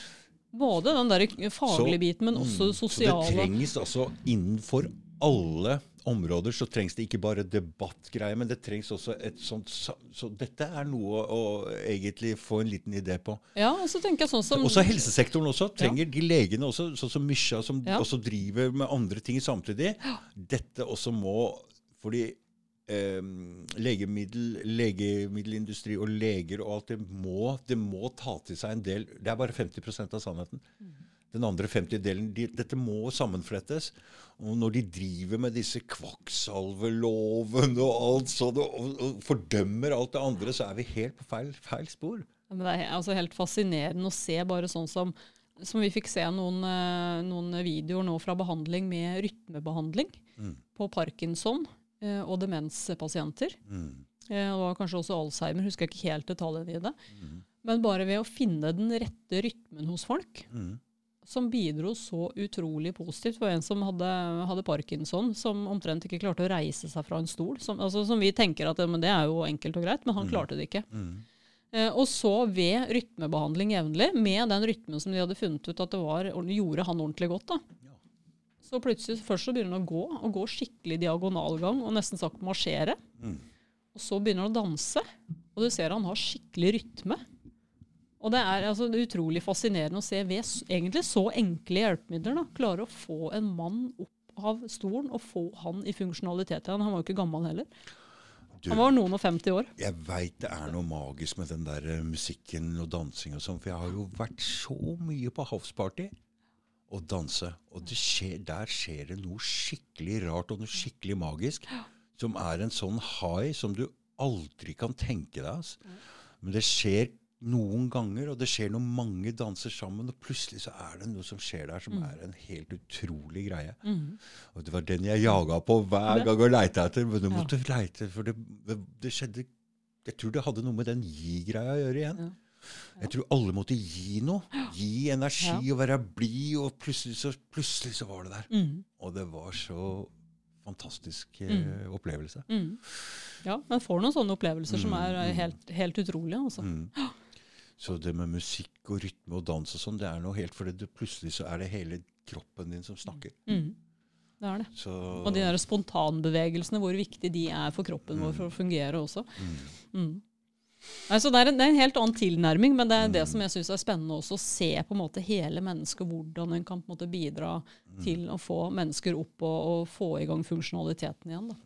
Både den der faglige Så- biten, men også det Så det trengs altså innenfor alle områder så trengs det ikke bare debattgreier, men det trengs også et sånt Så dette er noe å egentlig få en liten idé på. Ja, og så tenker jeg sånn som Også helsesektoren også trenger de legene også, sånn som Mysja, som Ja. også driver med andre ting samtidig. Dette også må Fordi eh, legemiddel, legemiddelindustri og leger og alt det må, det må ta til seg en del Det er bare 50% av sannheten. Den andre 50-delen de, Dette må sammenflettes. Og når de driver med disse kvakksalvelovene og alt sånt, og, og, fordømmer alt det andre, så er vi helt på feil, feil spor. Men det er altså helt fascinerende å se bare sånn som, som vi fikk se noen, eh, noen videoer nå fra behandling med rytmebehandling på parkinson eh, og demenspasienter. Det og kanskje også Alzheimer, husker jeg ikke helt detaljene i det. Men bare ved å finne den rette rytmen hos folk, som bidro så utrolig positivt for en som hadde, hadde parkinson, som omtrent ikke klarte å reise seg fra en stol. Som, altså, som vi tenker at men det er jo enkelt og greit, men han klarte det ikke. Eh, og så ved rytmebehandling jevnlig, med den rytmen som de hadde funnet ut at det var, gjorde han ordentlig godt, da. Så plutselig først så begynner han å gå, og gå skikkelig diagonalgang, og nesten sagt marsjere. Og så begynner han å danse, og du ser han har skikkelig rytme. Og det er altså utrolig fascinerende å se ved egentlig så enkle hjelpemidler da, klare å få en mann opp av stolen og få han i funksjonalitet igjen. Han var jo ikke gammel heller. Du, Han var noen og 50 år. Jeg veit det er noe magisk med den der eh, musikken og dansing og sånn, for jeg har jo vært så mye på houseparty og danse, og det skjer, der skjer det noe skikkelig rart og noe skikkelig magisk, som er en sånn high som du aldri kan tenke deg. Altså. Men det skjer noen ganger, og det skjer når mange danser sammen, og plutselig så er det noe som skjer der som er en helt utrolig greie. Og det var den jeg jaga på hver gang og leita etter. Men du måtte leite, for det, det, skjedde Jeg tror det hadde noe med den gi-greia å gjøre igjen. Jeg tror alle måtte gi noe. Gi energi og være blid, og plutselig så, plutselig så var det der. Mm. Og det var så fantastisk eh, opplevelse. Mm. Ja, man får noen sånne opplevelser som er eh, helt, helt utrolige. Altså. Mm. Så det med musikk og rytme og dans og sånn, det er noe helt fordi det plutselig så er det hele kroppen din som snakker. Mm. Det er det. Så, Og de der spontanbevegelsene, hvor viktig de er for kroppen vår for å fungere også. Mm. Nei, så det, er en, det er en helt annen tilnærming, men det er det som jeg syns er spennende også, å se på en måte hele mennesket, hvordan en kan på en måte bidra til å få mennesker opp og, og få i gang funksjonaliteten igjen. Da.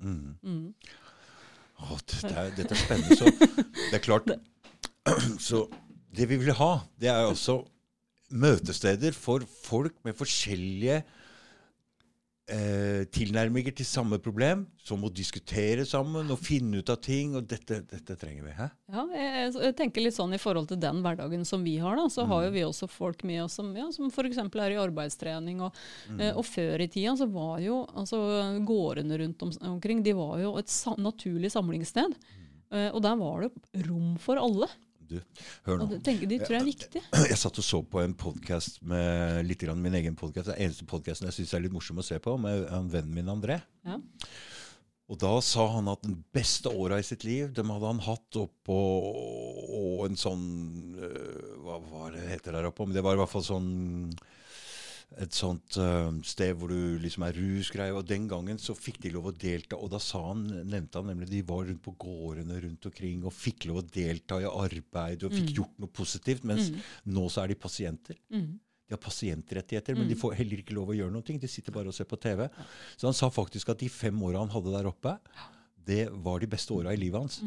Å, dette, er, dette er spennende. Så det er klart Så det vi vil ha, det er også møtesteder for folk med forskjellige eh, tilnærminger til samme problem, som må diskutere sammen og finne ut av ting. Og dette, dette trenger vi. Hæ? Ja, jeg, jeg tenker litt sånn i forhold til den hverdagen som vi har, da, så har jo vi også folk med oss som, ja, som f.eks. er i arbeidstrening. Og, eh, og før i tida så var jo altså, gårdene rundt om, omkring de var jo et sa naturlig samlingssted. Eh, og der var det rom for alle. Du, hør nå. tenker de tror jeg er viktig. Jeg satt og så på en podkast med litt grann min egen podkast. Den eneste podkasten jeg syns er litt morsom å se på, med en vennen min André. Ja. Og da sa han at den beste åra i sitt liv, dem hadde han hatt oppå og en sånn øh, Hva var det heter der oppe? Men det var i hvert fall sånn et sånt uh, sted hvor du liksom er rusgreie. Og den gangen så fikk de lov å delta. Og da sa han, nevnte han nemlig de var rundt på gårdene rundt omkring og fikk lov å delta i arbeid og fikk gjort noe positivt. Mens nå så er de pasienter. Mm. De har pasientrettigheter, men de får heller ikke lov å gjøre noe. De sitter bare og ser på TV. Så han sa faktisk at de fem åra han hadde der oppe, det var de beste åra i livet hans.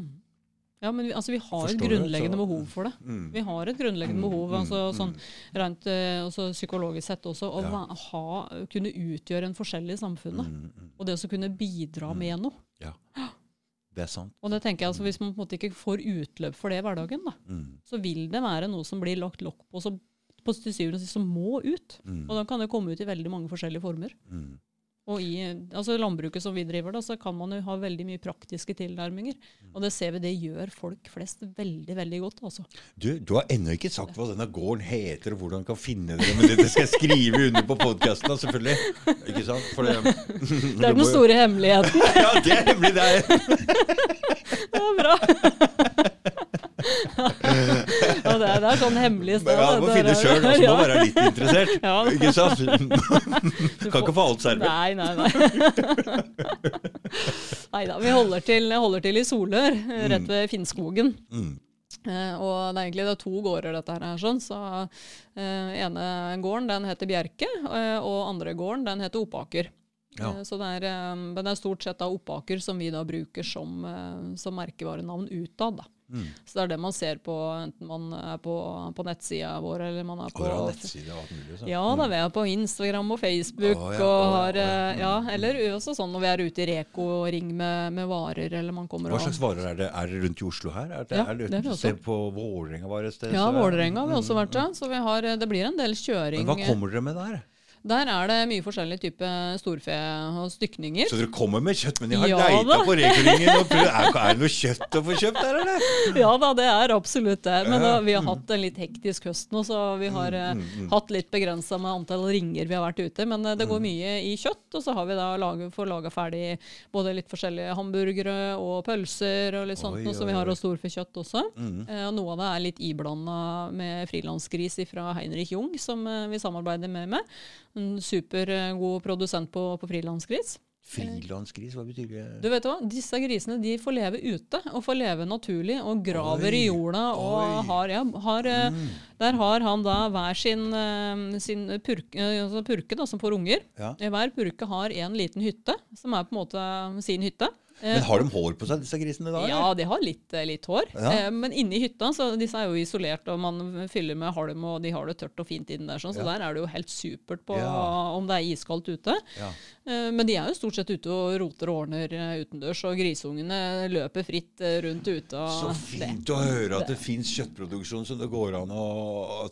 Ja, men vi, altså, vi har et Forstår grunnleggende Så- behov for det. Mm. Vi har et grunnleggende behov, altså, sånn, rent eh, altså, psykologisk sett også, å Ja. ha, kunne utgjøre en forskjell i samfunnet. Mm, mm, Og det å kunne bidra med noe. ja. Det er sant. Og det tenker jeg, altså, Hvis man på en måte ikke får utløp for det i hverdagen, da, Mm, så vil det være noe som blir lagt lokk på, som på til syvende og sist må ut. mm, Og da kan det komme ut i veldig mange forskjellige former. mm. Og i altså landbruket som vi driver, da, så kan man jo ha veldig mye praktiske tilnærminger. Og det ser vi det gjør folk flest veldig veldig godt. altså. Du, du har ennå ikke sagt hva denne gården heter, og hvordan man kan finne det. Men det skal jeg skrive under på podkasten, selvfølgelig. Ikke sant? For det, Det er den store hemmeligheten. Ja, det er hemmelig, det. Det er bra. Det, det er sånn hemmelig sted. Ja, du må finne sjøl. Altså, må være litt interessert. Ja. Ikke sant? Kan ikke få alt servert. Nei, nei, nei. nei da, vi holder til, holder til i Solør, rett ved Finnskogen. Mm. Uh, og det er egentlig det er to gårder dette her er sånn. Så uh, ene gården den heter Bjerke, uh, og andre gården den heter Oppaker. Ja. Så det er, men det er stort sett da Oppaker som vi da bruker som, som merkevarenavn utad. da. Mm. Så det er det man ser på, enten man er på, på nettsida vår eller man er på har nettside og alt mulig. Så. ja, da vi er på Instagram og Facebook. Oh, ja, og å, har, oh, ja. eh, ja, Eller også sånn når vi er ute i Reko og Ring med, med varer, eller man kommer Hva og slags varer er det? Er det rundt i Oslo her? Er det, Ja, er det, det er også. Se på Vålerenga var et sted. Ja, Vålerenga har vi også vært der. Så vi har, det blir en del kjøring. Men hva kommer dere med der? Der er det mye forskjellige typer storfe og stykninger. Så dere kommer med kjøtt, men jeg har Ja, leita på Reko-ringen og prøvd. Er, er det noe kjøtt å få kjøpt der, eller? Ja da, det er absolutt det. Men da, vi har hatt en litt hektisk høst nå, så vi har eh, hatt litt begrensa med antall ringer vi har vært ute. Men eh, det går mye i kjøtt, og så har vi da laget, får laga ferdig både litt forskjellige hamburgere og pølser og litt sånt, Oi, oi, så vi har også storfekjøtt også. Mm. Eh, noe av det er litt iblanda med frilansgris fra Heinrich Jung, som eh, vi samarbeider med. med. En supergod produsent på, på frilansgris. Frilansgris, hva betyr det? Du vet hva, Disse grisene de får leve ute og får leve naturlig og graver Oi, i jorda. og har, ja, har, mm. Der har han da hver sin, eh, sin purke, eh, altså purke da, som får unger. Ja. Eh, Hver purke har en liten hytte, som er på en måte sin hytte. Eh, Men har de hår på seg, disse grisene da? ja, de har litt, eh, litt hår. Ja. Eh, men inni hytta, så disse er jo isolert, og man fyller med halm, og de har det tørt og fint inni der. Sånn, så Ja. der er det jo helt supert på Ja. om det er iskaldt ute. Eh, Men de er jo stort sett ute og roter og ordner eh, utendørs, og grisungene løper fritt eh, rundt ute. Så fint fint å høre at det fins kjøttproduksjon som det går an å,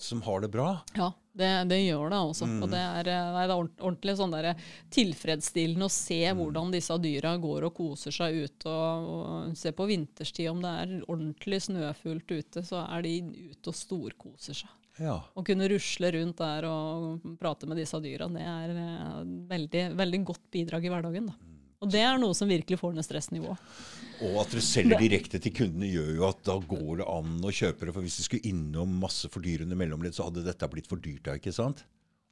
som har det bra. Ja, det, det gjør det også. Mm. Og det er, nei, det er ordent- ordentlig sånn der tilfredsstillende å se Mm. hvordan disse dyra går og koser seg ute. Og, og se på vinterstid, om det er ordentlig snøfullt ute, så er de ute og storkoser seg. Ja. Å kunne rusle rundt der og prate med disse dyra, det er eh, veldig, veldig godt bidrag i hverdagen. Da. Og det er noe som virkelig får ned stressnivået. Og at dere selger direkte til kundene, gjør jo at da går det an å kjøpe det. For hvis du skulle innom masse fordyrende mellomledd, så hadde dette blitt for dyrt, da, ikke sant?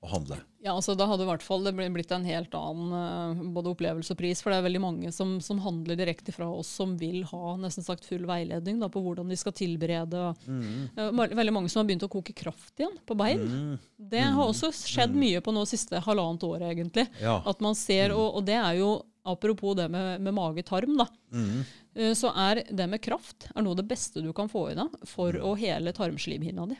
Å handle. Ja, altså Da hadde i hvert fall det blitt en helt annen eh, både opplevelse og pris. For det er veldig mange som, som handler direkte fra oss, som vil ha nesten sagt full veiledning da, på hvordan de skal tilberede. og- Eh, veldig mange som har begynt å koke kraft igjen på bein. Mm. Det har også skjedd mye på nå siste halvannet året, egentlig. Ja. At man ser, og, og det er jo Apropos det med, med mage-tarm, da. Mm. eh, så er det med kraft er noe av det beste du kan få i deg for å hele tarmslimhinna di.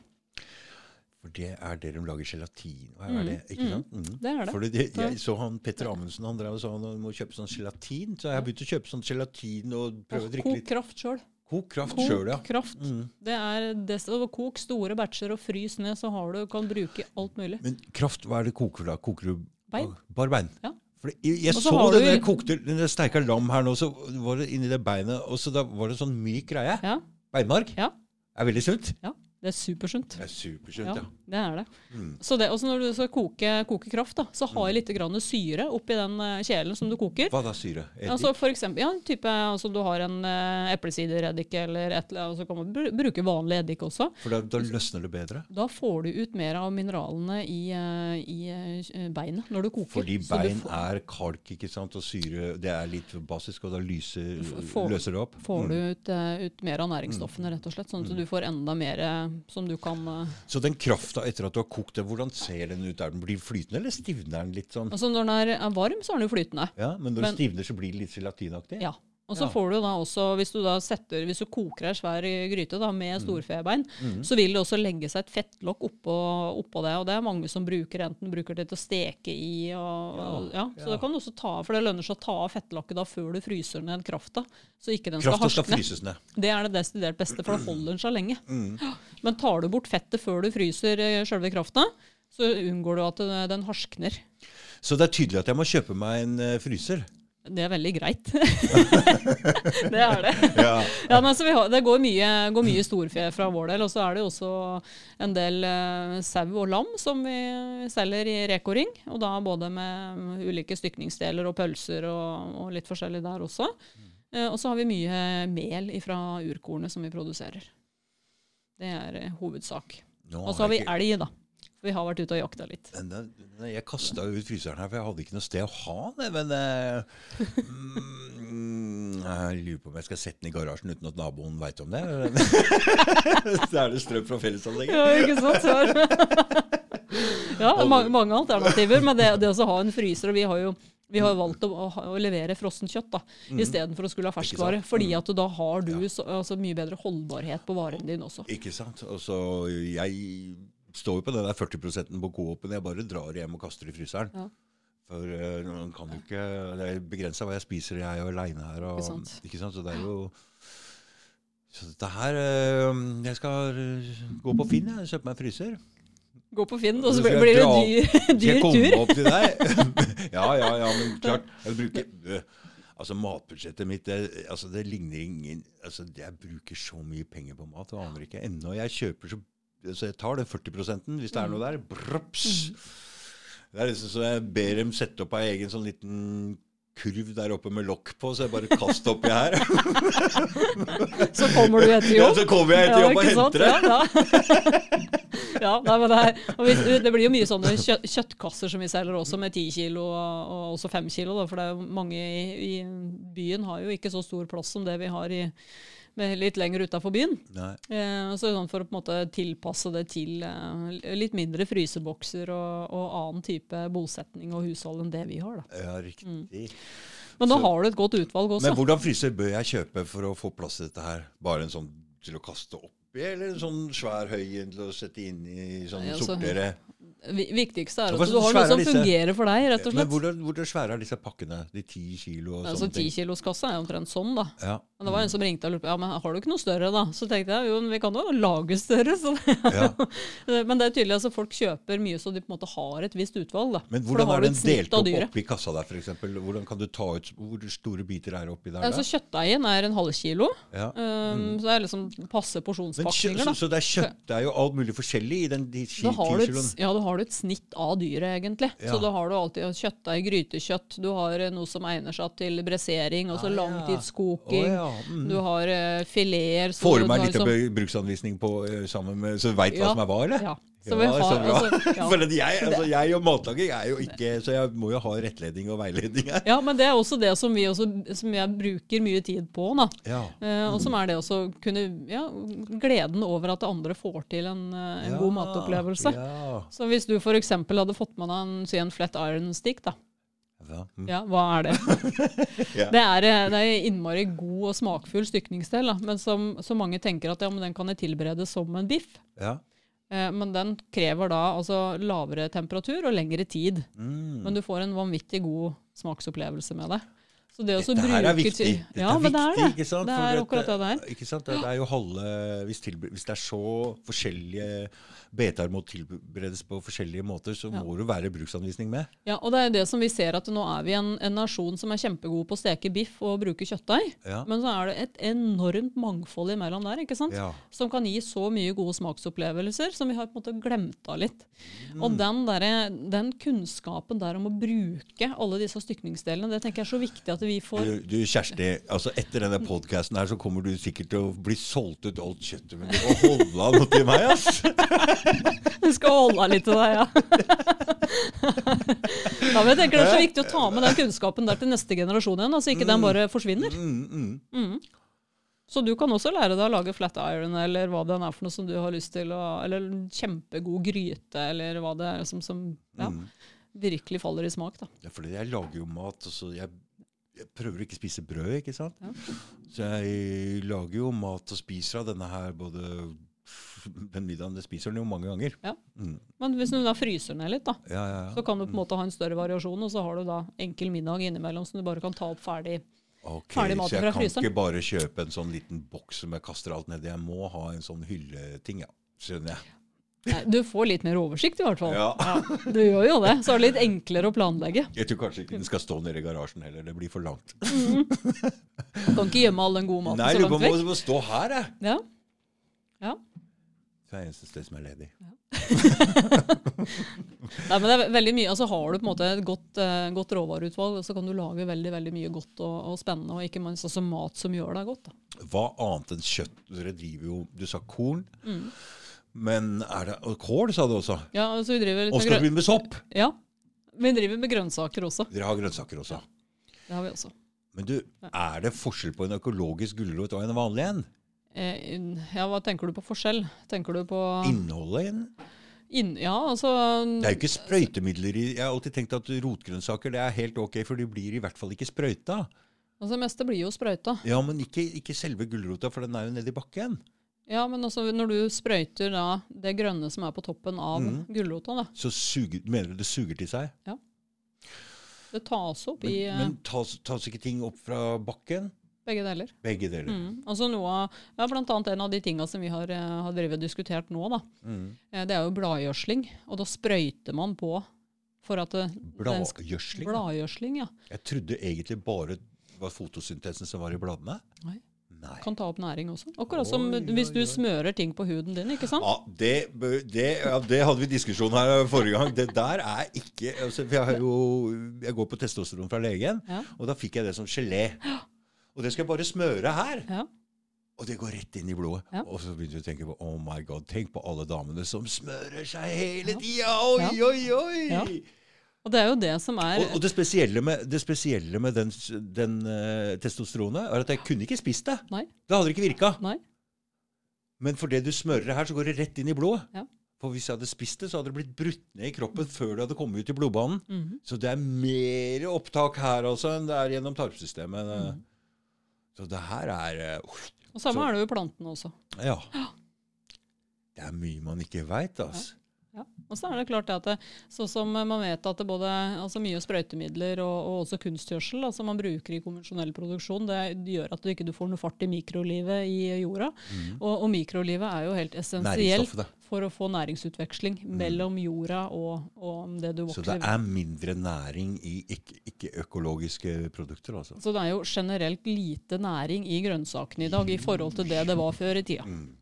For det er det de lager gelatin Hva er det? Ikke sant? Mm. Det er det. For det, jeg så han Petter Amundsen han drev og sa han må kjøpe sånn gelatin. Så jeg har begynt å kjøpe sånn gelatin og prøve å drikke litt. Kok kraft sjøl. Kok kraft sjøl, ja. kraft. Mm. Det er det, Kok store batcher og frys ned, så har du, kan bruke alt mulig. Men kraft, hva er det koker da? Koker du Bein. Bare bein? Ja. For jeg, jeg så du- jeg kokte den der steika lam her nå, så var det inni det beinet, og så da var det sånn myk greie. Ja, Beinmark. Ja. Er veldig sunt. Det er supersunt. Det er supersunt, Ja, ja. det er det. Mm. Så det, også når du skal koke, koke kraft, da, så har jeg litt grann syre oppi den eh, kjelen som du koker. Hva da, syre? Eddik? Altså for eksempel, ja, type, altså du har en uh, eplesidereddik eller et eller annet, så kan man br bruke vanlig eddik også. For da, da løsner det bedre? Da får du ut mer av mineralene i, eh, i eh, beinet når du koker. Fordi bein får- er kalk, ikke sant, og syre det er litt basisk, og da lyser, får- løser det opp. får Mm. du ut, eh, ut mer av næringsstoffene, rett og slett. Sånn at du får enda mer eh, som du kan uh, Så den krafta etter at du har kokt den, hvordan ser den ut? Er den blir flytende, eller stivner den litt sånn? Altså Når den er, er varm, så er den jo flytende. Ja, Men når Men- den stivner, så blir det litt gelatinaktig? Ja. Og så Ja. får du da også, hvis du da setter, hvis du koker ei svær gryte da, med Mm. storfebein, så vil det også legge seg et fettlokk oppå, oppå det. Og det er mange som bruker enten bruker det til å steke i. Og, og, ja. Så ja. det kan du også ta for det lønner seg å ta av fettlokket da før du fryser ned krafta. Så ikke den skal Krafta skal fryses ned. Det er det desidert beste, for da holder den seg lenge. Mm. Men tar du bort fettet før du fryser sjølve selve krafta, så unngår du at den- den harskner. Så det er tydelig at jeg må kjøpe meg en eh, fryser. Det er veldig greit. det er det. Ja. Ja, men så vi har, Det går mye, går mye storfe fra vår del. Og så er det jo også en del uh, sau og lam som vi selger i Reko-ring. Og da både med ulike stykningsdeler og pølser og, og litt forskjellig der også. Uh, og så har vi mye mel fra urkornet som vi produserer. Det er uh, hovedsak. Og så har vi elg, da. Vi har vært ute og jakta litt. Den den Jeg kasta ut fryseren her, for jeg hadde ikke noe sted å ha det. Men eh, mm, jeg lurer på om jeg skal sette den i garasjen uten at naboen veit om det. Så er det strøm fra fellesanlegget. Ja, ikke sant? Så er ja, ma mange alternativer. Men det, det å ha en fryser og Vi har jo vi har valgt å, å, å levere frossent kjøtt da, Mm. istedenfor å skulle ha ferskvare. Fordi at da har du så, altså, mye bedre holdbarhet på varen din også. Ikke sant? Og så jeg står jo på den der 40 på Coop-en. Jeg bare drar hjem og kaster i fryseren. Ja. For eh, man kan jo ikke Det er begrensa hva jeg spiser, jeg er jo aleine her. Og, Ikke sant. ikke sant? Så det er jo Så dette her eh, Jeg skal eh, gå på Finn jeg, kjøpe meg en fryser. Gå på Finn, og Så blir det dyr, dyr, tur. Skal jeg komme opp til deg? ja, ja, ja, men klart. Jeg bruker Altså Matbudsjettet mitt det, altså, det ligner ingen altså, Jeg bruker så mye penger på mat. Du aner ikke. Ennå jeg kjøper så Så jeg tar den 40 hvis det er noe der. Brops. Det er liksom så jeg ber dem sette opp ei egen sånn liten kurv der oppe med lokk på, så jeg bare kaster oppi her. Så kommer du etter jobb? Ja, så kommer jeg etter jobb og henter det. Ja, ja. ja nei, det, er, det blir jo mye sånne kjø, kjøttkasser som vi selger også, med 10 kilo og, og også 5 kilo. Da, for det er mange i, i byen har jo ikke så stor plass som det vi har i, litt lenger utafor byen. Eh, så sånn for å på en måte tilpasse det til eh, litt mindre frysebokser og, og annen type bosetning og hushold enn det vi har. Da. Ja, riktig. Men da Så- har du et godt utvalg også. Men hvordan fryser bør jeg kjøpe for å få plass til dette her? Bare en sånn til å kaste oppi, eller en sånn svær høy til å sette inn i sånn Nei, altså, sortere? Vi- viktigste er at du har noe som disse? fungerer for deg, rett og Men slett. hvor, hvor svære er disse pakkene? De ti kilo og Altså sånne ting? 10-kiloskassa er omtrent sånn, da. Ja. Men det var en som ringte og lurte på ja, men har du ikke noe større, da. Så tenkte jeg jo, men vi kan jo lage større. Så det, ja. men det er tydelig altså folk kjøper mye så de på en måte har et visst utvalg. da. Men hvordan er den delt opp i oppi kassa der, f.eks.? Hvordan kan du ta ut Hvor store biter er oppi der? Altså? Kjøttdeigen er en halv kilo, Ja. um, så det er liksom passe porsjonspakninger. så, så det er kjøtt Det er alt mulig forskjellig i den ti kiloen? ja, da har du et snitt av dyret, egentlig. Ja. Så da har du alltid kjøttdeig, grytekjøtt. Du har eh, noe som egner seg til bressering, altså Ah, ja. langtidskoking. Å, ja. mm. Du har uh, fileter. Får du du meg litt liksom- bruksanvisning på uh, sammen med Så du veit hva som er hva, eller? Ja. Så vi har, så bra. altså, ja. For jeg, altså, jeg og matlaging er jo ikke Så jeg må jo ha rettledning og veiledning her. ja, men det er også det som, vi også, som jeg bruker mye tid på. Da. Ja. Eh, og som er det å kunne ja, Gleden over at andre får til en, eh, en god matopplevelse. Ja. Så hvis du f.eks. hadde fått med deg en, si en flat iron stick, da, Ja. Mm. Ja, hva er det? Ja. Det er, en er innmari god og smakfull stykningsdel, da. men som, så mange tenker at ja, men den kan jeg tilberede som en biff. ja. Eh, men den krever da altså lavere temperatur og lengre tid. Mm. Men du får en vanvittig god smaksopplevelse med det. Så det å bruke, Dette her er viktig. Dette ja, er viktig, det er det. ikke sant? Det er akkurat det det er. Ikke sant? Det er jo halve, hvis, hvis det er så forskjellige betaer må tilberedes på forskjellige måter, så Ja. må det være bruksanvisning med. Ja, og det er det som vi ser at nå er vi en, en nasjon som er kjempegod på å steke biff og bruke kjøttdeig. Ja. Men så er det et enormt mangfold imellom der, ikke sant? Ja. som kan gi så mye gode smaksopplevelser som vi har på en måte glemt av litt. Mm. Og den, der, den kunnskapen der om å bruke alle disse stykningsdelene, det tenker jeg er så viktig at vi får Du, du Kjersti, altså etter denne podkasten her så kommer du sikkert til å bli solgt ut alt kjøttet, men du må holde av noe til meg, ass! Du skal holde deg litt til deg, ja. ja. Men jeg tenker det er så viktig å ta med den kunnskapen der til neste generasjon igjen, så ikke den bare forsvinner. Mm, mm. Så du kan også lære deg å lage flat iron, eller hva det er for noe som du har lyst til, å, eller kjempegod gryte, eller hva det er som, som ja, Mm. virkelig faller i smak. da. Ja, fordi jeg lager jo mat, og så jeg, jeg prøver å ikke spise brød, ikke sant? Ja. Så jeg lager jo mat og spiser av denne her både Den middagen det spiser den jo mange ganger. Ja. Mm. Men hvis du da fryser ned litt, da, Ja, ja, ja. så kan du på en måte ha en større variasjon, og så har du da enkel middag innimellom som du bare kan ta opp ferdig. Ok, ferdig mat så jeg kan ikke bare kjøpe en sånn liten boks som jeg kaster alt nedi. Jeg må ha en sånn hylleting, ja. Skjønner jeg. Nei, Du får litt mer oversikt i hvert fall. Ja. Du gjør jo det. Så er det litt enklere å planlegge. Jeg tror kanskje ikke den skal stå nede i garasjen heller. Det blir for langt. Du kan ikke gjemme all den gode maten Nei, så du langt må, Nei, du må stå her, jeg. Ja. ja. Det er eneste sted som er ledig. Nei, men det er veldig mye, altså Har du på en måte et godt, eh, godt råvareutvalg, så kan du lage veldig veldig mye godt og, og spennende, og ikke minst også mat som gjør deg godt. da. Hva annet enn kjøtt? Dere driver jo Du sa korn. Mm. Men er det og Kål, sa du også. Ja, altså vi driver litt Og skal begynne med sopp? Ja, vi driver med grønnsaker også. Dere har grønnsaker også. Det har vi også. Men du, er det forskjell på en økologisk gulrot og en vanlig en? Eh, ja, hva tenker du på forskjell? Tenker du på Innholdet i den? inn, Ja, altså Det er jo ikke sprøytemidler i Jeg har alltid tenkt at rotgrønnsaker det er helt ok, for de blir i hvert fall ikke sprøyta. altså Det meste blir jo sprøyta. Ja, men ikke, ikke selve gulrota, for den er jo nedi bakken. Ja, men altså når du sprøyter da det grønne som er på toppen av mm. gulrota, da, Så suger, mener du det suger til seg? Ja. det tas opp Men, i eh, men tas, tas ikke ting opp fra bakken? Begge deler. Begge deler. Mm. Altså noe av, ja, blant annet en av de tinga som vi har, eh, har drevet og diskutert nå, da, Mm. eh, det er jo bladgjødsling. Og da sprøyter man på for at sk- Bladgjødsling? Bladgjødsling, ja. Jeg trodde egentlig bare det var fotosyntesen som var i bladene. Nei. Nei. Kan ta opp næring også. Akkurat som Oi, hvis du oi, oi. smører ting på huden din, ikke sant? Ja, det, det, ja, det hadde vi diskusjon her forrige gang. Det der er ikke altså, jeg, har jo, jeg går på testosteron fra legen, Ja. og da fikk jeg det som gelé. Og det skal jeg bare smøre her. Ja. Og det går rett inn i blodet. Ja. Og så begynte du å tenke på oh my god, tenk på alle damene som smører seg hele tida. Oi, oi, oi! Ja. Og det er jo det som er Og, og det spesielle med, det spesielle med den, den uh, testosteronet er at jeg kunne ikke spist det. Nei. Det hadde ikke virka. Nei. Men fordi du smører det her, så går det rett inn i blodet. Ja. For hvis jeg hadde spist det, så hadde det blitt brutt ned i kroppen før det hadde kommet ut i blodbanen. Mhm. Så det er mer opptak her altså enn det er gjennom tarmsystemet. Mhm. Så det her er uh, Og samme Så- er det jo plantene også. Ja. Det er mye man ikke veit, altså. Ja. Og så er det klart at sånn som man vet at det både altså mye sprøytemidler og, og også kunstgjødsel som man bruker i konvensjonell produksjon, det gjør at du ikke får noe fart i mikrolivet i jorda. Og, og mikrolivet er jo helt essensielt for å få næringsutveksling mellom jorda og, og det du vokser Så det er mindre næring i ikke- ikke-økologiske produkter, altså. Så det er jo generelt lite næring i grønnsakene i dag i forhold til det det var før i tida. Mm.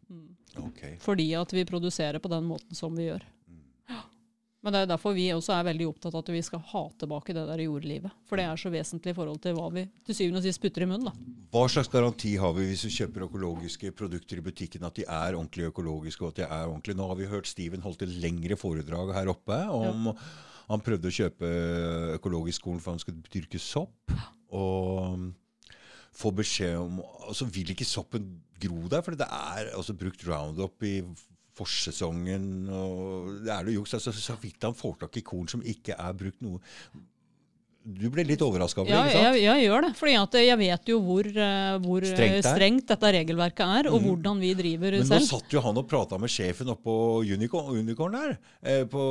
Okay. Fordi at vi produserer på den måten som vi gjør. Ja. Men det er derfor vi også er veldig opptatt av at vi skal ha tilbake det der jordlivet. For det er så vesentlig i forhold til hva vi til syvende og sist putter i munnen. da. Hva slags garanti har vi hvis vi kjøper økologiske produkter i butikken, at de er ordentlig økologiske? og at de er ordentlig? Nå har vi hørt Steven holdt et lengre foredrag her oppe om Han prøvde å kjøpe økologisk korn for han skulle dyrke sopp. Og få beskjed om Altså vil ikke soppen gro der, for det er altså brukt Roundup i forsesongen. og Det er det juks. Altså, så vidt han får tak i korn som ikke er brukt noe Du ble litt overraska over det, Ja, ikke sant? jeg, jeg gjør det. fordi jeg vet jo hvor, eh, hvor eh, Strengt strengt, det dette regelverket er, og hvordan vi driver Men nå satt jo han og prata med sjefen oppå Unicorn, Unicorn der, eh, på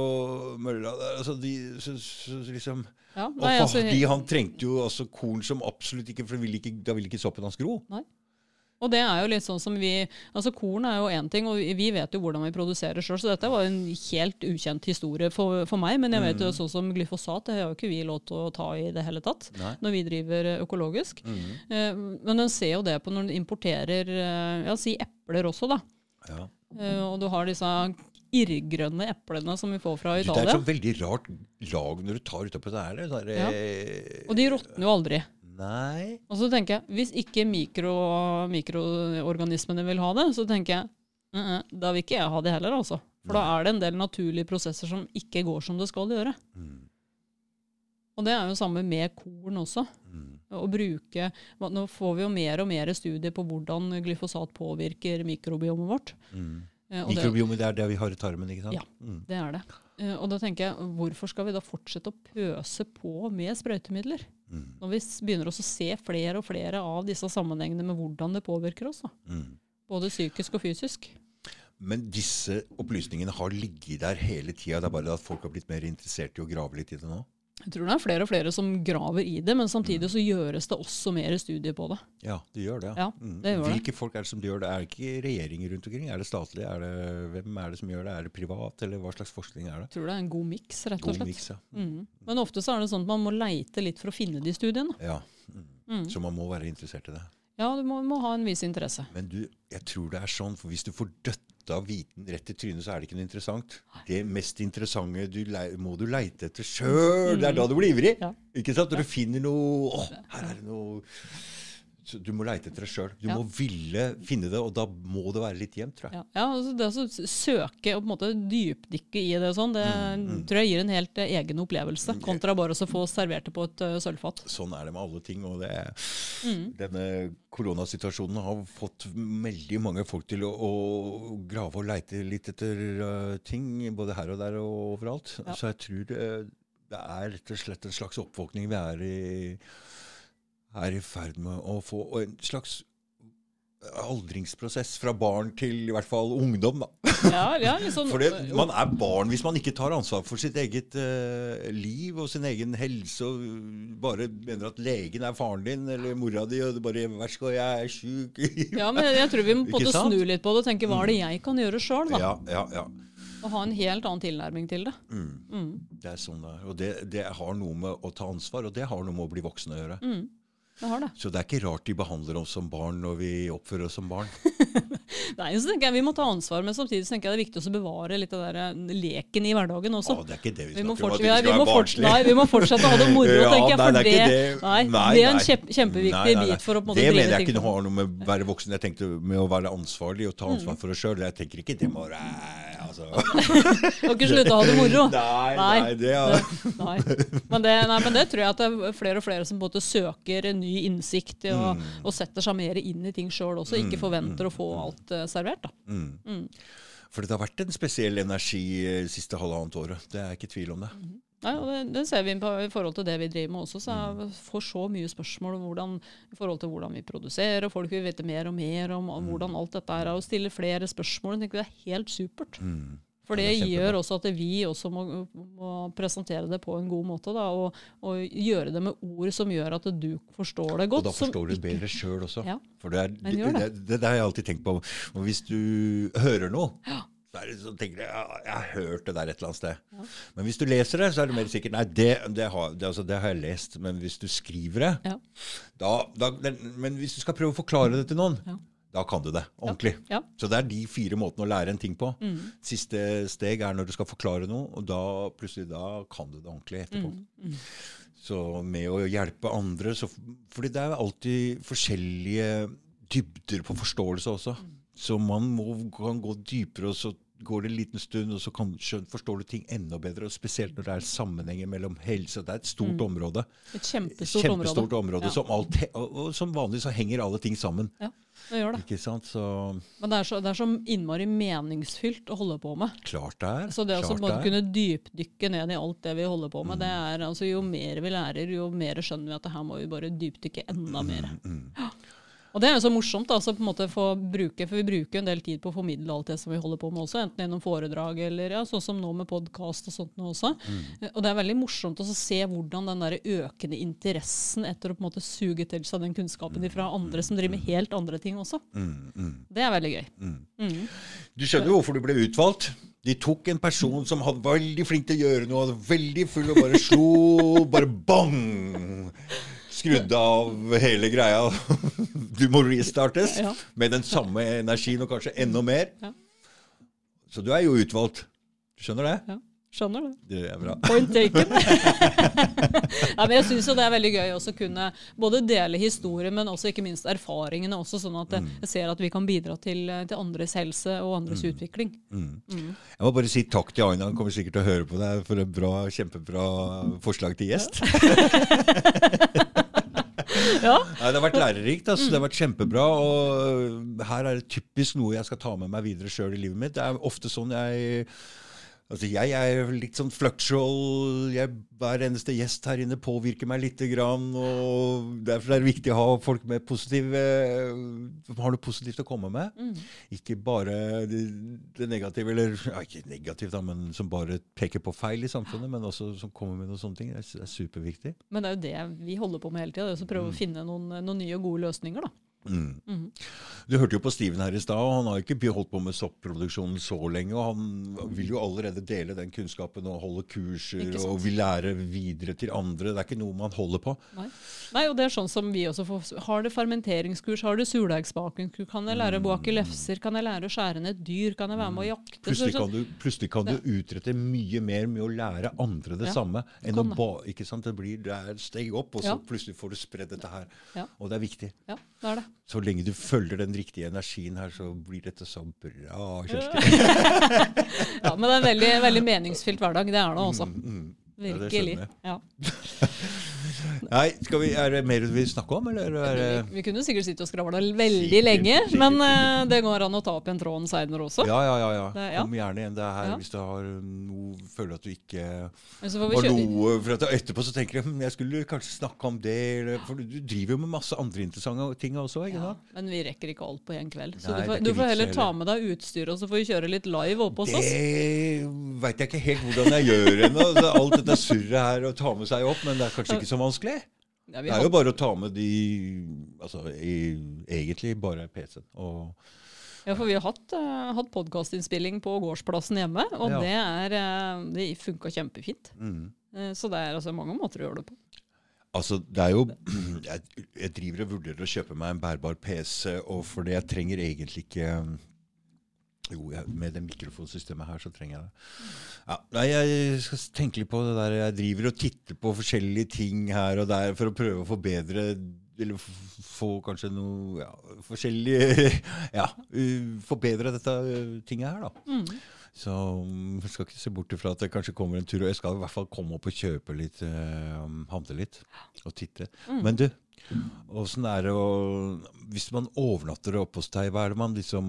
mølla. Altså de, så, så, liksom Ja, og nei, altså, de, han trengte jo altså korn som absolutt ikke For ville ikke, da ville ikke soppen hans gro. Og det er jo litt sånn som vi Altså Korn er jo én ting, og vi vet jo hvordan vi produserer sjøl, så dette var en helt ukjent historie for, for meg. Men jeg vet Mm. jo sånn som glyfosat, det har jo ikke vi lov til å ta i det hele tatt. Nei. Når vi driver økologisk. Eh, men en ser jo det på når en importerer eh, ja, si epler også, da. Ja. Eh, og du har disse irrgrønne eplene som vi får fra Italia. Det er et så veldig rart lag når du tar utapå det her. det der, Ja. Og de råtner jo aldri. Nei Og så tenker jeg, hvis ikke mikro, mikroorganismene vil ha det, så tenker jeg, «Mm, mm, da vil ikke jeg ha det heller, altså. For da er det en del naturlige prosesser som ikke går som det skal gjøre. Mm. Og det er jo samme med korn også. Mm. Å bruke, nå får vi jo mer og mer studier på hvordan glyfosat påvirker mikrobiomet vårt. Mm. Eh, Mikrobiomet det er det vi har i tarmen, ikke sant? Ja. Mm. det er det. Eh, Og da tenker jeg, hvorfor skal vi da fortsette å pøse på med sprøytemidler? Mm. Når vi begynner også å se flere og flere av disse sammenhengene med hvordan det påvirker oss. Mm. Både psykisk og fysisk. Men disse opplysningene har ligget der hele tida. Det er bare at folk har blitt mer interessert i å grave litt i det nå. Jeg tror det er flere og flere som graver i det, men samtidig så gjøres det også mer studier på det. Ja, det gjør det. Ja, Mm. det gjør det. Hvilke folk er det som gjør det? Er det ikke regjeringer rundt omkring? Er det statlig? Er det, hvem er det som gjør det? Er det privat, eller hva slags forskning er det? Jeg tror det er en god miks, rett og slett. God mix, ja. Mm. Men ofte så er det sånn at man må leite litt for å finne de studiene. ja. Mm. Mm. Så man må være interessert i det. Ja, du må, må ha en viss interesse. Men du, jeg tror det er sånn, for hvis du får døtta viten rett i trynet, så er det ikke noe interessant. Det mest interessante du må du leite etter sjøl. Det er da du blir ivrig. Ja. Ikke sant? Når du finner noe Å, her er det noe Du må leite etter det sjøl. Du Ja. må ville finne det, og da må det være litt jevnt, tror jeg. Ja, ja altså det å søke og på en måte dypdykke i det sånn, det Mm, tror jeg gir en helt eh, egen opplevelse, kontra bare å få servert det på et uh, sølvfat. Sånn er det med alle ting. og det, Mm. Denne koronasituasjonen har fått veldig mange folk til å, å grave og leite litt etter uh, ting, både her og der og overalt. Ja. Så jeg tror det, det er rett og slett en slags oppvåkning vi er i, er i ferd med å få. En slags aldringsprosess fra barn til i hvert fall ungdom. da. Ja, ja, liksom, sånn, For det, man er barn hvis man ikke tar ansvar for sitt eget uh, liv og sin egen helse og bare mener at legen er faren din eller mora di, og det bare 'Vær så god, jeg er sjuk'. ja, men jeg tror vi må sant? snu litt på det og tenke hva er det jeg kan gjøre sjøl? ja, ja, ja. Og ha en helt annen tilnærming til det. Mm. Mm. Det er sånn det er. Og det, det har noe med å ta ansvar, og det har noe med å bli voksen å gjøre. Mm. Det. Så det er ikke rart de behandler oss som barn når vi oppfører oss som barn. Nei, så tenker jeg Vi må ta ansvar, men samtidig så tenker jeg det er viktig å bevare litt av den der leken i hverdagen også. Å, det er ikke det vi snakker om, at vi, vi må skal være forts- barnslige. nei, vi må fortsette å ha det moro, Ja, tenker jeg. nei, det er det, nei, Nei, det er en kjempe, kjempeviktig bit for å på en måte Det mener jeg ikke ting. har noe med å være voksen. Jeg tenkte med å være ansvarlig og ta Mm. ansvar for oss sjøl. Jeg tenker ikke det må være altså. Skal ikke slutte å ha det moro. Nei, Nei. nei, det ja. Nei. Men, det, nei, men det tror jeg at det er flere og flere som både søker ny innsikt i og, Mm. og setter seg mer inn i ting sjøl også. Ikke forventer å få alt uh, servert. da. mm. Mm. For det har vært en spesiell energi eh, siste halvannet året. Det er ikke tvil om det. Nei, og det, det ser vi på, i forhold til det vi driver med også. Så Mm. jeg får så mye spørsmål om hvordan, i forhold til hvordan vi produserer. og Folk vil vite mer og mer om, Mm. om hvordan alt dette er. Og stille flere spørsmål. Jeg tenker Det er helt supert. Mm. For det, det gjør også at vi også må, må presentere det på en god måte. Da, og, og gjøre det med ord som gjør at du forstår det godt. Og da forstår du det bedre sjøl også. Ja. For det, er, gjør det, det. det, det har jeg alltid tenkt på. Og hvis du hører noe, Ja. Så, er tenker du ja, jeg har hørt det der et eller annet sted. Men hvis du leser det, så er du mer sikkert Nei, det, det, har, det, altså, det har jeg lest. Men hvis du skriver det Ja. da, da, Men hvis du skal prøve å forklare det til noen, Ja. da kan du det ordentlig. Ja. Så det er de fire måtene å lære en ting på. Mm. Siste steg er når du skal forklare noe, og da plutselig da kan du det ordentlig etterpå. Mm. Så med å hjelpe andre så, Fordi det er alltid forskjellige dybder på forståelse også. Så man må, kan gå dypere og så går det en liten stund, og så kan, forstår du ting enda bedre. og Spesielt når det er sammenhenger mellom helse. Det er et stort område. Et kjempestort, Kjempestort område. Ja. som, alt, og, og som vanlig så henger alle ting sammen. Ja, det gjør det. Ikke sant? Så Men det er, så, det er så innmari meningsfylt å holde på med. klart det er. Så det å kunne dypdykke ned i alt det vi holder på med, det er altså jo mer vi lærer, jo mer skjønner vi at det her må vi bare dypdykke enda mer. Mm, Og det er jo så morsomt, da, så på en måte få bruke, for vi bruker jo en del tid på å formidle alt det som vi holder på med også, enten gjennom foredrag eller ja, sånn som nå med podkast og sånt nå også. Mm. Og det er veldig morsomt å se hvordan den der økende interessen etter å på en måte suge til seg den kunnskapen fra andre som driver med helt andre ting også. Mm, mm. Det er veldig gøy. Mm. Du skjønner jo hvorfor du ble utvalgt. De tok en person som hadde var veldig flink til å gjøre noe, hadde veldig full og bare slo Bare bang! Skrudde av hele greia. Du må restartes Ja. med den samme energien og kanskje enda mer. Ja. Så du er jo utvalgt. Du skjønner det? Ja, skjønner det. Det er bra. Point taken. ja, men jeg syns jo det er veldig gøy å kunne både dele historien, men også ikke minst erfaringene, også, sånn at jeg, jeg ser at vi kan bidra til, til andres helse og andres utvikling. Jeg må bare si takk til Aina. Han kommer sikkert til å høre på deg for et bra, kjempebra forslag til gjest. Ja. Nei, det har vært lærerikt. Altså. Det har vært kjempebra. Og her er det typisk noe jeg skal ta med meg videre sjøl i livet mitt. Det er ofte sånn jeg Altså Jeg er litt sånn fluctual. Jeg, hver eneste gjest her inne påvirker meg lite grann. og Derfor er det viktig å ha folk med positive, som har noe positivt å komme med. Ikke bare det, det negative, eller ja, ikke negativt, da, men som bare peker på feil i samfunnet, men også som kommer med noen sånne ting. Det er, det er superviktig. Men det er jo det vi holder på med hele tida, prøve å finne noen, noen nye og gode løsninger. da. Mm. Du hørte jo på Steven her i stad, og han har ikke holdt på med soppproduksjonen så lenge. og Han vil jo allerede dele den kunnskapen og holde kurser og vil lære videre til andre. Det er ikke noe man holder på. Nei. Nei, og det er sånn som vi også får, Har du fermenteringskurs, har du surdeigsbakenkurs, kan jeg lære å bake lefser, kan jeg lære å skjære ned et dyr, kan jeg være med å jakte? Plutselig kan du, plutselig kan du utrette mye mer med å lære andre det Ja, samme enn å ba, ikke sant? Det blir det er et steg opp, og så Ja. plutselig får du spredd dette her. Ja. Og det er viktig. Ja, det det. Så lenge du følger den riktige energien her, så blir dette så bra, Kjersti. Ja, Men det er en veldig, veldig meningsfylt hverdag. Det er det også. Mm. Ja, det Virkelig. skjønner jeg. Ja. Nei, skal vi, er det mer du vil snakke om, eller er det Vi, vi kunne sikkert sitte og skravla veldig Sikkert, lenge, sikkert, men eh, det går an å ta opp en tråden seinere også. Ja, ja, ja. ja. Det- ja. Kom gjerne igjen. Det er her Ja. hvis du har noe Føler at du ikke har noe For at etterpå så tenker jeg hm, jeg skulle kanskje snakke om det, eller, for du driver jo med masse andre interessante ting også, ikke Ja, sant? men vi rekker ikke alt på én kveld. Så Nei, du får, du får heller ta med deg utstyr, og så får vi kjøre litt live oppe hos oss. Det veit jeg ikke helt hvordan jeg gjør ennå. Alt dette surret her å ta med seg opp, men det er kanskje ikke så vanskelig. Ja, Det har- er jo bare å ta med de Altså i, egentlig bare PC-en. Og Ja, for vi har hatt, uh, hatt podkastinnspilling på gårdsplassen hjemme, og Ja. det, er, eh, det funka kjempefint. mm. Uh, så det er altså mange måter å gjøre det på. Altså, det er jo jeg, jeg driver og vurderer å kjøpe meg en bærbar PC, og fordi jeg trenger egentlig ikke Jo, jeg, med det mikrofonsystemet her, så trenger jeg det. Ja, nei, jeg skal tenke litt på det der. Jeg driver og titter på forskjellige ting her og der for å prøve å forbedre Eller få kanskje noe ja, forskjellig Ja, forbedre dette tinget her, da. Mm. Så mm, jeg skal ikke se bort ifra at det kanskje kommer en tur. Og jeg skal i hvert fall komme opp og kjøpe litt, uh, handle litt og titte. Mm. Men du, åssen er det å Hvis man overnatter oppe hos deg, hva er det man liksom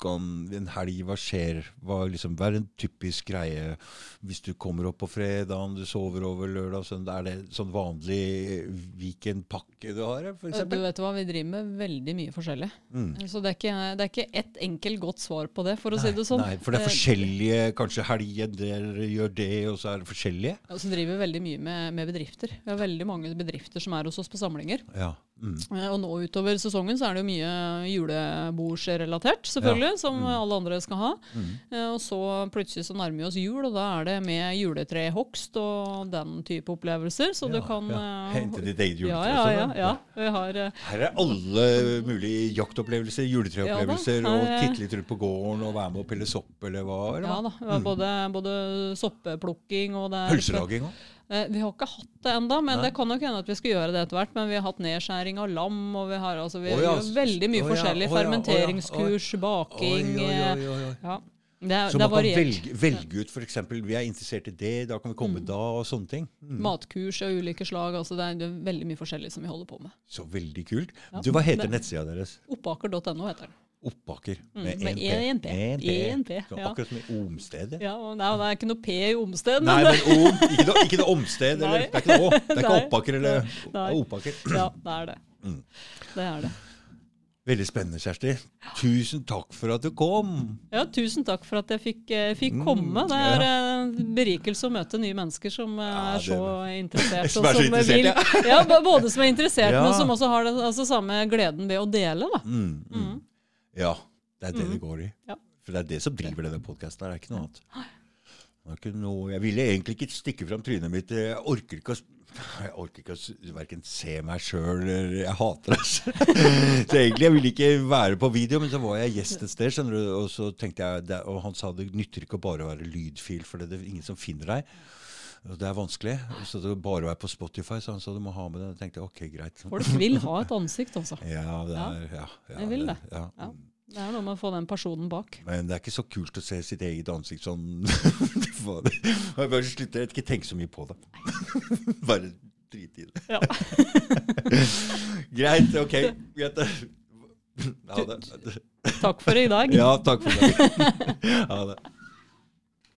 kan En helg, hva skjer? Hva, liksom, hva er en typisk greie hvis du kommer opp på fredagen, du sover over lørdag, Sånn, Er det sånn vanlig weekendpakke du har, for Du vet hva, Vi driver med veldig mye forskjellig. Mm. Så det er, ikke, det er ikke ett enkelt godt svar på det, for å si det sånn. Nei, for det er Eh, forskjellige Kanskje helger dere gjør det, og så er det forskjellige? Og så driver vi veldig mye med, med bedrifter. Vi har veldig mange bedrifter som er hos oss på samlinger. Ja. Mm. Eh, Og nå utover sesongen så er det jo mye julebordsrelatert, selvfølgelig, Ja. som Mm. alle andre skal ha. Mm. Eh, Og så plutselig så nærmer vi oss jul, og da er det med juletrehogst og den type opplevelser. Så du kan ja. eh, Hente ditt eget juletre. Ja, ja, ja. ja. Vi har Her er alle mulige jaktopplevelser, juletreopplevelser, Ja da, og her titte litt rundt på gården og være med og pille sopp, eller hva? Eller ja da, vi både, både soppeplukking og det Pølselaging òg? Eh, Vi har ikke hatt det ennå, men Nei. det kan nok hende at vi skal gjøre det etter hvert. Men vi har hatt nedskjæring av lam, og vi har altså, vi oh, ja, gjør veldig mye oh, ja, forskjellig. Oh, ja, Fermenteringskurs, baking eh. Ja. Det er, Så det man kan velge, velge ut f.eks. vi er interessert i det, da kan vi komme da, og sånne ting. Mm. Matkurs av ulike slag. altså Det er, veldig mye forskjellig som vi holder på med. Så veldig kult. Du, Hva heter nettsida deres? Oppaker.no heter den. Oppaker. Mm, Med én en P. P. En P, ja. Akkurat som i Omstedet. Ja, nei, det er ikke noe P i omsted. Nei, Men, men om, ikke, noe, ikke noe omsted, eller det er ikke noe å. Det er ikke Nei. Oppaker eller Oppakker. Ja, det er det. Mm. Det er det. Veldig spennende, Kjersti. Tusen takk for at du kom. Ja, tusen takk for at jeg fikk, eh, fikk Mm, komme. Det er en berikelse å møte nye mennesker som eh, Ja, er så interessert. Som er så interessert, vil, ja. Både som er interessert, Ja. men som også har den altså, samme gleden ved å dele. Da. Mm, mm. Ja, det er det Mm. det går i. Ja. For det er det som driver denne podkasten her, det er ikke noe annet. Det ikke noe, jeg ville egentlig ikke stikke fram trynet mitt. Jeg orker ikke å jeg orker ikke å verken se meg sjøl eller Jeg hater det. Så egentlig jeg ville ikke være på video, men så var jeg gjest et sted, skjønner du, og så tenkte jeg, og han sa det nytter ikke å bare være lydfil, for det er ingen som finner deg. Og Det er vanskelig. Så det bare å være på Spotify, så han sa du må ha med det. Jeg tenkte ok, greit. Folk vil ha et ansikt, altså. Ja, det er ja, ja, vil det. Ja. Ja. Det er noe med å få den personen bak. Men det er ikke så kult å se sitt eget ansikt sånn. Jeg bare slutter, ikke tenke så mye på det. Bare drit i det. Ja. Greit, ok. Greit. Ha det. Takk for i dag. Ja, takk for det. Ha det.